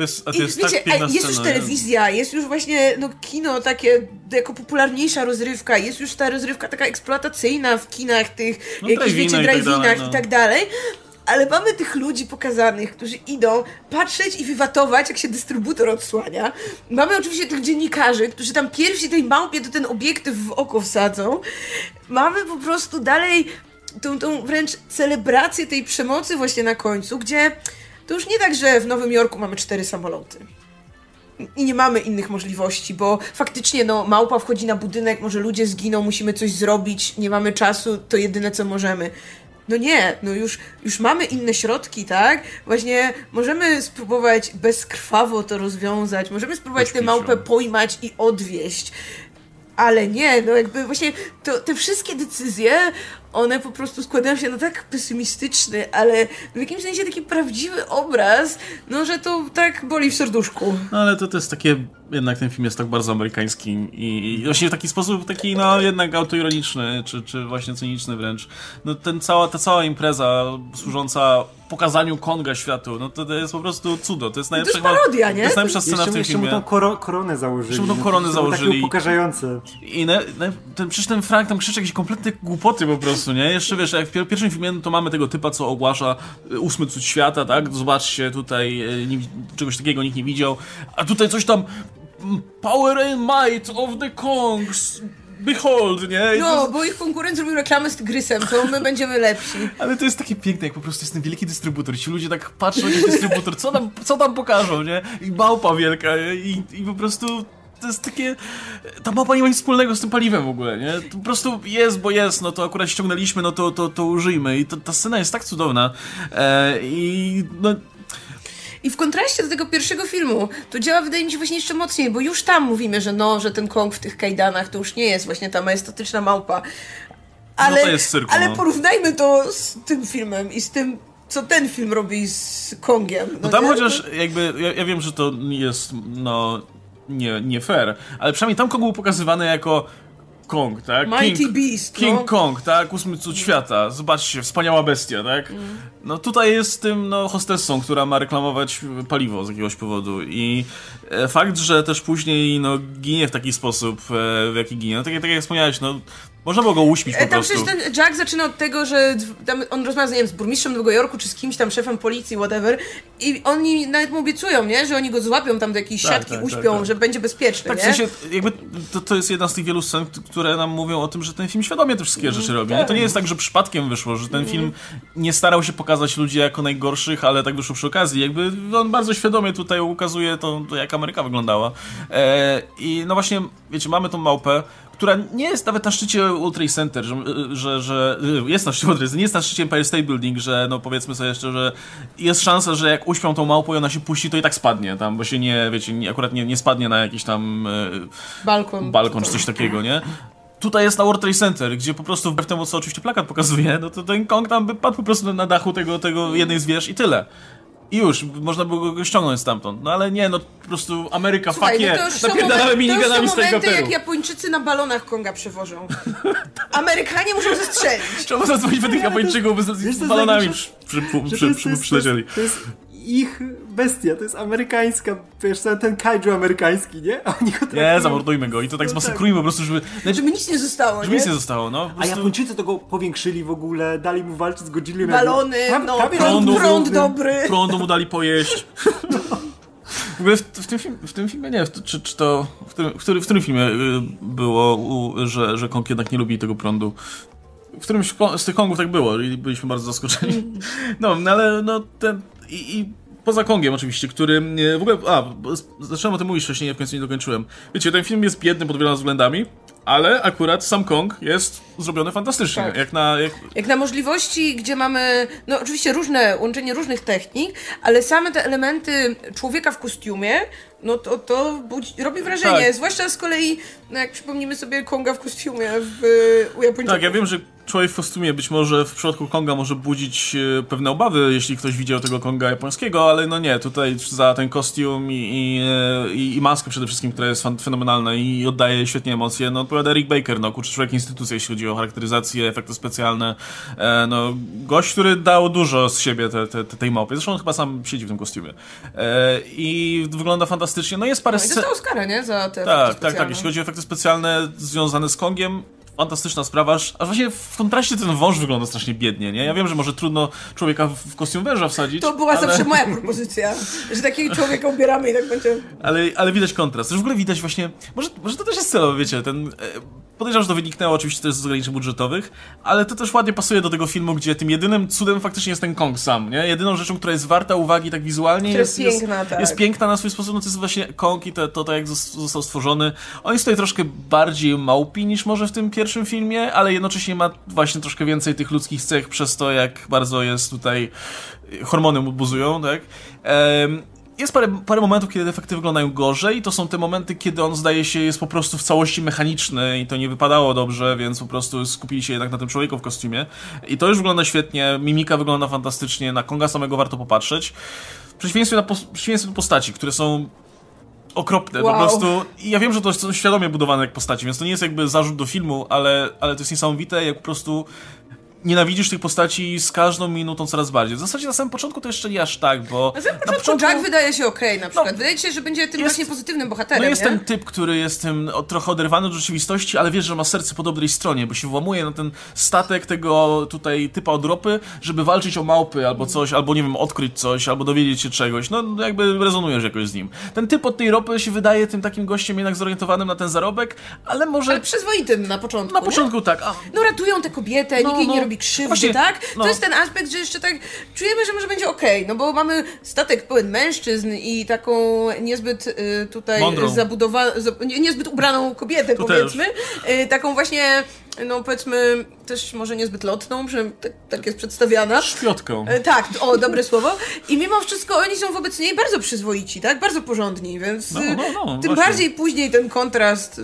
[SPEAKER 1] to jest, to jest, I, wiecie, tak
[SPEAKER 2] jest już telewizja, jest już właśnie no, kino takie jako popularniejsza rozrywka, jest już ta rozrywka taka eksploatacyjna w kinach tych, no, jakichś wiecie, drive-inach no. i tak dalej ale mamy tych ludzi pokazanych, którzy idą patrzeć i wywatować, jak się dystrybutor odsłania. Mamy oczywiście tych dziennikarzy, którzy tam pierwsi tej małpie to ten obiektyw w oko wsadzą. Mamy po prostu dalej tą, tą wręcz celebrację tej przemocy właśnie na końcu, gdzie to już nie tak, że w Nowym Jorku mamy cztery samoloty i nie mamy innych możliwości, bo faktycznie no, małpa wchodzi na budynek, może ludzie zginą, musimy coś zrobić, nie mamy czasu, to jedyne co możemy. No nie, no już, już mamy inne środki, tak? Właśnie możemy spróbować bezkrwawo to rozwiązać, możemy spróbować tę małpę pojmać i odwieść. Ale nie, no jakby właśnie to, te wszystkie decyzje, one po prostu składają się na tak pesymistyczny, ale w jakimś sensie taki prawdziwy obraz, no że to tak boli w serduszku.
[SPEAKER 1] No ale to, to jest takie, jednak ten film jest tak bardzo amerykański i, i właśnie w taki sposób taki, no jednak autoironiczny, czy, czy właśnie cyniczny wręcz. No ten cała, ta cała impreza służąca pokazaniu Konga światu, no to, to jest po prostu cudo. To jest najlepsza,
[SPEAKER 2] to jest parodia, nie?
[SPEAKER 1] To jest najlepsza scena jeszcze, w tym
[SPEAKER 3] jeszcze
[SPEAKER 1] filmie.
[SPEAKER 3] Jeszcze mu tą koro koronę założyli.
[SPEAKER 1] Jeszcze mu tą koronę no, założyli.
[SPEAKER 3] Takie upokarzające.
[SPEAKER 1] I ne, ne, ten, przecież ten Frank tam krzyczy jakieś kompletne głupoty po prostu, nie? Jeszcze wiesz, jak w pierwszym filmie no to mamy tego typa, co ogłasza y, ósmy cud świata, tak? Zobaczcie, tutaj y, nie, czegoś takiego nikt nie widział. A tutaj coś tam mm, Power and Might of the Kongs Behold, nie?
[SPEAKER 2] I no, to... bo ich konkurent zrobił reklamę z tygrysem, to my będziemy lepsi.
[SPEAKER 1] Ale to jest takie piękne, jak po prostu jest ten wielki dystrybutor. Ci ludzie tak patrzą na dystrybutor, co tam, co tam pokażą, nie? I małpa wielka, I, I po prostu to jest takie... Ta mapa nie ma nic wspólnego z tym paliwem w ogóle, nie? To po prostu jest, bo jest, no to akurat ściągnęliśmy, no to, to, to użyjmy. I to, ta scena jest tak cudowna. E, I no...
[SPEAKER 2] I w kontraście do tego pierwszego filmu, to działa wydaje mi się właśnie jeszcze mocniej, bo już tam mówimy, że no, że ten Kong w tych kajdanach to już nie jest właśnie ta majestatyczna małpa. Ale,
[SPEAKER 1] no to jest cyrku,
[SPEAKER 2] ale
[SPEAKER 1] no.
[SPEAKER 2] porównajmy to z tym filmem i z tym co ten film robi z Kongiem. No,
[SPEAKER 1] no tam nie? chociaż jakby, ja, ja, wiem, że to jest, no, nie, nie fair, ale przynajmniej tam Kong był pokazywany jako Kong, tak?
[SPEAKER 2] Mighty King, Beast,
[SPEAKER 1] King no. Kong, tak? Ósmy cud świata. Zobaczcie, wspaniała bestia, tak? Mm. No tutaj jest tym, no, hostessą, która ma reklamować paliwo z jakiegoś powodu i e, fakt, że też później, no, ginie w taki sposób, e, w jaki ginie, no tak, tak jak wspomniałeś, no, Można było go uśpić po
[SPEAKER 2] E, Tam
[SPEAKER 1] prostu.
[SPEAKER 2] przecież ten Jack zaczyna od tego, że tam on rozmawia z, nie wiem, z burmistrzem Nowego Jorku, czy z kimś tam, szefem policji, whatever, i oni nawet mu obiecują, nie? Że oni go złapią tam do jakiejś
[SPEAKER 1] Tak,
[SPEAKER 2] siatki,
[SPEAKER 1] tak,
[SPEAKER 2] uśpią,
[SPEAKER 1] tak, tak.
[SPEAKER 2] że będzie bezpieczny,
[SPEAKER 1] Tak, w
[SPEAKER 2] nie?
[SPEAKER 1] sensie, jakby to, to jest jedna z tych wielu scen, które nam mówią o tym, że ten film świadomie te wszystkie
[SPEAKER 2] Mhm.
[SPEAKER 1] rzeczy robi. Nie? To nie jest tak, że przypadkiem wyszło, że ten film nie starał się pokazać ludzi jako najgorszych, ale tak wyszło przy okazji. Jakby on bardzo świadomie tutaj ukazuje to, to jak Ameryka wyglądała. E, I no właśnie, wiecie, mamy tą małpę, która nie jest nawet na szczycie World Trade Center, że, że, że jest na szczycie World Trade nie jest na szczycie Empire State Building, że no powiedzmy sobie jeszcze, że jest szansa, że jak uśpią tą małpą i ona się puści, to i tak spadnie tam, bo się nie, wiecie, nie, akurat nie, nie spadnie na jakiś tam e,
[SPEAKER 2] Balkon.
[SPEAKER 1] balkon czy coś takiego, nie? Tutaj jest na World Trade Center, gdzie po prostu wbrew temu, co oczywiście plakat pokazuje, no to ten Kong tam by padł po prostu na dachu tego, tego jednej z wież i tyle. I już, można było go ściągnąć stamtąd. No ale nie, no po prostu Ameryka,
[SPEAKER 2] Słuchaj,
[SPEAKER 1] fuck
[SPEAKER 2] no to już są,
[SPEAKER 1] napierdalamy
[SPEAKER 2] są
[SPEAKER 1] z tego
[SPEAKER 2] momenty, jak. Japończycy na balonach Konga przewożą. Amerykanie muszą zestrzelić.
[SPEAKER 1] Trzeba zadzwonić do tych Japończyków, z
[SPEAKER 3] jest
[SPEAKER 1] balonami przy, przy, przy, przy, przylecieli.
[SPEAKER 3] To jest ich bestia, to jest amerykańska, wiesz, ten, ten kaiju amerykański, nie? A oni go
[SPEAKER 1] Nie, zamordujmy go i to tak
[SPEAKER 3] No
[SPEAKER 1] zmasakrujmy po prostu, żeby...
[SPEAKER 2] Żeby nic nie zostało,
[SPEAKER 1] Żeby
[SPEAKER 2] nie?
[SPEAKER 1] nic nie zostało, no. Po
[SPEAKER 3] A
[SPEAKER 1] prostu...
[SPEAKER 3] Japończycy to go powiększyli w ogóle, dali mu walczyć z Godzillą.
[SPEAKER 2] Balony,
[SPEAKER 3] Prawie-
[SPEAKER 2] no,
[SPEAKER 3] prawie
[SPEAKER 2] prąd,
[SPEAKER 1] prądu-
[SPEAKER 2] prąd dobry.
[SPEAKER 1] Prądu mu dali pojeść. W ogóle w, w, tym, film, w tym filmie, nie, w, czy, czy to... W, tym, w, którym, w którym filmie y, było, u, że, że Kong jednak nie lubi tego prądu? W którymś z tych Kongów tak było i byliśmy bardzo zaskoczeni. No, no ale no ten... I, i poza Kongiem oczywiście, który e, w ogóle... A, zacząłem o tym mówić wcześniej, a w końcu nie dokończyłem. Wiecie, ten film jest biedny pod wieloma względami, ale akurat sam Kong jest zrobiony fantastycznie.
[SPEAKER 2] Tak.
[SPEAKER 1] Jak na... Jak,
[SPEAKER 2] Jak na możliwości, gdzie mamy, no oczywiście różne, łączenie różnych technik, ale same te elementy człowieka w kostiumie, no to, to budzi, robi wrażenie.
[SPEAKER 1] Tak.
[SPEAKER 2] Zwłaszcza z kolei, no jak przypomnimy sobie Konga w kostiumie w, u Japończyków.
[SPEAKER 1] Tak, ja wiem, że człowiek w kostiumie być może w przypadku Konga może budzić e, pewne obawy, jeśli ktoś widział tego Konga japońskiego, ale no nie, tutaj za ten kostium i, i, e, i, maskę przede wszystkim, która jest fenomenalna i oddaje świetnie emocje, no odpowiada Rick Baker, no kurczę, człowiek instytucja, jeśli chodzi o charakteryzację, efekty specjalne, e, no gość, który dał dużo z siebie te, te, te, tej małpie, zresztą on chyba sam siedzi w tym kostiumie e, i wygląda fantastycznie, no jest parę
[SPEAKER 2] No i dostał Oscara, nie? Za te
[SPEAKER 1] Tak, tak, tak. Jeśli chodzi o efekty specjalne związane z Kongiem, fantastyczna sprawa, aż aż właśnie w kontraście ten wąż wygląda strasznie biednie, nie? Ja wiem, że może trudno człowieka w w kostium węża wsadzić,
[SPEAKER 2] To była
[SPEAKER 1] ale,
[SPEAKER 2] zawsze moja propozycja, że takiego człowieka ubieramy i tak będzie...
[SPEAKER 1] ale, ale widać kontrast. Też w ogóle widać właśnie, może, może to też jest celowe, wiecie, ten... Podejrzewam, że to wyniknęło oczywiście też z ograniczeń budżetowych, ale to też ładnie pasuje do tego filmu, gdzie tym jedynym cudem faktycznie jest ten Kong sam, nie? Jedyną rzeczą, która jest warta uwagi tak wizualnie
[SPEAKER 2] Która jest piękna, tak.
[SPEAKER 1] jest piękna na swój sposób, no to jest właśnie Kong i to, to, to jak zos- został stworzony. On jest tutaj troszkę bardziej małpi niż może w tym pierwszym filmie, ale jednocześnie ma właśnie troszkę więcej tych ludzkich cech przez to, jak bardzo jest tutaj y, hormony mu buzują, tak? Jest parę, parę momentów, kiedy efekty wyglądają gorzej. To są te momenty, kiedy on zdaje się jest po prostu w całości mechaniczny i to nie wypadało dobrze, więc po prostu skupili się jednak na tym człowieku w kostiumie. I to już wygląda świetnie, mimika wygląda fantastycznie, na Konga samego warto popatrzeć. W przeciwieństwie, na pos- przeciwieństwie do postaci, które są okropne,
[SPEAKER 2] Wow.
[SPEAKER 1] po prostu. I ja wiem, że to są świadomie budowane jak postaci, więc to nie jest jakby zarzut do filmu, ale, ale to jest niesamowite, jak po prostu nienawidzisz tych postaci z każdą minutą coraz bardziej. W zasadzie na samym początku to jeszcze nie aż tak, bo
[SPEAKER 2] Na samym początku Jack wydaje się okej na przykład. Wydaje ci się, że będzie tym
[SPEAKER 1] jest-
[SPEAKER 2] właśnie pozytywnym bohaterem,
[SPEAKER 1] no jest
[SPEAKER 2] nie?
[SPEAKER 1] ten typ, który jest tym o, trochę oderwany od rzeczywistości, ale wiesz, że ma serce po dobrej stronie, bo się włamuje na ten statek tego tutaj typa od ropy, żeby walczyć o małpy albo coś, albo nie wiem, odkryć coś, albo dowiedzieć się czegoś. No jakby rezonujesz jakoś z nim. Ten typ od tej ropy się wydaje tym takim gościem jednak zorientowanym na ten zarobek, ale może...
[SPEAKER 2] Ale przyzwoitym na początku,
[SPEAKER 1] na
[SPEAKER 2] nie?
[SPEAKER 1] początku tak, a
[SPEAKER 2] No ratują tę kobietę,
[SPEAKER 1] No,
[SPEAKER 2] nikt jej
[SPEAKER 1] no.
[SPEAKER 2] nie robi krzywdy,
[SPEAKER 1] Właśnie,
[SPEAKER 2] tak?
[SPEAKER 1] no.
[SPEAKER 2] To jest ten aspekt, że jeszcze tak czujemy, że może będzie okej, no bo mamy statek pełen mężczyzn i taką niezbyt y, tutaj zabudowaną, nie, niezbyt ubraną kobietę,
[SPEAKER 1] To
[SPEAKER 2] powiedzmy. Y, taką właśnie, no powiedzmy, też może niezbyt lotną, że tak, tak jest przedstawiana.
[SPEAKER 1] szpiotką.
[SPEAKER 2] E, Tak, o, dobre słowo. I mimo wszystko oni są wobec niej bardzo przyzwoici, tak? Bardzo porządni, więc
[SPEAKER 1] No,
[SPEAKER 2] y,
[SPEAKER 1] no, no,
[SPEAKER 2] tym
[SPEAKER 1] właśnie.
[SPEAKER 2] bardziej później ten kontrast.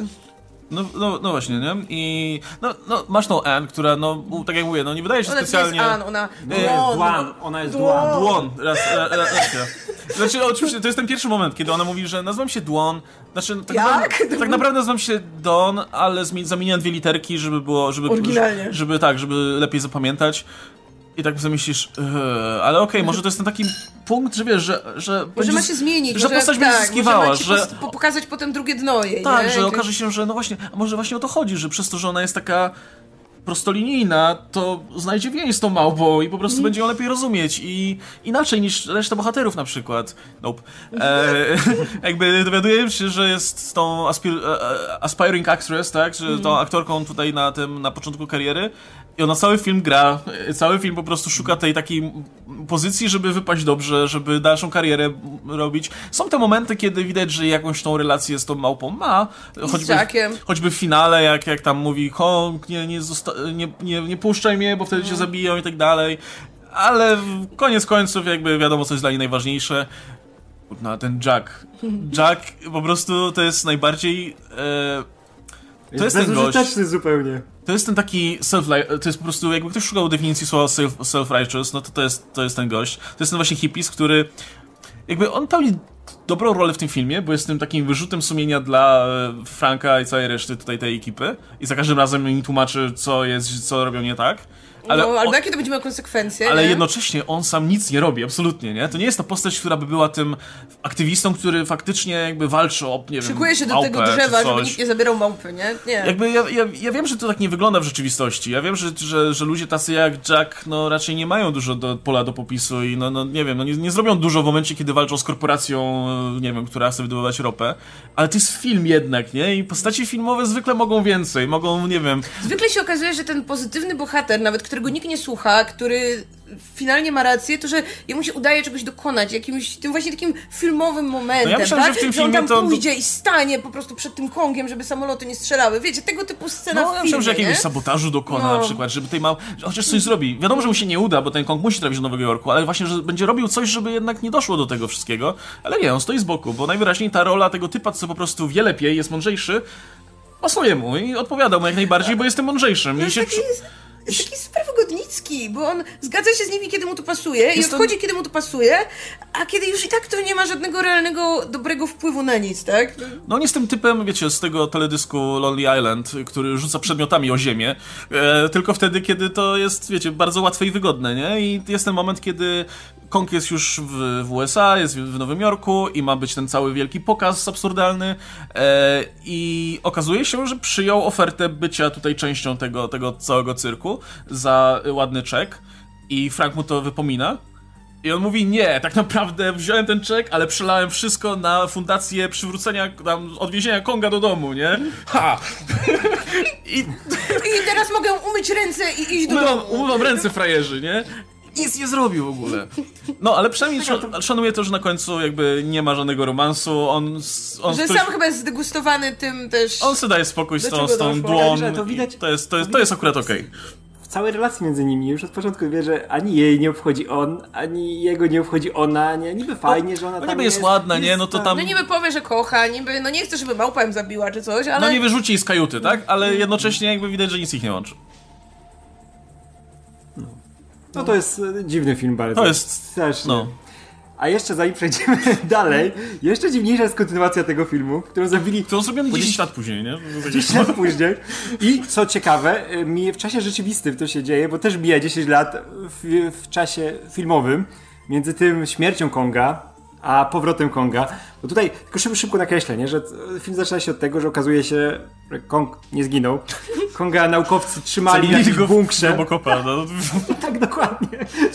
[SPEAKER 1] No, no, no właśnie, nie? I no, no, masz tą Anne, która, no, tak jak mówię, no nie wydaje się
[SPEAKER 2] Ona nie
[SPEAKER 1] specjalnie...
[SPEAKER 2] jest Ann, ona...
[SPEAKER 3] Ona jest
[SPEAKER 2] Dłon.
[SPEAKER 3] Dwan, ona jest
[SPEAKER 2] Dłon.
[SPEAKER 3] Dwan.
[SPEAKER 1] Dłon, raz, ra, ra, racja. Znaczy, oczywiście, to jest ten pierwszy moment, kiedy ona mówi, że nazywam się Dłon. Znaczy, tak,
[SPEAKER 2] Jak?
[SPEAKER 1] Naprawdę, tak naprawdę nazywam się Don, ale zamieniłem dwie literki, żeby było, żeby,
[SPEAKER 2] Oryginalnie.
[SPEAKER 1] żeby tak, żeby lepiej zapamiętać. I tak sobie myślisz, yy, ale okej, okay, może to jest ten taki punkt, że wiesz, że... że
[SPEAKER 2] będzie, ma się zmienić.
[SPEAKER 1] Że postać będzie tak, zyskiwała, że...
[SPEAKER 2] pokazać potem drugie dno jej,
[SPEAKER 1] Tak,
[SPEAKER 2] nie?
[SPEAKER 1] że okaże się, że no właśnie, a może właśnie o to chodzi, że przez to, że ona jest taka prostolinijna, to znajdzie więź z tą małpą i po prostu mm. będzie ją lepiej rozumieć i inaczej niż reszta bohaterów na przykład. Nope. E, jakby dowiadujemy się, że jest tą aspir, e, e, aspiring actress, tak, że tą aktorką tutaj na tym, na początku kariery i ona cały film gra, cały film po prostu szuka tej takiej pozycji, żeby wypaść dobrze, żeby dalszą karierę robić. Są te momenty, kiedy widać, że jakąś tą relację z tą małpą ma. Choćby, choćby w finale, jak, jak tam mówi Kong, nie, nie, nie, nie, nie puszczaj mnie, bo wtedy cię mhm. zabiją i tak dalej. Ale koniec końców jakby wiadomo, co jest dla niej najważniejsze. No, ten Jack. Jack po prostu to jest najbardziej... E,
[SPEAKER 3] to jest, jest ten gość. zupełnie.
[SPEAKER 1] To jest ten taki self to jest po prostu, jakby ktoś szukał definicji słowa self-righteous, no to to jest, to jest ten gość. To jest ten właśnie hippies, który jakby on pełni dobrą rolę w tym filmie, bo jest tym takim wyrzutem sumienia dla e, Franka i całej reszty tutaj tej ekipy i za każdym razem im tłumaczy, co jest, co robią nie tak.
[SPEAKER 2] Ale no, albo jakie to będzie miało konsekwencje.
[SPEAKER 1] Ale
[SPEAKER 2] nie?
[SPEAKER 1] jednocześnie on sam nic nie robi, absolutnie, nie? To nie jest ta postać, która by była tym aktywistą, który faktycznie jakby walczy o, nie
[SPEAKER 2] Szykuje
[SPEAKER 1] wiem,
[SPEAKER 2] się do tego drzewa, żeby nikt nie zabierał małpy, nie? Nie.
[SPEAKER 1] Jakby ja, ja, ja wiem, że to tak nie wygląda w rzeczywistości. Ja wiem, że, że, że ludzie tacy jak Jack, no raczej nie mają dużo do, pola do popisu i no, no nie wiem, no nie, nie zrobią dużo w momencie, kiedy walczą z korporacją, nie wiem, która chce wydobywać ropę. Ale to jest film jednak, nie? I postaci filmowe zwykle mogą więcej, mogą, nie wiem...
[SPEAKER 2] Zwykle się okazuje, że ten pozytywny bohater, nawet którego nikt nie słucha, który finalnie ma rację, to że jemu się udaje czegoś dokonać, jakimś tym właśnie takim filmowym momentem, no ja myślałem, tak? że, w tym że on tam to... pójdzie i stanie po prostu przed tym kongiem, żeby samoloty nie strzelały. Wiecie, tego typu scena no, filmie, ja myślałem,
[SPEAKER 1] że jakiegoś sabotażu dokona no. na przykład, żeby tej mał... chociaż coś zrobi. Wiadomo, że mu się nie uda, bo ten kong musi trafić do Nowego Jorku, ale właśnie, że będzie robił coś, żeby jednak nie doszło do tego wszystkiego. Ale nie, on stoi z boku, bo najwyraźniej ta rola tego typa, co po prostu wie lepiej, jest mądrzejszy, pasuje mu i odpowiada mu jak najbardziej, bo jestem mądrzejszym. I się... Jest
[SPEAKER 2] jest taki super wygodnicki, bo on zgadza się z nimi, kiedy mu to pasuje jest i odchodzi, to... kiedy mu to pasuje, a kiedy już i tak to nie ma żadnego realnego, dobrego wpływu na nic, tak?
[SPEAKER 1] No on jest tym typem, wiecie, z tego teledysku Lonely Island, który rzuca przedmiotami o ziemię, e, tylko wtedy, kiedy to jest, wiecie, bardzo łatwe i wygodne, nie? I jest ten moment, kiedy Kong jest już w, w, USA, jest w Nowym Jorku i ma być ten cały wielki pokaz absurdalny e, i okazuje się, że przyjął ofertę bycia tutaj częścią tego, tego całego cyrku za ładny czek i Frank mu to wypomina. I on mówi, nie, tak naprawdę wziąłem ten czek, ale przelałem wszystko na fundację przywrócenia, tam, odwiezienia Konga do domu, nie? Ha!
[SPEAKER 2] I, I teraz mogę umyć ręce i iść do umywam, domu.
[SPEAKER 1] Umywam ręce, frajerzy, nie? Nic nie zrobił w ogóle. No, ale przynajmniej szanuję to, że na końcu jakby nie ma żadnego romansu, on... on
[SPEAKER 2] że sam chyba jest zdegustowany tym też...
[SPEAKER 1] On sobie daje spokój z tą, z tą dłon. To, widać, to, jest, to, jest, to jest akurat okej. Okay.
[SPEAKER 3] W całej relacji między nimi już od początku wie, że ani jej nie obchodzi on, ani jego nie obchodzi ona, nie? Niby fajnie, że ona no, tam
[SPEAKER 1] niby jest, jest ładna, jest, nie? No to tam...
[SPEAKER 2] No niby powie, że kocha, niby, no nie chce, żeby małpa im zabiła czy coś, ale...
[SPEAKER 1] No nie wyrzuci jej z kajuty, tak? Ale jednocześnie jakby widać, że nic ich nie łączy.
[SPEAKER 3] No to jest e, dziwny film bardzo.
[SPEAKER 1] To jest... Straszny. No.
[SPEAKER 3] A jeszcze zanim przejdziemy dalej, jeszcze dziwniejsza jest kontynuacja tego filmu, którą zrobili...
[SPEAKER 1] Którą zrobiono 10 lat później, nie?
[SPEAKER 3] 10 lat później. I co ciekawe, e, mi w czasie rzeczywistym to się dzieje, bo też mija 10 lat w, w czasie filmowym, między tym śmiercią Konga, a powrotem Konga. Bo tutaj tylko szybko, szybko nakreślę, nie? że film zaczyna się od tego, że okazuje się, że Kong nie zginął. Konga naukowcy trzymali w jakimś bunkrze.
[SPEAKER 1] Robocopa, no.
[SPEAKER 3] tak, dokładnie.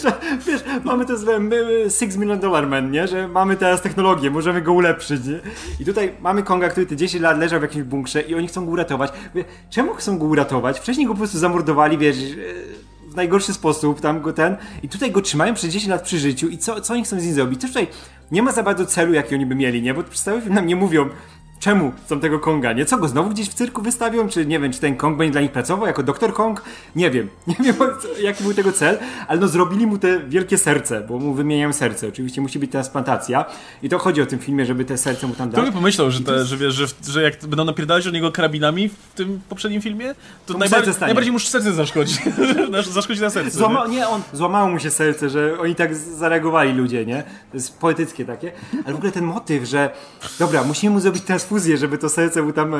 [SPEAKER 3] Że, wiesz, mamy to zwane Six Million Dollar Man, nie? że mamy teraz technologię, możemy go ulepszyć. Nie? I tutaj mamy Konga, który te 10 lat leżał w jakimś bunkrze i oni chcą go uratować. Czemu chcą go uratować? Wcześniej go po prostu zamordowali, wiesz w najgorszy sposób, tam go ten. I tutaj go trzymają przez 10 lat przy życiu i co, co oni chcą z nim zrobić? Tutaj nie ma za bardzo celu, jaki oni by mieli, nie? Bo film nam nie mówią, czemu chcą tego Konga, nie? Co go znowu gdzieś w cyrku wystawią? Czy nie wiem, czy ten Kong będzie dla nich pracował jako doktor Kong? Nie wiem. Nie wiem, jaki był tego cel, ale no zrobili mu te wielkie serce, bo mu wymieniają serce. Oczywiście musi być transplantacja i to chodzi o tym filmie, żeby te serce mu tam dać.
[SPEAKER 1] Kto by pomyślał, że, te, że wiesz, że, że jak będą napierdalać od niego karabinami w tym poprzednim filmie, to, to najbardziej, najbardziej mu serce zaszkodzi. zaszkodzi na serce.
[SPEAKER 3] Złama, nie? nie, on, złamało mu się serce, że oni tak zareagowali ludzie, nie? To jest poetyckie takie. Ale w ogóle ten motyw, że dobra, musimy mu zrobić transfuzję, żeby to serce mu tam e,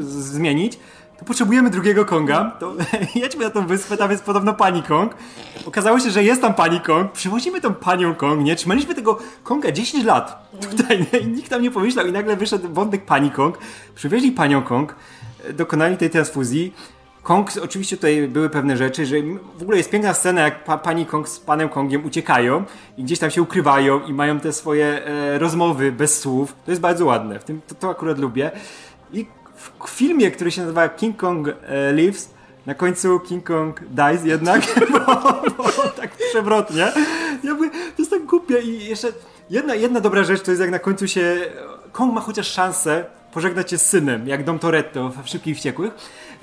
[SPEAKER 3] zmienić, to potrzebujemy drugiego Konga, to jedźmy na tą wyspę, tam jest podobno pani Kong. Okazało się, że jest tam pani Kong, przywozimy tą panią Kong, nie? Trzymaliśmy tego Konga 10 lat tutaj, nie? I nikt tam nie pomyślał i nagle wyszedł wątek pani Kong, przywieźli panią Kong, dokonali tej transfuzji, Kong, oczywiście tutaj były pewne rzeczy, że w ogóle jest piękna scena, jak pa, pani Kong z panem Kongiem uciekają i gdzieś tam się ukrywają i mają te swoje e, rozmowy bez słów. To jest bardzo ładne, w tym, to, to akurat lubię. I w filmie, który się nazywa King Kong e, Lives, na końcu King Kong dies jednak, bo, bo tak przewrotnie. Jakby, to jest tak głupie i jeszcze jedna, jedna dobra rzecz to jest jak na końcu się Kong ma chociaż szansę pożegnać się z synem, jak Dom Toretto w Szybkich Wściekłych.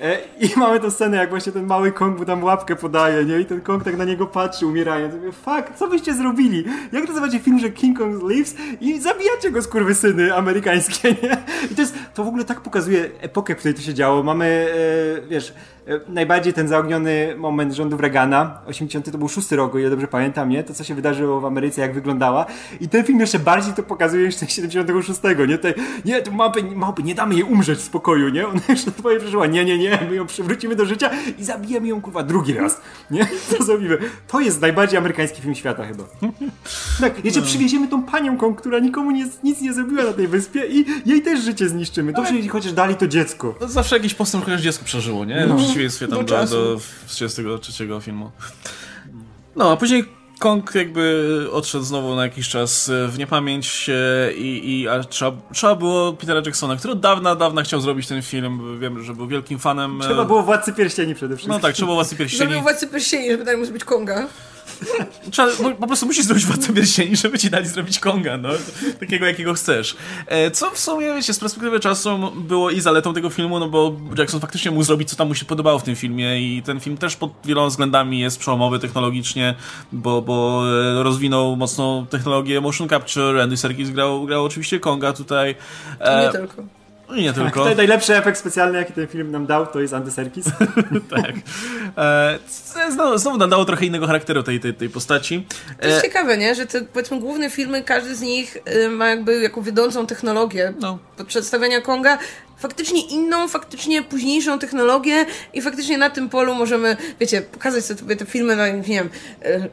[SPEAKER 3] E, I mamy tę scenę, jak właśnie ten mały Kong mu tam łapkę podaje, nie? I ten Kong tak na niego patrzy, umierając. Mówię, fuck, co byście zrobili? Jak nazywacie film, że King Kong lives i zabijacie go syny amerykańskie, nie? I to jest, to w ogóle tak pokazuje epokę, w której to się działo. Mamy, e, wiesz, najbardziej ten zaogniony moment rządów Reagana, 80 to był szósty rok, o ile dobrze pamiętam, nie? To, co się wydarzyło w Ameryce, jak wyglądała. I ten film jeszcze bardziej to pokazuje niż ten 76, nie? Tutaj, nie, to małpy, małpy, nie damy jej umrzeć w spokoju, nie? Ona jeszcze twoje przeżyła, nie, nie, nie, my ją przywrócimy do życia i zabijemy ją, kurwa, drugi raz, nie? Co zrobimy? To jest najbardziej amerykański film świata chyba. Tak, jeszcze no. przywieziemy tą panią, która nikomu nie, nic nie zrobiła na tej wyspie i jej też życie zniszczymy. Dobrze, jeśli chociaż dali to dziecko.
[SPEAKER 1] No, zawsze jakiś postęp chociaż dziecko przeżyło, nie? No przeciwieństwie tam do, do, do 33 filmu. No, a później Kong jakby odszedł znowu na jakiś czas w niepamięć i, i a trzeba, trzeba było Petera Jacksona, który od dawna, dawna chciał zrobić ten film. Wiem, że był wielkim fanem.
[SPEAKER 3] Trzeba było Władcy Pierścieni przede wszystkim.
[SPEAKER 1] No tak, trzeba było Władcy Pierścieni.
[SPEAKER 2] Zrobił Władcy Pierścieni, żeby dać mu zrobić Konga.
[SPEAKER 1] Trzeba, po prostu musisz zrobić władcę pierścieni, żeby ci dali zrobić Konga, no. Takiego, jakiego chcesz. E, co w sumie, wiecie, z perspektywy czasu było i zaletą tego filmu, no bo Jackson faktycznie mógł zrobić, co tam mu się podobało w tym filmie i ten film też pod wieloma względami jest przełomowy technologicznie, bo, bo e, rozwinął mocno technologię motion capture, Andy Serkis grał, grał oczywiście Konga tutaj.
[SPEAKER 2] E, nie tylko.
[SPEAKER 1] No I nie tak, tylko.
[SPEAKER 3] Tutaj najlepszy efekt specjalny, jaki ten film nam dał, to jest Andy Serkis.
[SPEAKER 1] tak. E, znowu, znowu nadało trochę innego charakteru tej, tej, tej postaci.
[SPEAKER 2] To jest e... ciekawe, nie? Że te, powiedzmy, główne filmy, każdy z nich y, ma jakby jako wiodącą technologię no. przedstawienia Konga, faktycznie inną, faktycznie późniejszą technologię i faktycznie na tym polu możemy, wiecie, pokazać sobie te filmy, no nie wiem, e,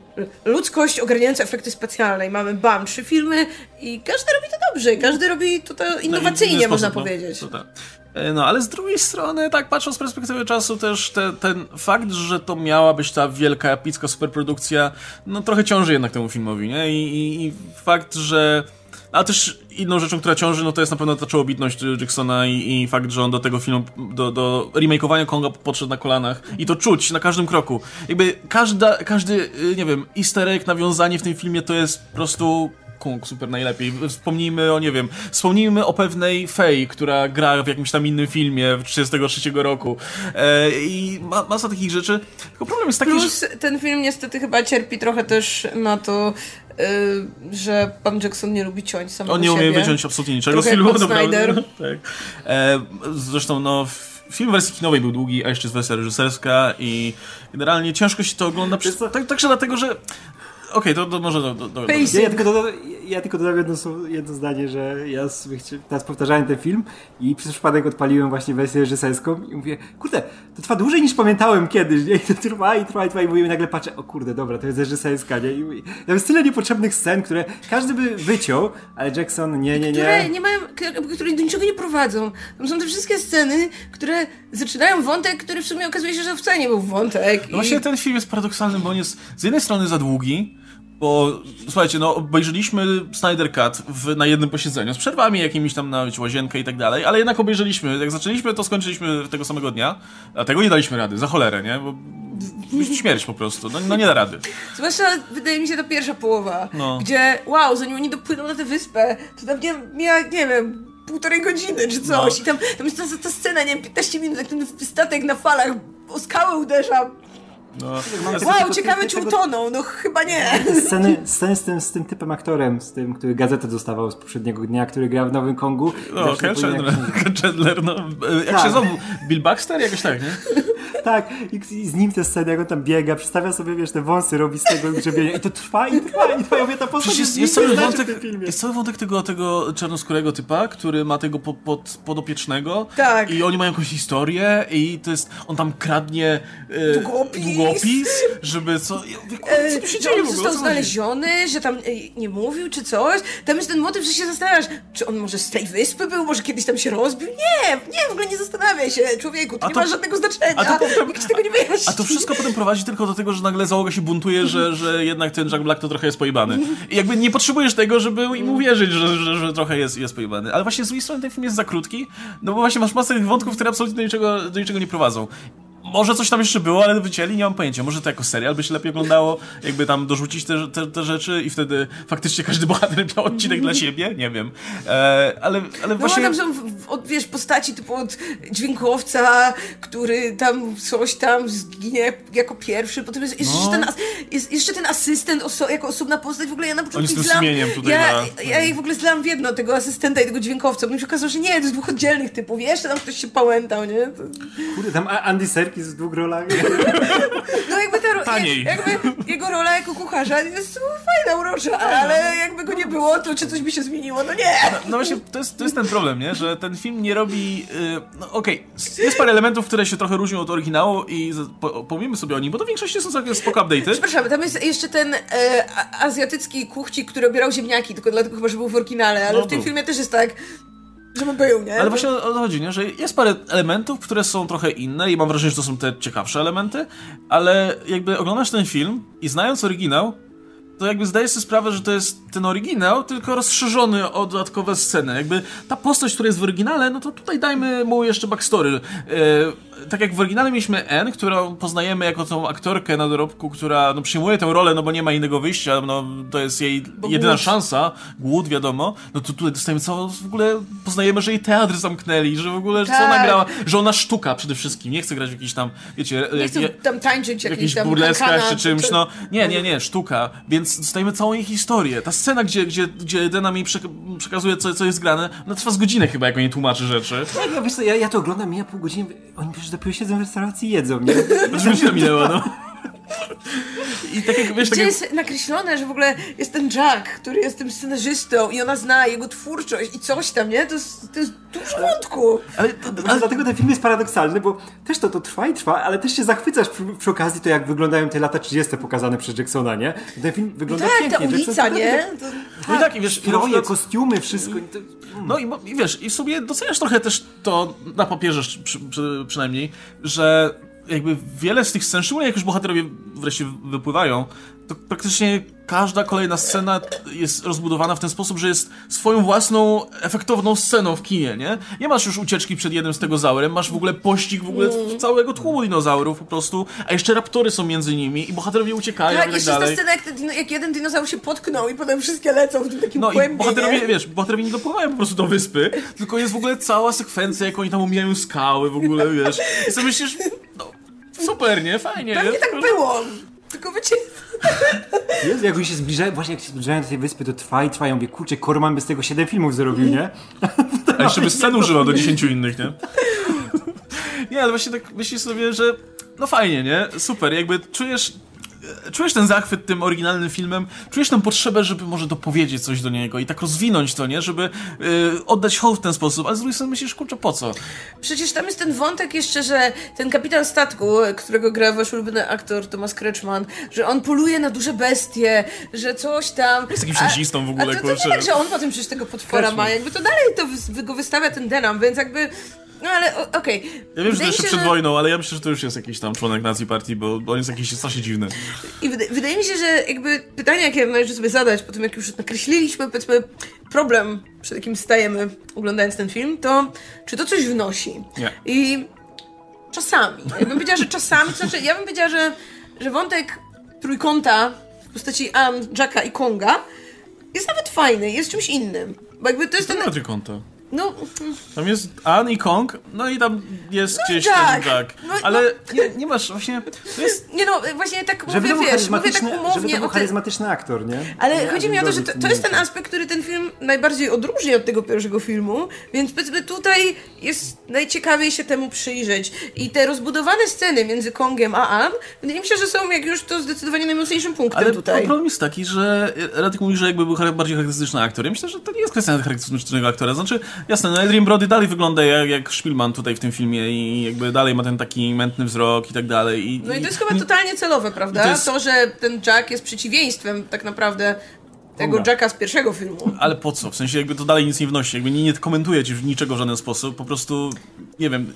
[SPEAKER 2] ludzkość ogarniająca efekty specjalne i mamy bam, trzy filmy i każdy robi to dobrze i każdy robi to, to no innowacyjnie, no, można sposób, powiedzieć. No, tak.
[SPEAKER 1] E, no, ale z drugiej strony, tak patrząc z perspektywy czasu, też te, ten fakt, że to miała być ta wielka, epicka superprodukcja, no trochę ciąży jednak temu filmowi, nie? I, i, i fakt, że a też inną rzeczą, która ciąży, no to jest na pewno ta czołobitność Jacksona i, i fakt, że on do tego filmu, do, do remakeowania Konga podszedł na kolanach i to czuć na każdym kroku. Jakby każda, każdy, y, nie wiem, easter egg, nawiązanie w tym filmie to jest po prostu Kung super najlepiej. Wspomnijmy o, nie wiem, wspomnijmy o pewnej Fej, która gra w jakimś tam innym filmie w 33 roku. E, I ma, masa takich rzeczy. Tylko problem jest taki,
[SPEAKER 2] Plus
[SPEAKER 1] że...
[SPEAKER 2] ten film niestety chyba cierpi trochę też na to, że pan Jackson nie lubi ciąć samego
[SPEAKER 1] On nie umie wyciąć absolutnie niczego
[SPEAKER 2] z filmu. Snyder.
[SPEAKER 1] tak. E, zresztą no film w wersji kinowej był długi, a jeszcze jest wersja reżyserska i generalnie ciężko się to ogląda. Przy... Tak, także dlatego, że okay, to, to, może do, do, do,
[SPEAKER 3] ja, ja, tylko dodam, ja tylko dodam jedno, jedno zdanie, że ja sobie teraz powtarzałem ten film i przez przypadek odpaliłem właśnie wersję reżyserską i mówię, kurde, to trwa dłużej niż pamiętałem kiedyś, nie? I to trwa i trwa i trwa i mówię, i nagle patrzę, o kurde, dobra, to jest reżyserska, nie? I tam jest tyle niepotrzebnych scen, które każdy by wyciął, ale Jackson nie, nie, nie.
[SPEAKER 2] Które nie mają, które do niczego nie prowadzą. Tam są te wszystkie sceny, które zaczynają wątek, który w sumie okazuje się, że wcale nie był wątek.
[SPEAKER 1] No i... Właśnie ten film jest paradoksalny, bo on jest z jednej strony za długi, bo słuchajcie, no obejrzeliśmy Snyder Cut w, na jednym posiedzeniu, z przerwami jakimiś tam na łazienkę i tak dalej, ale jednak obejrzeliśmy. Jak zaczęliśmy, to skończyliśmy tego samego dnia, a tego nie daliśmy rady, za cholerę, nie? Bo śmierć po prostu, no, no nie da rady.
[SPEAKER 2] Zwłaszcza wydaje mi się ta pierwsza połowa, no. gdzie wow, zanim oni dopłyną na tę wyspę, to tam nie, miała, nie wiem, półtorej godziny czy coś. No. I tam, tam jest ta, ta scena, nie wiem, 15 minut, jak ten statek na falach o skałę uderza, no. Wow, ciekawe czy utonął, no chyba nie.
[SPEAKER 3] Sceny, sceny z, tym, z tym typem aktorem, z tym, który gazetę dostawał z poprzedniego dnia, który grał w Nowym Kongu.
[SPEAKER 1] No, Chandler, Chandler, no. Jak tak. się znowu, Bill Baxter? Jakoś tak, nie?
[SPEAKER 3] Tak, i z nim te sceny, jak on tam biega, przedstawia sobie, wiesz, te wąsy robi z tego grzebienia i to trwa i trwa i trwa. Ja mówię, ta postać
[SPEAKER 1] jest, jest, cały wątek, jest cały wątek tego, tego czarnoskórego typa, który ma tego pod, pod, podopiecznego
[SPEAKER 2] tak.
[SPEAKER 1] i oni mają jakąś historię i to jest, on tam kradnie e, długopis. długopis, żeby co... Ja mówię, kurde, co tu się
[SPEAKER 2] e,
[SPEAKER 1] dzieje
[SPEAKER 2] został znaleziony, że tam e, nie mówił czy coś. Tam jest ten motyw, że się zastanawiasz, czy on może z tej wyspy był, może kiedyś tam się rozbił? Nie, nie, w ogóle nie zastanawiaj się, człowieku, to a nie to, ma żadnego znaczenia. A to tego nie wyjaśni.
[SPEAKER 1] A to wszystko potem prowadzi tylko do tego, że nagle załoga się buntuje, że, że jednak ten Jack Black to trochę jest pojebany. I jakby nie potrzebujesz tego, żeby im uwierzyć, że, że, że trochę jest, jest pojebany. Ale właśnie z drugiej strony ten film jest za krótki, no bo właśnie masz masę wątków, które absolutnie do niczego, do niczego nie prowadzą. Może coś tam jeszcze było, ale wycięli, nie mam pojęcia. Może to jako serial by się lepiej oglądało, jakby tam dorzucić te, te, te rzeczy i wtedy faktycznie każdy bohater miał odcinek dla siebie, nie wiem. E, ale, ale
[SPEAKER 2] no,
[SPEAKER 1] właśnie...
[SPEAKER 2] tam są, od, wiesz, postaci typu od dźwiękowca, który tam coś tam zginie jako pierwszy, potem jest, jest, no. jeszcze, ten, jest jeszcze ten asystent oso jako osobna postać, w ogóle ja na początku
[SPEAKER 1] zlam, tutaj
[SPEAKER 2] ja,
[SPEAKER 1] na...
[SPEAKER 2] ja ich w ogóle zlam w jedno, tego asystenta i tego dźwiękowca, bo mi się okazało, że nie, to jest dwóch oddzielnych typów, jeszcze tam ktoś się pałętał, nie? To...
[SPEAKER 3] Kurde, tam Andy Serkis z dwóch rolach.
[SPEAKER 2] No jakby ta
[SPEAKER 1] Taniej.
[SPEAKER 2] Jakby jego rola jako kucharza jest fajna, urocza, ale jakby go nie było, to czy coś by się zmieniło? No nie!
[SPEAKER 1] No, no właśnie, to jest, to jest ten problem, nie? Że ten film nie robi... Yy, no okej, okay. jest parę elementów, które się trochę różnią od oryginału i po, powiemy sobie o nich, bo to w większości są całkiem spoko update'y.
[SPEAKER 2] Przepraszam, tam jest jeszcze ten e, azjatycki kuchcik, który obierał ziemniaki, tylko dlatego chyba, że był w oryginale, ale no w tym filmie też jest tak, żeby był, nie?
[SPEAKER 1] Ale właśnie o to chodzi, nie? że jest parę elementów, które są trochę inne i mam wrażenie, że to są te ciekawsze elementy, ale jakby oglądasz ten film i znając oryginał, to jakby zdajesz sobie sprawę, że to jest ten oryginał, tylko rozszerzony o dodatkowe sceny. Jakby ta postać, która jest w oryginale, no to tutaj dajmy mu jeszcze backstory. E, tak jak w oryginale mieliśmy N, którą poznajemy jako tą aktorkę na dorobku, która no, przyjmuje tę rolę, no bo nie ma innego wyjścia, no to jest jej bo jedyna głód. szansa, głód wiadomo, no to tutaj dostajemy co w ogóle, poznajemy, że jej teatr zamknęli, że w ogóle, że tak. co ona grała, że ona sztuka przede wszystkim, nie chce grać w jakiś tam, wiecie...
[SPEAKER 2] Nie chce tam tańczyć
[SPEAKER 1] jakiś tam burleskach czy czymś, no nie, nie, nie, sztuka, więc dostajemy całą jej historię. Ta scena, gdzie, gdzie, gdzie Dena mi przekazuje, co, co jest grane, no trwa z godzinę chyba, jak oni tłumaczy rzeczy.
[SPEAKER 3] Tak, ja, wiesz co, ja, ja to oglądam, mija pół godziny, oni przecież dopiero siedzą w restauracji i jedzą, nie?
[SPEAKER 1] Żeby się minęło, no.
[SPEAKER 2] I tak jak, wiesz, Gdzie tak jak... jest nakreślone, że w ogóle jest ten Jack, który jest tym scenarzystą i ona zna jego twórczość i coś tam, nie? To jest, to jest dużo wątku.
[SPEAKER 3] Ale, to, ale dlatego ten film jest paradoksalny, bo też to, to trwa i trwa, ale też się zachwycasz przy, przy okazji to, jak wyglądają te lata 30. pokazane przez Jacksona, nie? Ten film wygląda
[SPEAKER 2] tak,
[SPEAKER 3] pięknie.
[SPEAKER 2] ta ulica, nie? To...
[SPEAKER 1] No i tak, i wiesz...
[SPEAKER 3] Stroje, przykład... kostiumy, wszystko.
[SPEAKER 1] No i, i wiesz, i w sobie doceniasz trochę też to, na papierze przy, przy, przynajmniej, że jakby wiele z tych scen, szczególnie jak już bohaterowie wreszcie wypływają, to praktycznie każda kolejna scena jest rozbudowana w ten sposób, że jest swoją własną efektowną sceną w kinie, nie? Nie masz już ucieczki przed jednym z tego zaurem, masz w ogóle pościg w ogóle mm. całego tłumu dinozaurów po prostu, a jeszcze raptory są między nimi i bohaterowie uciekają tak, i tak
[SPEAKER 2] jeszcze dalej. Ta scena, jak, jak, jeden dinozaur się potknął i potem wszystkie lecą w tym takim
[SPEAKER 1] No
[SPEAKER 2] kłębie,
[SPEAKER 1] i bohaterowie,
[SPEAKER 2] nie?
[SPEAKER 1] wiesz, bohaterowie nie dopływają po prostu do wyspy, tylko jest w ogóle cała sekwencja, jak oni tam omijają skały w ogóle, wiesz. I sobie myślisz, no, super, nie? Fajnie.
[SPEAKER 2] Pewnie
[SPEAKER 1] nie?
[SPEAKER 2] tak było. Tylko wiecie...
[SPEAKER 3] Jezu, jak oni się zbliżają, właśnie jak się zbliżają do tej wyspy, to trwa i trwają. Mówię, kurczę, Korman by z tego 7 filmów zrobił, nie?
[SPEAKER 1] A jeszcze by scen używał do 10 innych, nie? Nie, ale właśnie tak myślisz sobie, że no fajnie, nie? Super, jakby czujesz czujesz ten zachwyt tym oryginalnym filmem, czujesz tę potrzebę, żeby może dopowiedzieć coś do niego i tak rozwinąć to, nie? Żeby yy, oddać hołd w ten sposób, ale z drugiej strony myślisz, kurczę, po co?
[SPEAKER 2] Przecież tam jest ten wątek jeszcze, że ten kapitan statku, którego gra wasz ulubiony aktor Thomas Kretschmann, że on poluje na duże bestie, że coś tam...
[SPEAKER 1] Jest takim szczęślistą w ogóle,
[SPEAKER 2] a to, to nie tak, że on potem przecież tego potwora ma, jakby to dalej to go wystawia ten Denham, więc jakby no ale okej. Okay.
[SPEAKER 1] Ja wiem, że to jeszcze przed że... wojną, ale ja myślę, że to już jest jakiś tam członek nacji partii, bo, bo on jest jakiś strasznie dziwny.
[SPEAKER 2] I wydaje, wydaje mi się, że jakby pytanie, jakie należy sobie zadać po tym, jak już nakreśliliśmy, powiedzmy, problem, przed jakim stajemy oglądając ten film, to czy to coś wnosi?
[SPEAKER 1] Nie.
[SPEAKER 2] I czasami. Ja bym powiedziała, że czasami, to znaczy, ja bym powiedziała, że, że wątek trójkąta w postaci Ann, Jacka i Konga jest nawet fajny, jest czymś innym. Bo jakby to jest
[SPEAKER 1] to ten... trójkąta.
[SPEAKER 2] No,
[SPEAKER 1] tam jest An i Kong, no i tam jest no gdzieś Jack. ten. No, ale no. Nie, nie masz właśnie. To jest...
[SPEAKER 2] Nie no, właśnie tak żeby mówię, wiesz, mówię tak umownie.
[SPEAKER 3] Żeby to był charyzmatyczny aktor, nie?
[SPEAKER 2] Ale nie, chodzi mi o to, że to, to, jest ten aspekt, który ten film najbardziej odróżni od tego pierwszego filmu, więc powiedzmy tutaj jest najciekawiej się temu przyjrzeć. I te rozbudowane sceny między Kongiem a An, wydaje mi się, że są jak już to zdecydowanie najmocniejszym punktem
[SPEAKER 1] ale
[SPEAKER 2] tutaj.
[SPEAKER 1] problem jest taki, że Radek mówi, że jakby był bardziej charakterystyczny aktor. Ja myślę, że to nie jest kwestia charakterystycznego aktora. Znaczy, jasne, no Adrian Brody dalej wygląda jak, jak Spielman tutaj w tym filmie i jakby dalej ma ten taki mętny wzrok i tak dalej. I,
[SPEAKER 2] no i to jest chyba totalnie celowe, prawda? To, jest... to, że ten Jack jest przeciwieństwem tak naprawdę tego Jacka z pierwszego filmu.
[SPEAKER 1] Ale po co? W sensie jakby to dalej nic nie wnosi. Jakby nie, nie komentuje ci niczego w żaden sposób. Po prostu, nie wiem,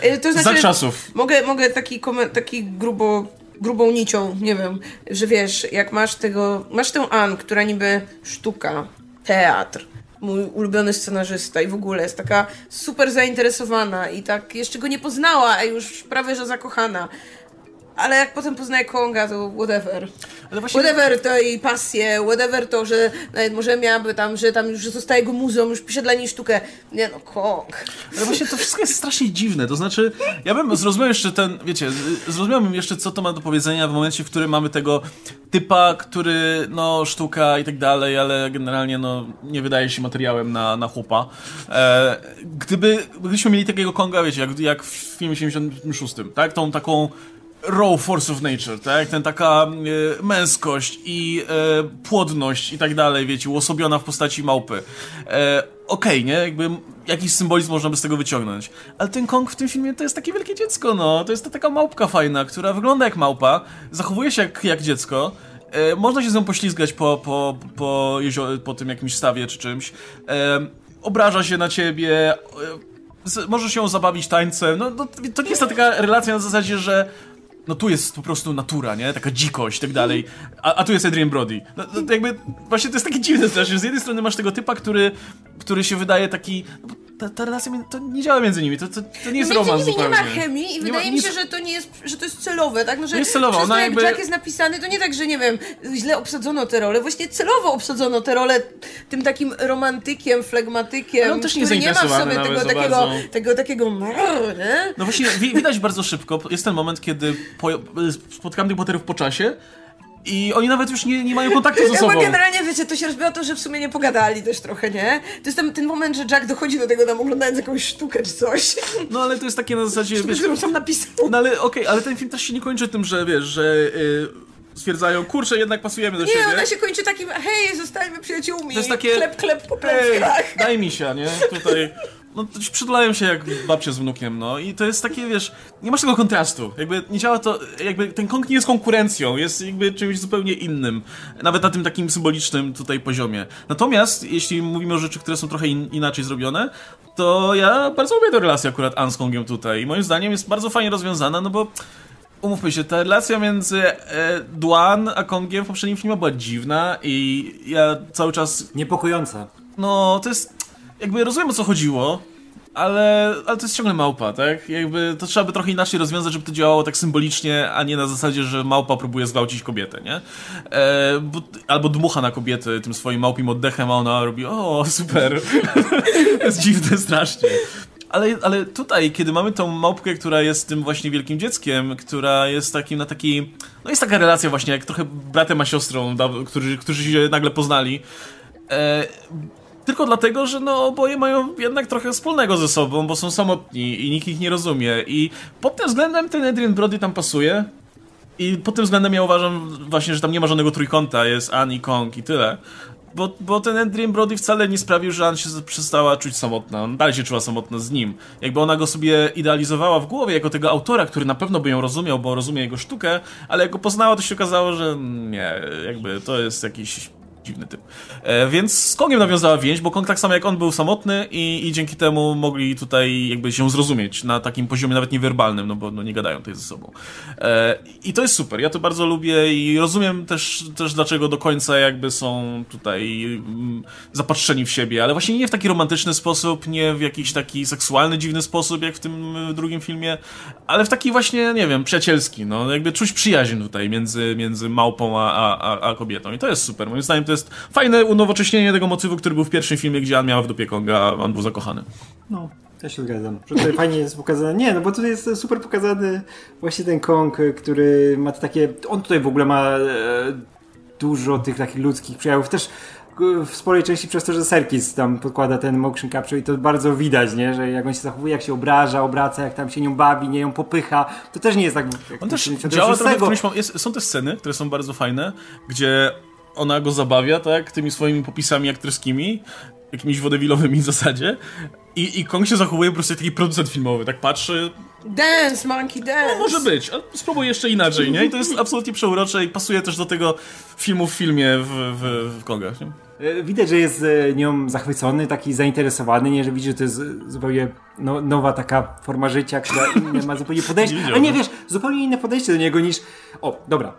[SPEAKER 1] e, to znaczy, za czasów.
[SPEAKER 2] Mogę, mogę taki, taki grubo grubą nicią, nie wiem, że wiesz, jak masz tego, masz tę Ann, która niby sztuka, teatr, mój ulubiony scenarzysta i w ogóle jest taka super zainteresowana i tak jeszcze go nie poznała, a już prawie że zakochana. Ale jak potem poznaje Konga, to whatever. Właśnie... Whatever to jej pasję, whatever to, że nawet może miałaby tam, że tam już zostaje jego muzeum, już pisze dla niej sztukę. Nie no, Kong.
[SPEAKER 1] Ale właśnie to wszystko jest strasznie dziwne, to znaczy, ja bym zrozumiał jeszcze ten, wiecie, zrozumiałbym jeszcze, co to ma do powiedzenia w momencie, w którym mamy tego typa, który, no, sztuka i tak dalej, ale generalnie, no, nie wydaje się materiałem na, na chłopa. E, gdyby, gdybyśmy mieli takiego Konga, wiecie, jak, jak w filmie 76, tak? Tą taką raw force of nature, tak? Ten taka e, męskość i e, płodność i tak dalej, wiecie, uosobiona w postaci małpy. E, Okej, okay, nie? Jakby jakiś symbolizm można by z tego wyciągnąć. Ale ten Kong w tym filmie to jest takie wielkie dziecko, no. To jest ta taka małpka fajna, która wygląda jak małpa, zachowuje się jak, jak dziecko. E, można się z nią poślizgać po, po, po, jezior, po tym jakimś stawie czy czymś. E, obraża się na ciebie. E, możesz ją zabawić tańcem. No, to, to nie jest ta taka relacja na zasadzie, że no tu jest po prostu natura, nie? Taka dzikość i tak dalej. A, a tu jest Adrian Brody. No, no, jakby właśnie to jest takie dziwne że z jednej strony masz tego typa, który, który się wydaje taki... Ta, ta relacja to nie działa między nimi, to, to, to nie jest
[SPEAKER 2] między
[SPEAKER 1] romans
[SPEAKER 2] nimi zupełnie. nie ma chemii i nie wydaje ma, mi się, że to nie jest, że to jest celowe, tak? No, że
[SPEAKER 1] nie jest celowe, ona
[SPEAKER 2] jak
[SPEAKER 1] jakby...
[SPEAKER 2] Jack jest napisany, to nie tak, że nie wiem, źle obsadzono tę rolę, właśnie celowo obsadzono tę rolę tym takim romantykiem, flegmatykiem, Ale on też nie który nie ma w sobie tego takiego, tego takiego nie?
[SPEAKER 1] No właśnie, widać bardzo szybko, jest ten moment, kiedy po, spotkam tych bohaterów po czasie i oni nawet już nie, nie mają kontaktu ze sobą.
[SPEAKER 2] Bo generalnie, wiecie, to się rozbiło to, że w sumie nie pogadali też trochę, nie? To jest ten, ten moment, że Jack dochodzi do tego tam oglądając jakąś sztukę czy coś.
[SPEAKER 1] No ale to jest takie na zasadzie,
[SPEAKER 2] Sztukę,
[SPEAKER 1] wiesz...
[SPEAKER 2] którą sam napisał.
[SPEAKER 1] No ale okej, okay, ale ten film też się nie kończy tym, że wiesz, że... Yy, stwierdzają, kurczę, jednak pasujemy do
[SPEAKER 2] nie,
[SPEAKER 1] siebie.
[SPEAKER 2] Nie, ona się kończy takim, hej, zostańmy przyjaciółmi. To jest takie... Klep, klep po plecach. Hey,
[SPEAKER 1] daj mi się, nie? Tutaj no przytulają się jak babcia z wnukiem, no i to jest takie, wiesz, nie masz tego kontrastu, jakby nie działa to, jakby ten Kong nie jest konkurencją, jest jakby czymś zupełnie innym, nawet na tym takim symbolicznym tutaj poziomie. Natomiast, jeśli mówimy o rzeczy, które są trochę in inaczej zrobione, to ja bardzo lubię tę relację akurat An z Kongiem tutaj i moim zdaniem jest bardzo fajnie rozwiązana, no bo umówmy się, ta relacja między e, Duan a Kongiem w poprzednim filmie była dziwna i ja cały czas...
[SPEAKER 3] Niepokojąca.
[SPEAKER 1] No, to jest jakby rozumiem o co chodziło, ale, ale to jest ciągle małpa, tak? Jakby to trzeba by trochę inaczej rozwiązać, żeby to działało tak symbolicznie, a nie na zasadzie, że małpa próbuje zgwałcić kobietę, nie? E, bo, albo dmucha na kobietę tym swoim małpim oddechem, a ona robi, o, super. to jest dziwne strasznie. Ale, ale tutaj, kiedy mamy tą małpkę, która jest tym właśnie wielkim dzieckiem, która jest takim na takiej... No jest taka relacja właśnie, jak trochę bratem a siostrą, którzy, którzy się nagle poznali. E, tylko dlatego, że no oboje mają jednak trochę wspólnego ze sobą, bo są samotni i nikt ich nie rozumie. I pod tym względem ten Adrian Brody tam pasuje. I pod tym względem ja uważam właśnie, że tam nie ma żadnego trójkąta, jest Annie, Kong i tyle. Bo, bo ten Adrian Brody wcale nie sprawił, że Anne się przestała czuć samotna. On dalej się czuła samotna z nim. Jakby ona go sobie idealizowała w głowie jako tego autora, który na pewno by ją rozumiał, bo rozumie jego sztukę, ale jak go poznała, to się okazało, że nie, jakby to jest jakiś dziwny typ. E, więc z Kongiem nawiązała więź, bo Kong tak samo jak on był samotny i, i dzięki temu mogli tutaj jakby się zrozumieć na takim poziomie nawet niewerbalnym, no bo no, nie gadają tutaj ze sobą. E, I to jest super, ja to bardzo lubię i rozumiem też, też dlaczego do końca jakby są tutaj mm, zapatrzeni w siebie, ale właśnie nie w taki romantyczny sposób, nie w jakiś taki seksualny, dziwny sposób, jak w tym drugim filmie, ale w taki właśnie, nie wiem, przyjacielski, no jakby czuć przyjaźń tutaj między, między małpą a, a, a kobietą i to jest super. Moim zdaniem to to jest fajne unowocześnienie tego motywu, który był w pierwszym filmie, gdzie Ann miała w dupie Konga, a on był zakochany.
[SPEAKER 3] No. Ja się zgadzam. Że tutaj fajnie jest pokazane. Nie, no bo tutaj jest super pokazany właśnie ten Kong, który ma takie. On tutaj w ogóle ma e, dużo tych takich ludzkich przejawów. Też w sporej części przez to, że Serkis tam podkłada ten motion capture i to bardzo widać, nie? że jak on się zachowuje, jak się obraża, obraca, jak tam się nią bawi, nie ją popycha, to też nie jest tak...
[SPEAKER 1] On też działa trochę w jest, Są te sceny, które są bardzo fajne, gdzie ona go zabawia, tak, tymi swoimi popisami aktorskimi, jakimiś wodewilowymi w zasadzie, i, I Kong się zachowuje po prostu jak taki producent filmowy, tak patrzy.
[SPEAKER 2] Dance, monkey dance.
[SPEAKER 1] No, może być, ale spróbuj jeszcze inaczej, nie? I to jest absolutnie przeurocze i pasuje też do tego filmu w filmie w, w, w Kongach, nie?
[SPEAKER 3] E, widać, że jest e, nią zachwycony, taki zainteresowany, nie, że widzi, że to jest zupełnie no, nowa taka forma życia, która inne ma zupełnie podejście. Ale nie wiesz, zupełnie inne podejście do niego niż. O, dobra,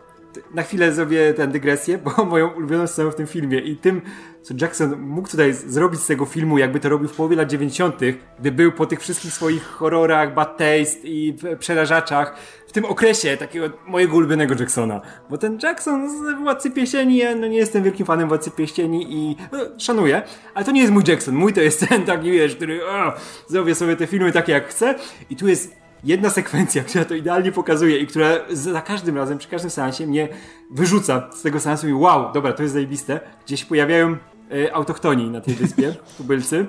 [SPEAKER 3] na chwilę zrobię tę dygresję, bo moją ulubioną sceną w tym filmie i tym, co Jackson mógł tutaj zrobić z tego filmu, jakby to robił w połowie lat 90., gdy był po tych wszystkich swoich horrorach, bad taste i przerażaczach, w tym okresie takiego mojego ulubionego Jacksona. Bo ten Jackson z Władcy Pieścieni, ja no nie jestem wielkim fanem Władcy Pieścieni i no, szanuję, ale to nie jest mój Jackson. Mój to jest ten taki, wiesz, który o, zrobię sobie te filmy takie jak chcę i tu jest jedna sekwencja, która to idealnie pokazuje i która za każdym razem, przy każdym seansie mnie wyrzuca z tego seansu i wow, dobra, to jest zajebiste. Gdzieś pojawiają e, autochtoni na tej wyspie, tubylcy.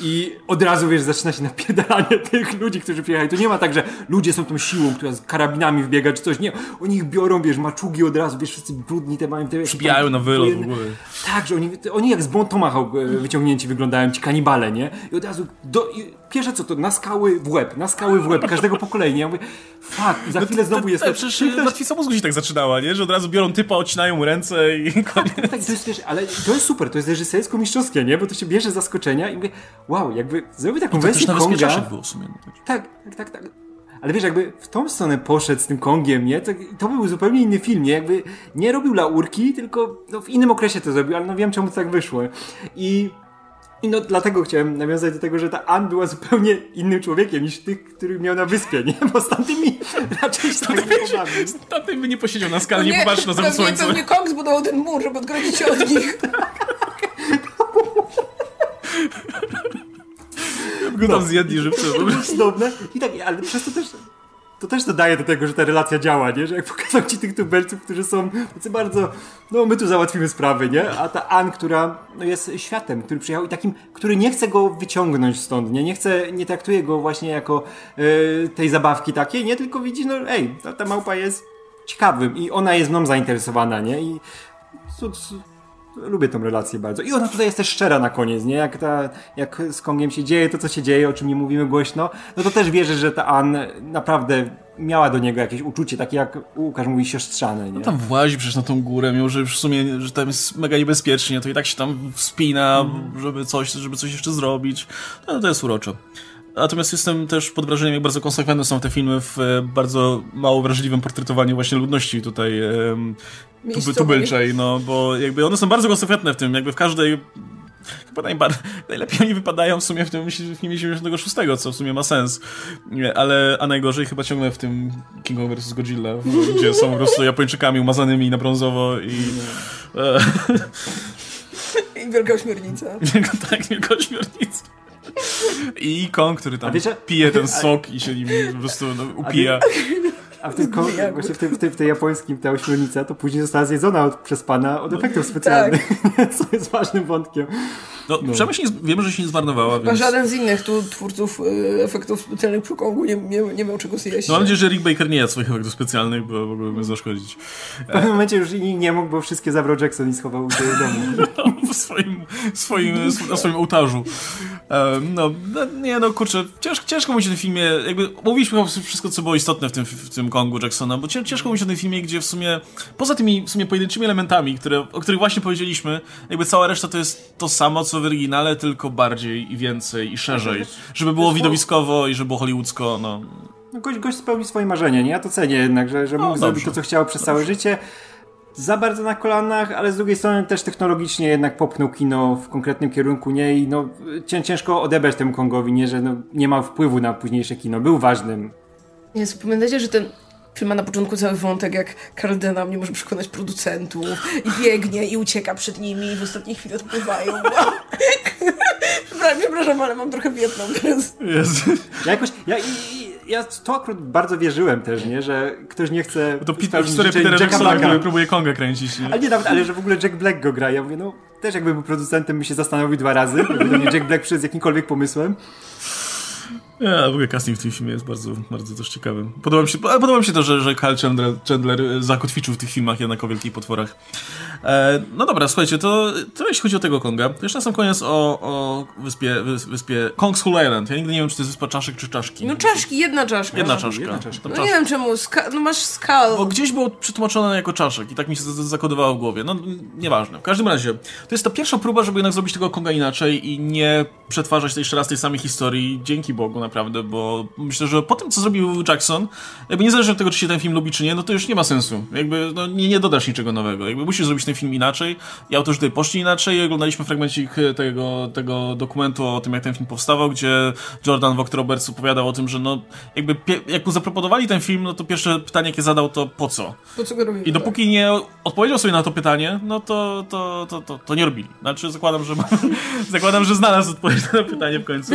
[SPEAKER 3] I od razu, wiesz, zaczyna się napierdalanie tych ludzi, którzy przyjechali. To nie ma tak, że ludzie są tą siłą, która z karabinami wbiega czy coś. Nie, oni ich biorą, wiesz, maczugi od razu, wiesz, wszyscy brudni, te mają... Te,
[SPEAKER 1] Przybijają na wylot w ogóle.
[SPEAKER 3] Tak, że oni, oni jak z Bon Tomahawk e, wyciągnięci wyglądają, ci kanibale, nie? I od razu do, i pierwsze co to, na skały w łeb, na skały w łeb, każdego pokolenia. Ja mówię, fuck, i za no chwilę znowu jest...
[SPEAKER 1] To, przecież ktoś... Martwica mózgu się tak zaczynała, nie? Że od razu biorą typa, odcinają mu ręce i tak, koniec. Tak,
[SPEAKER 3] tak, to jest, wiesz, ale to jest super, to jest reżysersko-mistrzowskie, nie? Bo to się bierze zaskoczenia i mówię, wow, jakby zrobił taką to wersję Konga...
[SPEAKER 1] było w sumie.
[SPEAKER 3] No tak, tak, tak, tak. Ale wiesz, jakby w tą stronę poszedł z tym Kongiem, nie? To, to był zupełnie inny film, nie? Jakby nie robił laurki, tylko no, w innym okresie to zrobił, ale no wiem czemu to tak wyszło. I i no dlatego chciałem nawiązać do tego, że ta Ann była zupełnie innym człowiekiem niż tych, których miał na wyspie, nie? Bo z tamtymi raczej się tak nie
[SPEAKER 1] Z tamtym by nie posiedział na skale, nie, nie popatrzył na zachód słońca.
[SPEAKER 2] Pewnie Kong zbudował ten mur, żeby odgrodzić się od nich.
[SPEAKER 1] Go tam no. zjedli żywce.
[SPEAKER 3] To jest cudowne. I tak, ale przez to też to też dodaje do tego, że ta relacja działa, nie? Że jak pokazał ci tych tubelców, którzy są tacy bardzo, no my tu załatwimy sprawy, nie? A ta Ann, która no, jest światem, który przyjechał i takim, który nie chce go wyciągnąć stąd, nie? Nie chce, nie traktuje go właśnie jako yy, tej zabawki takiej, nie? Tylko widzi, no ej, ta, ta małpa jest ciekawym i ona jest mną zainteresowana, nie? I lubię tą relację bardzo. I ona tutaj jest też szczera na koniec, nie? Jak, ta, jak z Kongiem się dzieje, to co się dzieje, o czym nie mówimy głośno, no to też wierzę, że ta Ann naprawdę miała do niego jakieś uczucie, takie jak Łukasz mówi siostrzane, nie? No
[SPEAKER 1] tam włazi przecież na tą górę, mimo że w sumie, że tam jest mega niebezpiecznie, to i tak się tam wspina, mm. żeby coś, żeby coś jeszcze zrobić. No to jest urocze. Natomiast jestem też pod wrażeniem, jak bardzo konsekwentne są te filmy w e, bardzo mało wrażliwym portretowaniu właśnie ludności tutaj tuby, tubylczej, no bo jakby one są bardzo konsekwentne w tym, jakby w każdej chyba najlepiej oni wypadają w sumie w tym filmie 76, co w sumie ma sens. Ale, a najgorzej chyba ciągle w tym King Kong vs. Godzilla, gdzie są po prostu Japończykami umazanymi na brązowo i...
[SPEAKER 2] E, I wielka ośmiornica.
[SPEAKER 1] tak, wielka ośmiornica. I Kong, który tam wiecie, pije ten sok i się nim po prostu no, upija.
[SPEAKER 3] A w tym, właśnie w tym, w tym, w tej japońskim ta ośmiornica to później została zjedzona od, przez pana od efektów specjalnych, tak. co jest ważnym wątkiem.
[SPEAKER 1] No, no. Przemyśl nie, wiemy, że się nie zmarnowała. Więc...
[SPEAKER 2] żaden z innych tu twórców y, efektów specjalnych przy Kongu nie, nie, nie miał czego zjeść.
[SPEAKER 1] No mam nadzieję, że Rick Baker nie jadł swoich efektów specjalnych, bo mogłyby zaszkodzić.
[SPEAKER 3] W pewnym momencie już nikt nie mógł, bo wszystkie zabrał Jackson i schował do domu.
[SPEAKER 1] w swoim, swoim, na swoim ołtarzu. No, no, nie no, kurczę, ciężko, ciężko mówić o tym filmie, jakby mówiliśmy wszystko, co było istotne w tym, w tym Kongu Jacksona, bo ciężko mówić o tym filmie, gdzie w sumie, poza tymi w sumie pojedynczymi elementami, które, o których właśnie powiedzieliśmy, jakby cała reszta to jest to samo, co w oryginale, tylko bardziej i więcej i szerzej. Żeby było widowiskowo i żeby było hollywoodzko, no.
[SPEAKER 3] no gość, gość spełnił swoje marzenie, nie? Ja to cenię jednak, że, że no, mógł zrobić to, co chciał przez dobrze. całe życie za bardzo na kolanach, ale z drugiej strony też technologicznie jednak popchnął kino w konkretnym kierunku, nie? I no, ciężko odebrać temu Kongowi, nie? Że no, nie ma wpływu na późniejsze kino. Był ważnym.
[SPEAKER 2] Jezu, pamiętacie, że ten Film ma na początku cały wątek, jak Carl Denham nie może przekonać producentów i biegnie i ucieka przed nimi i w ostatniej chwili odpływają. Przepraszam, ale mam trochę Wietnam teraz.
[SPEAKER 1] Jezu.
[SPEAKER 3] Ja jakoś, ja, i, ja to akurat bardzo wierzyłem też, nie, że ktoś nie chce
[SPEAKER 1] To Peter, historia Petera Jacksona, który próbuje Konga kręcić. Nie?
[SPEAKER 3] Ale nie nawet, ale że w ogóle Jack Black go gra. Ja mówię, no też jakby był producentem, by się zastanowił dwa razy, jakby nie Jack Black przez jakimkolwiek pomysłem.
[SPEAKER 1] Ja, w ogóle casting w tym filmie jest bardzo, bardzo też ciekawy. Podoba mi się, podoba mi się to, że, że Kyle Chandler, Chandler zakotwiczył w tych filmach jednak o wielkich potworach. E, no dobra, słuchajcie, to, to jeśli chodzi o tego Konga, to jeszcze na sam koniec o, o wyspie, wyspie Kong Skull Island. Ja nigdy nie wiem, czy to jest wyspa czaszek, czy czaszki.
[SPEAKER 2] No czaszki, jedna czaszka.
[SPEAKER 1] Jedna czaszka.
[SPEAKER 3] Jedna czaszka.
[SPEAKER 2] No nie wiem czemu, ska no masz skal.
[SPEAKER 1] Bo gdzieś było przetłumaczone jako czaszek i tak mi się zakodowało w głowie. No nieważne. W każdym razie, to jest ta pierwsza próba, żeby jednak zrobić tego Konga inaczej i nie przetwarzać jeszcze raz tej samej historii. Dzięki Bogu naprawdę, bo myślę, że po tym, co zrobił Jackson, jakby niezależnie od tego, czy się ten film lubi, czy nie, no to już nie ma sensu. Jakby no, nie, nie dodasz niczego nowego. Jakby musisz zrobić ten film inaczej. I autorzy tutaj poszli inaczej. Oglądaliśmy fragmencik tego, tego dokumentu o tym, jak ten film powstawał, gdzie Jordan Vogt Roberts opowiadał o tym, że no jakby jak mu zaproponowali ten film, no to pierwsze pytanie, jakie zadał, to po co?
[SPEAKER 2] Co?
[SPEAKER 1] I dopóki nie odpowiedział sobie na to pytanie, no to, to, to, to, to nie robili. Znaczy zakładam, że zakładam, że znalazł odpowiedź na to pytanie w końcu.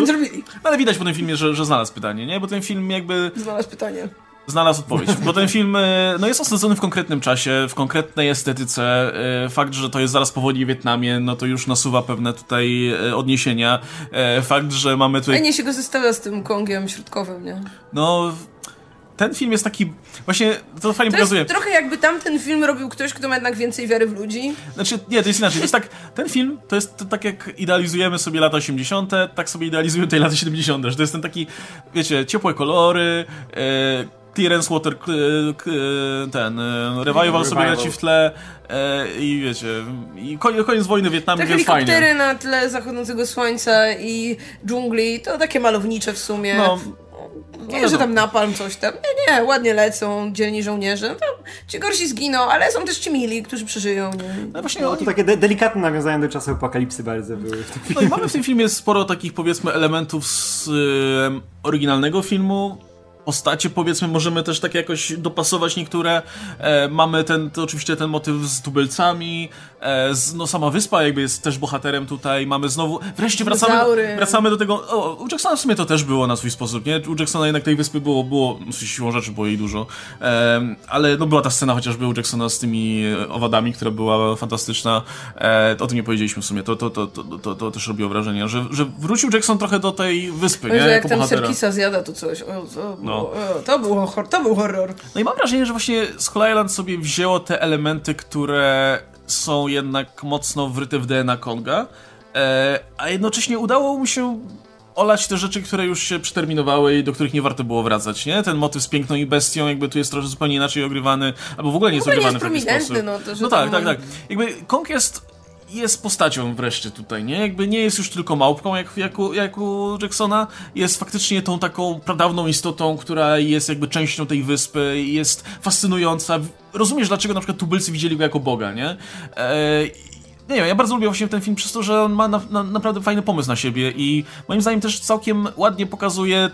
[SPEAKER 1] Ale widać po tym filmie, że, że znalazł pytanie, nie? Bo ten film jakby...
[SPEAKER 2] Znalazł pytanie
[SPEAKER 1] znalazł odpowiedź. Bo ten film e, no, jest osadzony w konkretnym czasie, w konkretnej estetyce. E, fakt, że to jest zaraz po wojnie w Wietnamie, no to już nasuwa pewne tutaj e, odniesienia. Fakt, że mamy tutaj...
[SPEAKER 2] Fajnie się go zestawia z tym Kongiem środkowym, nie?
[SPEAKER 1] No ten film jest taki. Właśnie to fajnie
[SPEAKER 2] to
[SPEAKER 1] pokazuje.
[SPEAKER 2] Jest trochę jakby tamten film robił ktoś, kto ma jednak więcej wiary w ludzi.
[SPEAKER 1] Znaczy, nie, to jest inaczej. To jest tak, ten film to jest to tak jak idealizujemy sobie lata 80., tak sobie idealizujemy te lata 70., że to jest ten taki, wiecie, ciepłe kolory. E, Clearance Water ten e, revival sobie leci w tle e, i wiecie i koniec wojny w Wietnamie,
[SPEAKER 2] Te
[SPEAKER 1] więc fajnie.
[SPEAKER 2] na tle zachodzącego słońca i dżungli, to takie malownicze w sumie. No. Nie, no, że tam napalm coś tam. Nie, nie, ładnie lecą dzielni żołnierze. No, ci gorsi zginą, ale są też ci mili, którzy przeżyją. Nie?
[SPEAKER 3] No właśnie, no, to takie de delikatne nawiązania do czasu apokalipsy bardzo były w tym filmie.
[SPEAKER 1] No i mamy w tym filmie sporo takich powiedzmy elementów z y, oryginalnego filmu, postacie, powiedzmy, możemy też tak jakoś dopasować niektóre. E, mamy ten, to oczywiście ten motyw z tubylcami, no sama wyspa jakby jest też bohaterem tutaj, mamy znowu, wreszcie wracamy, wracamy do tego, o, u Jacksona w sumie to też było na swój sposób, nie? U Jacksona jednak tej wyspy było, było siłą rzeczy było jej dużo, e, ale no była ta scena chociażby u Jacksona z tymi owadami, która była fantastyczna, e, o tym nie powiedzieliśmy w sumie, to, to, to, to, to, to też robiło wrażenie, że, że wrócił Jackson trochę do tej wyspy, nie?
[SPEAKER 2] Że jak tam Serkisa zjada to coś, o, o, no. No. to, był horror, to był horror.
[SPEAKER 1] No i mam wrażenie, że właśnie Skull Island sobie wzięło te elementy, które są jednak mocno wryte w DNA Konga, e, a jednocześnie udało mu się olać te rzeczy, które już się przeterminowały i do których nie warto było wracać, nie? Ten motyw z piękną i bestią jakby tu jest trochę zupełnie inaczej ogrywany, albo w ogóle nie jest ogrywany w taki sposób.
[SPEAKER 2] No, to,
[SPEAKER 1] no tak, tak, tak. Jakby Kong jest jest postacią wreszcie tutaj, nie? Jakby nie jest już tylko małpką jak, jak, u, jak u Jacksona, jest faktycznie tą taką pradawną istotą, która jest jakby częścią tej wyspy, jest fascynująca. Rozumiesz, dlaczego na przykład tubylcy widzieli go jako Boga, nie? Eee, nie wiem, ja bardzo lubię właśnie ten film przez to, że on ma na, na, naprawdę fajny pomysł na siebie i moim zdaniem też całkiem ładnie pokazuje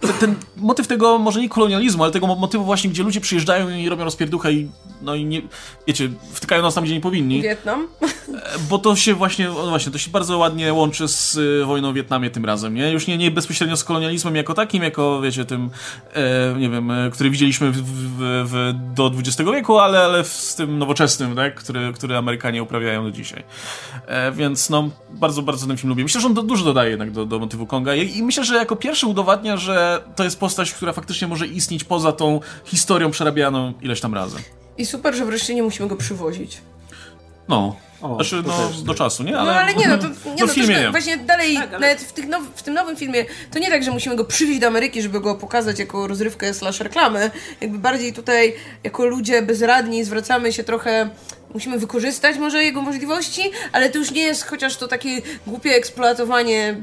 [SPEAKER 1] ten, ten, motyw tego, może nie kolonializmu, ale tego motywu właśnie, gdzie ludzie przyjeżdżają i robią rozpierduchę i no i nie, wiecie, wtykają nas tam, gdzie nie powinni.
[SPEAKER 2] Wietnam.
[SPEAKER 1] E, bo to się właśnie, no właśnie, to się bardzo ładnie łączy z y, wojną w Wietnamie tym razem, nie? Już nie, nie bezpośrednio z kolonializmem jako takim, jako, wiecie, tym, e, nie wiem, e, który widzieliśmy w, w, w, do XX wieku, ale, ale z tym nowoczesnym, tak? Który, który Amerykanie uprawiają do dzisiaj. E, więc no, bardzo, bardzo ten film lubię. Myślę, że on do, dużo dodaje jednak do, do motywu Konga I, i myślę, że jako pierwszy udowadnia, że to jest postać, która faktycznie może istnieć poza tą historią przerabianą ileś tam razy.
[SPEAKER 2] I super, że wreszcie nie musimy go przywozić.
[SPEAKER 1] No. O, znaczy, no, też, do czasu, nie?
[SPEAKER 2] Ale, no ale nie, no to, nie, no, filmie nie. właśnie dalej, tak, ale... nawet w, tych now, w tym nowym filmie, to nie tak, że musimy go przywieźć do Ameryki, żeby go pokazać jako rozrywkę slash reklamy. Jakby bardziej tutaj, jako ludzie bezradni, zwracamy się trochę musimy wykorzystać może jego możliwości, ale to już nie jest chociaż to takie głupie eksploatowanie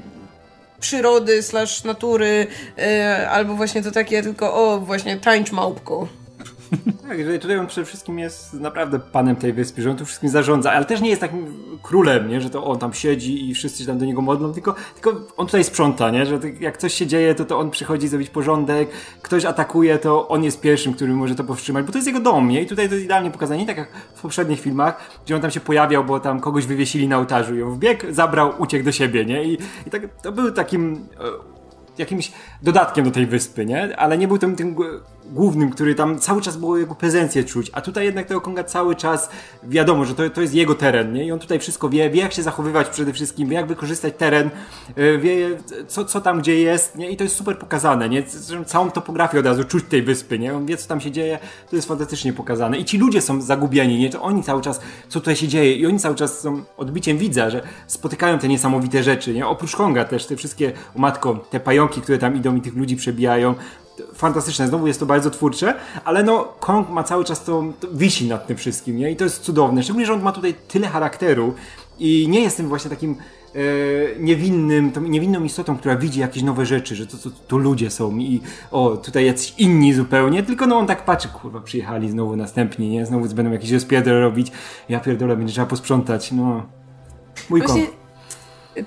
[SPEAKER 2] przyrody slash natury, yy, albo właśnie to takie tylko, o, właśnie tańcz małpko.
[SPEAKER 3] Tak, tutaj on przede wszystkim jest naprawdę panem tej wyspy, że on tu wszystkim zarządza, ale też nie jest takim królem, nie? że to on tam siedzi i wszyscy się tam do niego modlą, tylko, tylko on tutaj sprząta, nie? że jak coś się dzieje, to, to on przychodzi zrobić porządek, ktoś atakuje, to on jest pierwszym, który może to powstrzymać, bo to jest jego dom, nie? I tutaj to jest idealnie pokazane, nie tak jak w poprzednich filmach, gdzie on tam się pojawiał, bo tam kogoś wywiesili na ołtarzu i on wbiegł, zabrał, uciekł do siebie, nie? I, i tak, to był takim e, jakimś dodatkiem do tej wyspy, nie? Ale nie był tym, tym głównym, który tam cały czas było jego prezencję czuć, a tutaj jednak tego Konga cały czas wiadomo, że to, to jest jego teren, nie? I on tutaj wszystko wie, wie jak się zachowywać przede wszystkim, wie jak wykorzystać teren, e, wie co, co tam gdzie jest, nie? I to jest super pokazane, nie? Całą topografię od razu czuć tej wyspy, nie? On wie co tam się dzieje, to jest fantastycznie pokazane. I ci ludzie są zagubieni, nie? To oni cały czas, co tutaj się dzieje i oni cały czas są odbiciem widza, że spotykają te niesamowite rzeczy, nie? Oprócz Konga też te wszystkie, o matko, te pająki, które tam idą i tych ludzi przebijają, fantastyczne, znowu jest to bardzo twórcze, ale no Kong ma cały czas to, to wisi nad tym wszystkim, nie? I to jest cudowne, szczególnie, że on ma tutaj tyle charakteru i nie jest tym właśnie takim e, niewinnym, tą niewinną istotą, która widzi jakieś nowe rzeczy, że to, to, to ludzie są i o, tutaj jacyś inni zupełnie, tylko no on tak patrzy, kurwa, przyjechali znowu następni, nie? Znowu będą jakieś rozpierdol robić, ja pierdolę, będzie trzeba posprzątać, no. Mój Właśnie... Kong.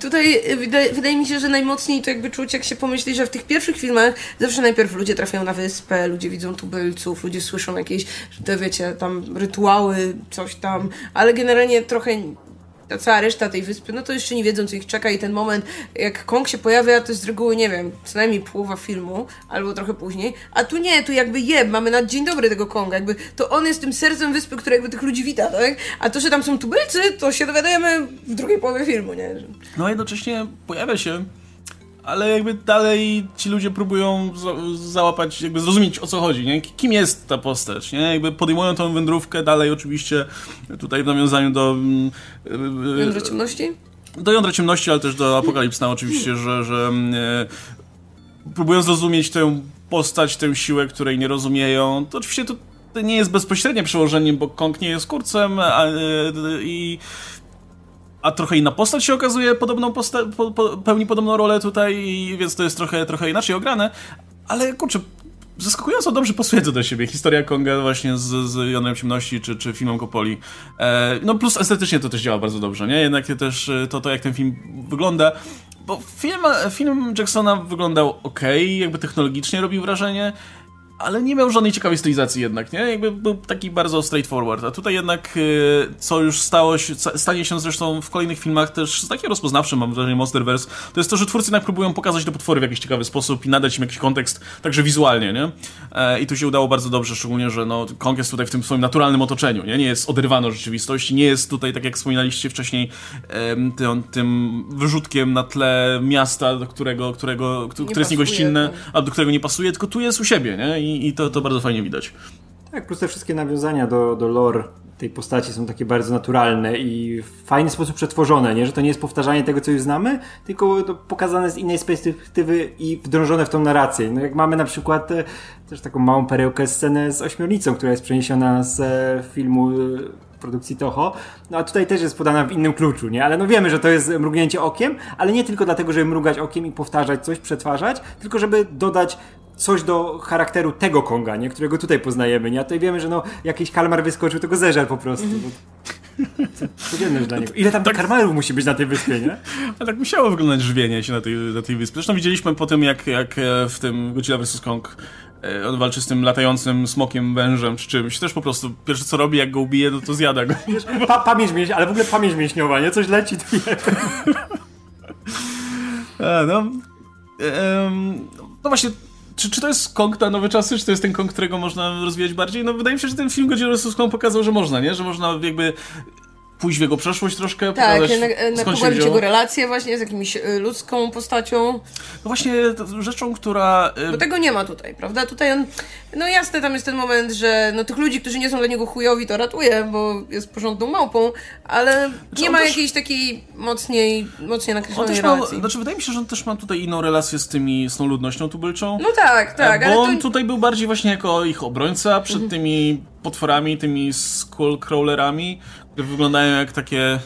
[SPEAKER 2] Tutaj wydaje, wydaje, mi się, że najmocniej to jakby czuć, jak się pomyśli, że w tych pierwszych filmach zawsze najpierw ludzie trafiają na wyspę, ludzie widzą tubylców, ludzie słyszą jakieś, te wiecie, tam rytuały, coś tam, ale generalnie trochę cała reszta tej wyspy, no to jeszcze nie wiedzą, co ich czeka i ten moment, jak Kong się pojawia, to jest z reguły, nie wiem, co najmniej połowa filmu, albo trochę później, a tu nie, tu jakby je, mamy na dzień dobry tego Konga, jakby to on jest tym sercem wyspy, które jakby tych ludzi wita, tak? A to, że tam są tubylcy, to się dowiadujemy w drugiej połowie filmu, nie?
[SPEAKER 1] No jednocześnie pojawia się ale jakby dalej ci ludzie próbują za załapać, jakby zrozumieć o co chodzi, nie? Kim jest ta postać, nie? Jakby podejmują tą wędrówkę dalej oczywiście tutaj w nawiązaniu do...
[SPEAKER 2] Yy, jądra ciemności?
[SPEAKER 1] Do jądra ciemności, ale też do Apokalipsna oczywiście, że, że yy, próbują zrozumieć tę postać, tę siłę, której nie rozumieją. To oczywiście to, to nie jest bezpośrednie przełożenie, bo Kong nie jest kurcem a, yy, i a trochę inna postać się okazuje, podobną posta- po, po, pełni podobną rolę tutaj, więc to jest trochę, trochę inaczej ograne, ale kurczę, zaskakująco dobrze pasuje to do siebie. Historia Konga właśnie z, z Jonem Ciemności czy, czy filmem Kopoli. E, no plus estetycznie to też działa bardzo dobrze, nie? Jednak też e, to, to jak ten film wygląda, bo film, film Jacksona wyglądał ok, jakby technologicznie robił wrażenie, ale nie miał żadnej ciekawej stylizacji jednak, nie? Jakby był taki bardzo straightforward, a tutaj jednak, y, co już stało się, stanie się zresztą w kolejnych filmach też z takim rozpoznawczym, mam wrażenie, Monsterverse, to jest to, że twórcy jednak próbują pokazać te potwory w jakiś ciekawy sposób i nadać im jakiś kontekst, także wizualnie, nie? E, I tu się udało bardzo dobrze, szczególnie, że no, Kong jest tutaj w tym swoim naturalnym otoczeniu, nie? Nie jest oderwany od rzeczywistości, nie jest tutaj, tak jak wspominaliście wcześniej, tym, tym wyrzutkiem na tle miasta, do którego, którego, które jest niegościnne, a do którego nie pasuje, tylko tu jest u siebie, nie? I i, to, to bardzo fajnie widać.
[SPEAKER 3] Tak, plus te wszystkie nawiązania do, do lore tej postaci są takie bardzo naturalne i w fajny sposób przetworzone, nie? że to nie jest powtarzanie tego, co już znamy, tylko to pokazane z innej perspektywy i wdrążone w tą narrację. No jak mamy na przykład e, też taką małą perełkę scenę z ośmiornicą, która jest przeniesiona z e, filmu e, produkcji Toho. No a tutaj też jest podana w innym kluczu, nie? Ale no wiemy, że to jest mrugnięcie okiem, ale nie tylko dlatego, żeby mrugać okiem i powtarzać coś, przetwarzać, tylko żeby dodać coś do charakteru tego Konga, nie? którego tutaj poznajemy, nie? A tutaj wiemy, że no, jakiś kalmar wyskoczył, to go zeżar po prostu. Codzienne dla niego. Ile tam tak, karmarów musi być na tej wyspie, nie?
[SPEAKER 1] A tak musiało wyglądać żywienie się na tej, na tej wyspie. Zresztą widzieliśmy po tym, jak, jak e, w tym Godzilla vs. Kong e, on walczy z tym latającym smokiem, wężem czy czymś. Też po prostu pierwsze co robi, jak go ubije, no to zjada go.
[SPEAKER 3] Pa pamięć mięśniowa, ale w ogóle pamięć mięśniowa, nie? Coś leci, tu
[SPEAKER 1] A, no, no właśnie, czy, czy to jest Kong na nowe czasy, czy to jest ten Kong, którego można rozwijać bardziej? No wydaje mi się, że ten film Godzilla vs. Kong pokazał, że można, nie? Że można jakby pójść w jego przeszłość troszkę,
[SPEAKER 2] tak, pokazać, na, na pogłębić jego relacje właśnie z jakimś y, ludzką postacią.
[SPEAKER 1] No właśnie rzeczą, która...
[SPEAKER 2] Y, Bo tego nie ma tutaj, prawda? Tutaj on, no jasne, tam jest ten moment, że no tych ludzi, którzy nie są dla niego chujowi, to ratuje, bo jest porządną małpą, ale znaczy, nie ma też... jakiejś takiej mocniej, mocniej nakreślonej relacji.
[SPEAKER 1] Ma, znaczy wydaje mi się, że on też ma tutaj inną relację z tymi, z tą ludnością tubylczą.
[SPEAKER 2] No tak, tak.
[SPEAKER 1] E, bo on to... tutaj był bardziej właśnie jako ich obrońca przed mhm. tymi potworami, tymi skullcrawlerami, które wyglądają jak takie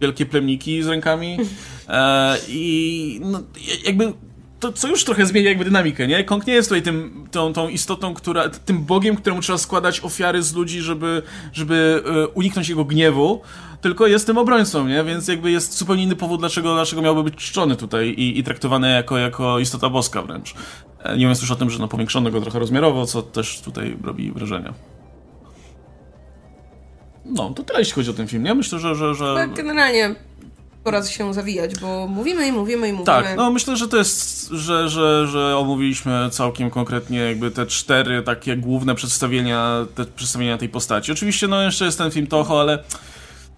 [SPEAKER 1] wielkie plemniki z rękami. E, I no, jakby to, co już trochę zmienia jakby dynamikę, nie? Kong nie jest tutaj tym, tą, tą istotą, która, tym bogiem, któremu trzeba składać ofiary z ludzi, żeby, żeby e, uniknąć jego gniewu, tylko jest tym obrońcą, nie? Więc jakby jest zupełnie inny powód, dlaczego, dlaczego miałby być czczony tutaj i, i traktowany jako, jako istota boska wręcz. E, nie mówiąc już o tym, że no, powiększono go trochę rozmiarowo, co też tutaj robi wrażenie. No, to tyle jeśli chodzi o ten film, nie? Myślę, że... że, że...
[SPEAKER 2] Tak, generalnie pora się zawijać, bo mówimy i mówimy i mówimy.
[SPEAKER 1] Tak, no myślę, że to jest, że, że, że omówiliśmy całkiem konkretnie jakby te cztery takie główne przedstawienia, te przedstawienia tej postaci. Oczywiście no jeszcze jest ten film Toho, ale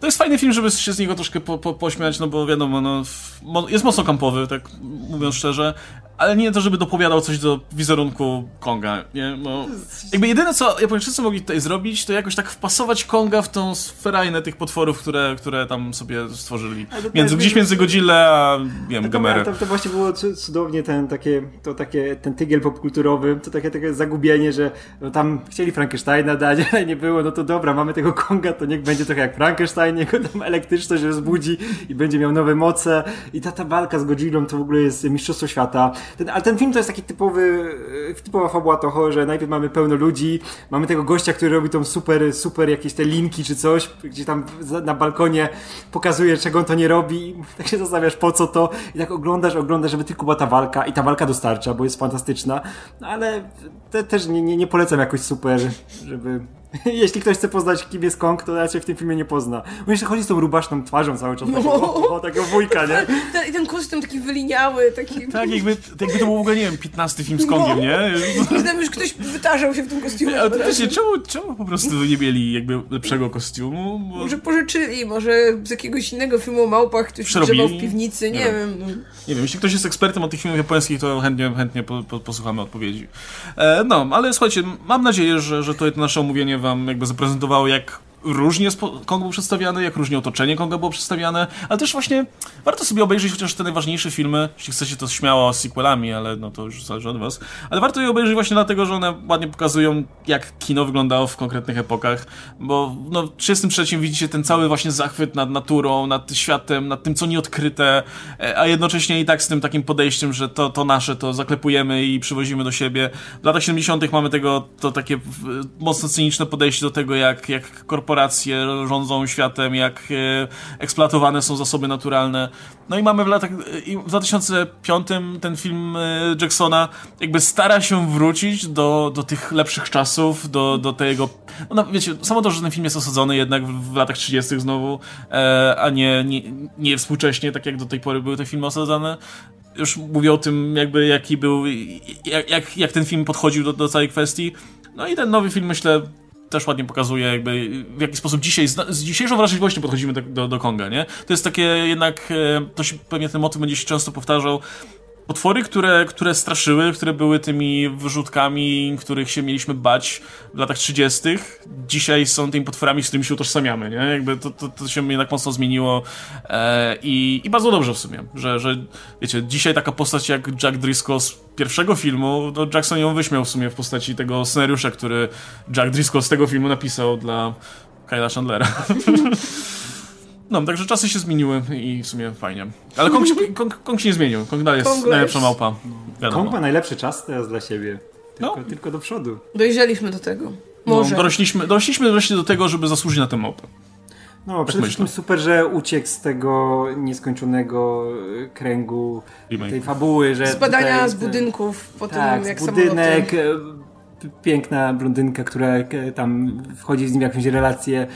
[SPEAKER 1] to jest fajny film, żeby się z niego troszkę po, po, pośmiać, no bo wiadomo, no, jest mocno kampowy, tak mówiąc szczerze, ale nie to, żeby dopowiadał coś do wizerunku Konga, nie? No, jakby jedyne, co Japończycy mogli tutaj zrobić, to jakoś tak wpasować Konga w tą sferajnę tych potworów, które, które tam sobie stworzyli. Między, gdzieś między Godzilla a, wiem, Gamerę.
[SPEAKER 3] To, to, właśnie było cudownie ten, takie, to takie, ten tygiel popkulturowy, to takie, takie zagubienie, że no, tam chcieli Frankensteina dać, ale nie było, no to dobra, mamy tego Konga, to niech będzie trochę jak Frankenstein, niech tam elektryczność rozbudzi i będzie miał nowe moce i ta, ta walka z Godzillą to w ogóle jest mistrzostwo świata. Ten, ale ten film to jest taki typowy, e, typowa fabuła toho, że najpierw mamy pełno ludzi, mamy tego gościa, który robi tą super, super jakieś te linki czy coś, gdzie tam na balkonie pokazuje, czego on to nie robi i tak się zastanawiasz, po co to? I tak oglądasz, oglądasz, żeby tylko była ta walka i ta walka dostarcza, bo jest fantastyczna, no ale te, też nie, nie, nie polecam jakoś super, żeby Jeśli ktoś chce poznać, kim jest Kong, to raczej w tym filmie nie pozna. On jeszcze chodzi z tą rubaszną twarzą cały czas, takiego, o, o, takiego wujka, nie?
[SPEAKER 2] Ten, I ten kostium taki wyliniały, taki...
[SPEAKER 1] Tak, jakby, jakby to był w ogóle, nie wiem, 15 film z Kongiem, nie?
[SPEAKER 2] I tam już ktoś wytarzał się w tym kostiumie.
[SPEAKER 1] Ale to wiecie, czemu, czemu po prostu nie mieli jakby lepszego kostiumu?
[SPEAKER 2] Bo... Może pożyczyli, może z jakiegoś innego filmu o małpach ktoś Przerobili. w piwnicy, nie, nie wiem. No.
[SPEAKER 1] Nie wiem, jeśli ktoś jest ekspertem od tych filmów japońskich, to chętnie, chętnie po, po, posłuchamy odpowiedzi. E, no, ale słuchajcie, mam nadzieję, że, że to nasze omówienie wam jakby zaprezentowało, jak różnie Kong był przedstawiany, jak różnie otoczenie Konga było przedstawiane, ale też właśnie warto sobie obejrzeć chociaż te najważniejsze filmy, jeśli chcecie to śmiało z sequelami, ale no to już zależy od was, ale warto je obejrzeć właśnie dlatego, że one ładnie pokazują, jak kino wyglądało w konkretnych epokach, bo no, w 33 widzicie ten cały właśnie zachwyt nad naturą, nad światem, nad tym, co nieodkryte, e, a jednocześnie i tak z tym takim podejściem, że to, to nasze, to zaklepujemy i przywozimy do siebie. W latach 70 mamy tego, to takie mocno cyniczne podejście do tego, jak, jak korporacje korporacje rządzą światem, jak e, eksploatowane są zasoby naturalne. No i mamy w latach, w 2005 ten film e, Jacksona jakby stara się wrócić do, do tych lepszych czasów, do, do tego, no wiecie, samo to, że ten film jest osadzony jednak w, w latach 30 znowu, e, a nie, nie, nie współcześnie, tak jak do tej pory były te filmy osadzone, już mówię o tym, jakby jaki był, jak, jak, jak ten film podchodził do, do całej kwestii. No i ten nowy film, myślę, też ładnie pokazuje jakby w jaki sposób dzisiaj, z, dzisiejszą wrażliwością podchodzimy do, do, do Konga, nie? To jest takie jednak, e, to się, pewnie ten motyw będzie się często powtarzał, potwory, które, które straszyły, które były tymi wyrzutkami, których się mieliśmy bać w latach 30. Dzisiaj są tymi potworami, z którymi się utożsamiamy, nie? Jakby to, to, to się jednak mocno zmieniło e, i, i bardzo dobrze w sumie, że, że wiecie, dzisiaj taka postać jak Jack Driscoll z pierwszego filmu, no Jackson ją wyśmiał w sumie w postaci tego scenariusza, który Jack Driscoll z tego filmu napisał dla Kyla Chandlera. No, także czasy się zmieniły i w sumie fajnie. Ale Kong się, Kong, Kong się nie zmienił. Kong dalej jest Kong najlepsza małpa.
[SPEAKER 3] Wiadomo. Kong ma najlepszy czas teraz dla siebie. Tylko, no. tylko do przodu.
[SPEAKER 2] Dojrzeliśmy do tego.
[SPEAKER 1] No, Może. No, dorośliśmy, dorośliśmy wreszcie do tego, żeby zasłużyć na tę małpę.
[SPEAKER 3] No, tak przede wszystkim super, że uciekł z tego nieskończonego kręgu Remake. tej fabuły, że.
[SPEAKER 2] Zbadania z budynków po tak, tym, jak
[SPEAKER 3] budynek, samoloty. piękna blondynka, która tam wchodzi z nim w jakąś relację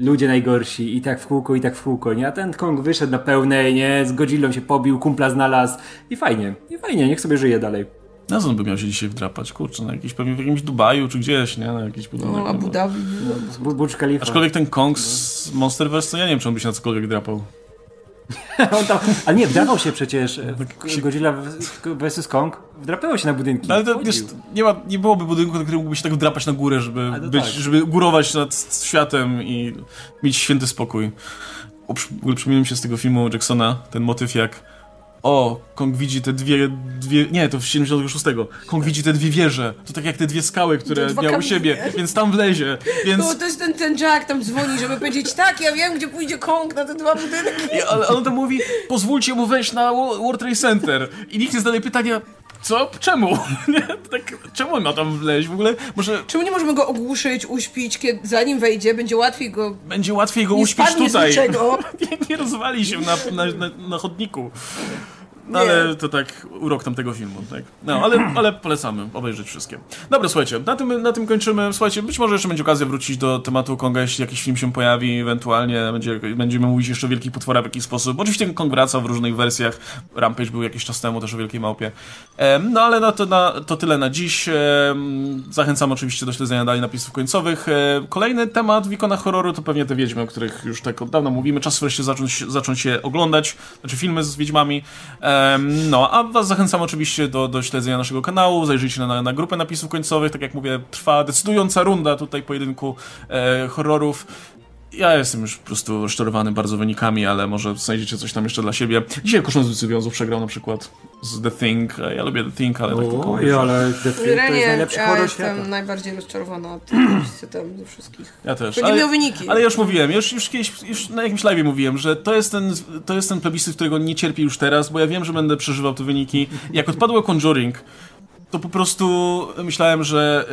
[SPEAKER 3] ludzie najgorsi i tak w kółko, i tak w kółko, nie? A ten Kong wyszedł na pełnej, nie? Z Godzillą się pobił, kumpla znalazł i fajnie, i fajnie, niech sobie żyje dalej.
[SPEAKER 1] Na co on by miał się dzisiaj wdrapać? Kurczę, na jakiś, pewnie w jakimś Dubaju czy gdzieś, nie? Na jakiś
[SPEAKER 2] budynek. No, Abu Dhabi.
[SPEAKER 3] No, Burj Khalifa.
[SPEAKER 1] Aczkolwiek ten Kong z Monsterverse, to ja nie wiem, czy on by się na cokolwiek drapał.
[SPEAKER 3] On tam, a nie, wdrapał się przecież Godzilla vs. Kong. Wdrapało się na budynki.
[SPEAKER 1] No, ale to, wiesz, nie, ma, nie byłoby budynku, na którym mógłby się tak wdrapać na górę, żeby, być, tak. żeby górować nad światem i mieć święty spokój. W ogóle przypomniał mi się z tego filmu Jacksona ten motyw, jak o, Kong widzi te dwie, dwie nie, to w 76. Kong widzi te dwie wieże, to tak jak te dwie skały, które miał u siebie, więc tam wlezie, więc...
[SPEAKER 2] No, to jest ten, ten Jack tam dzwoni, żeby powiedzieć, tak, ja wiem, gdzie pójdzie Kong na te dwa budynki.
[SPEAKER 1] I on, on to mówi, pozwólcie mu wejść na World Trade Center. I nikt nie zadaje pytania, co? Czemu? Tak, czemu on ma tam wleźć? W ogóle może...
[SPEAKER 2] Czemu nie możemy go ogłuszyć, uśpić, kiedy, zanim wejdzie, będzie łatwiej go...
[SPEAKER 1] Będzie łatwiej go uśpić tutaj. Nie, nie rozwali się na, na, na, na chodniku. No ale to tak urok tamtego filmu, tak? No, ale, ale polecamy obejrzeć wszystkie. Dobra, słuchajcie, na tym, na tym kończymy. Słuchajcie, być może jeszcze będzie okazja wrócić do tematu Konga, jeśli jakiś film się pojawi, ewentualnie będzie, będziemy mówić jeszcze o Wielkich Potworach w jakiś sposób. Oczywiście Kong wraca w różnych wersjach. Rampage był jakiś czas temu też o Wielkiej Małpie. No ale na to, na, to tyle na dziś. Zachęcam oczywiście do śledzenia dalej napisów końcowych. Kolejny temat w ikonach horroru to pewnie te Wiedźmy, o których już tak od dawna mówimy. Czas wreszcie zacząć, zacząć je oglądać, znaczy filmy z Wiedźmami. No, a was zachęcam oczywiście do, do śledzenia naszego kanału, zajrzyjcie na, na grupę napisów końcowych, tak jak mówię, trwa decydująca runda tutaj pojedynku e, horrorów. Ja jestem już po prostu rozczarowany bardzo wynikami, ale może znajdziecie coś tam jeszcze dla siebie. Dzisiaj Koszmaz Wiązów przegrał na przykład z The Thing. Ja lubię The Thing, ale o, tak tylko...
[SPEAKER 3] Ale The Thing to jest najlepszy
[SPEAKER 2] ja
[SPEAKER 3] horror
[SPEAKER 2] jestem
[SPEAKER 3] świata.
[SPEAKER 2] najbardziej rozczarowana tym ze wszystkich.
[SPEAKER 1] Ja też.
[SPEAKER 2] Chodzi mi o wyniki.
[SPEAKER 1] Ale już mówiłem, już, już kiedyś, już na jakimś live mówiłem, że to jest, ten, to jest ten plebiscyt, którego nie cierpię już teraz, bo ja wiem, że będę przeżywał te wyniki. Jak odpadło Conjuring, to po prostu myślałem, że,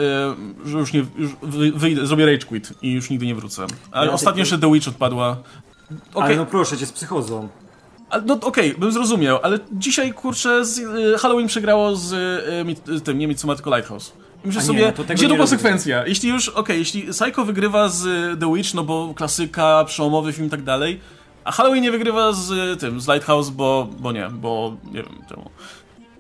[SPEAKER 1] y, że już nie już wyjdę, zrobię rage quit i już nigdy nie wrócę. Ale ja ostatnio jeszcze The Witch odpadła.
[SPEAKER 3] Okay. Ale no proszę cię, z psychozą.
[SPEAKER 1] No okej, okay, bym zrozumiał, ale dzisiaj kurczę z, y, Halloween przegrało z y, tym, nie Midsommar, tylko Lighthouse. I myślę sobie, no gdzie tu konsekwencja? Jeśli już, okej, okay, jeśli Psycho wygrywa z The Witch, no bo klasyka, przełomowy film i tak dalej, a Halloween nie wygrywa z tym, z Lighthouse, bo, bo nie, bo nie wiem czemu.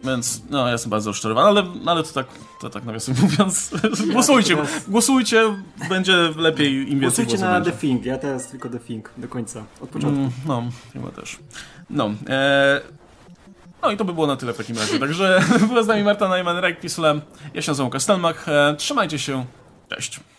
[SPEAKER 1] Więc no, ja jestem bardzo rozczarowany, ale, ale to tak, to tak nawiasem mówiąc, głosujcie, ja teraz... głosujcie, będzie lepiej im więcej
[SPEAKER 3] Głosujcie na będzie. The Thing, ja teraz tylko The Thing, do końca, od początku. Mm,
[SPEAKER 1] no, chyba też. No, e... no i to by było na tyle w takim razie, także była z nami Marta Najman, Rajk Pisulem, ja się nazywam Kastelmach, e... trzymajcie się, cześć.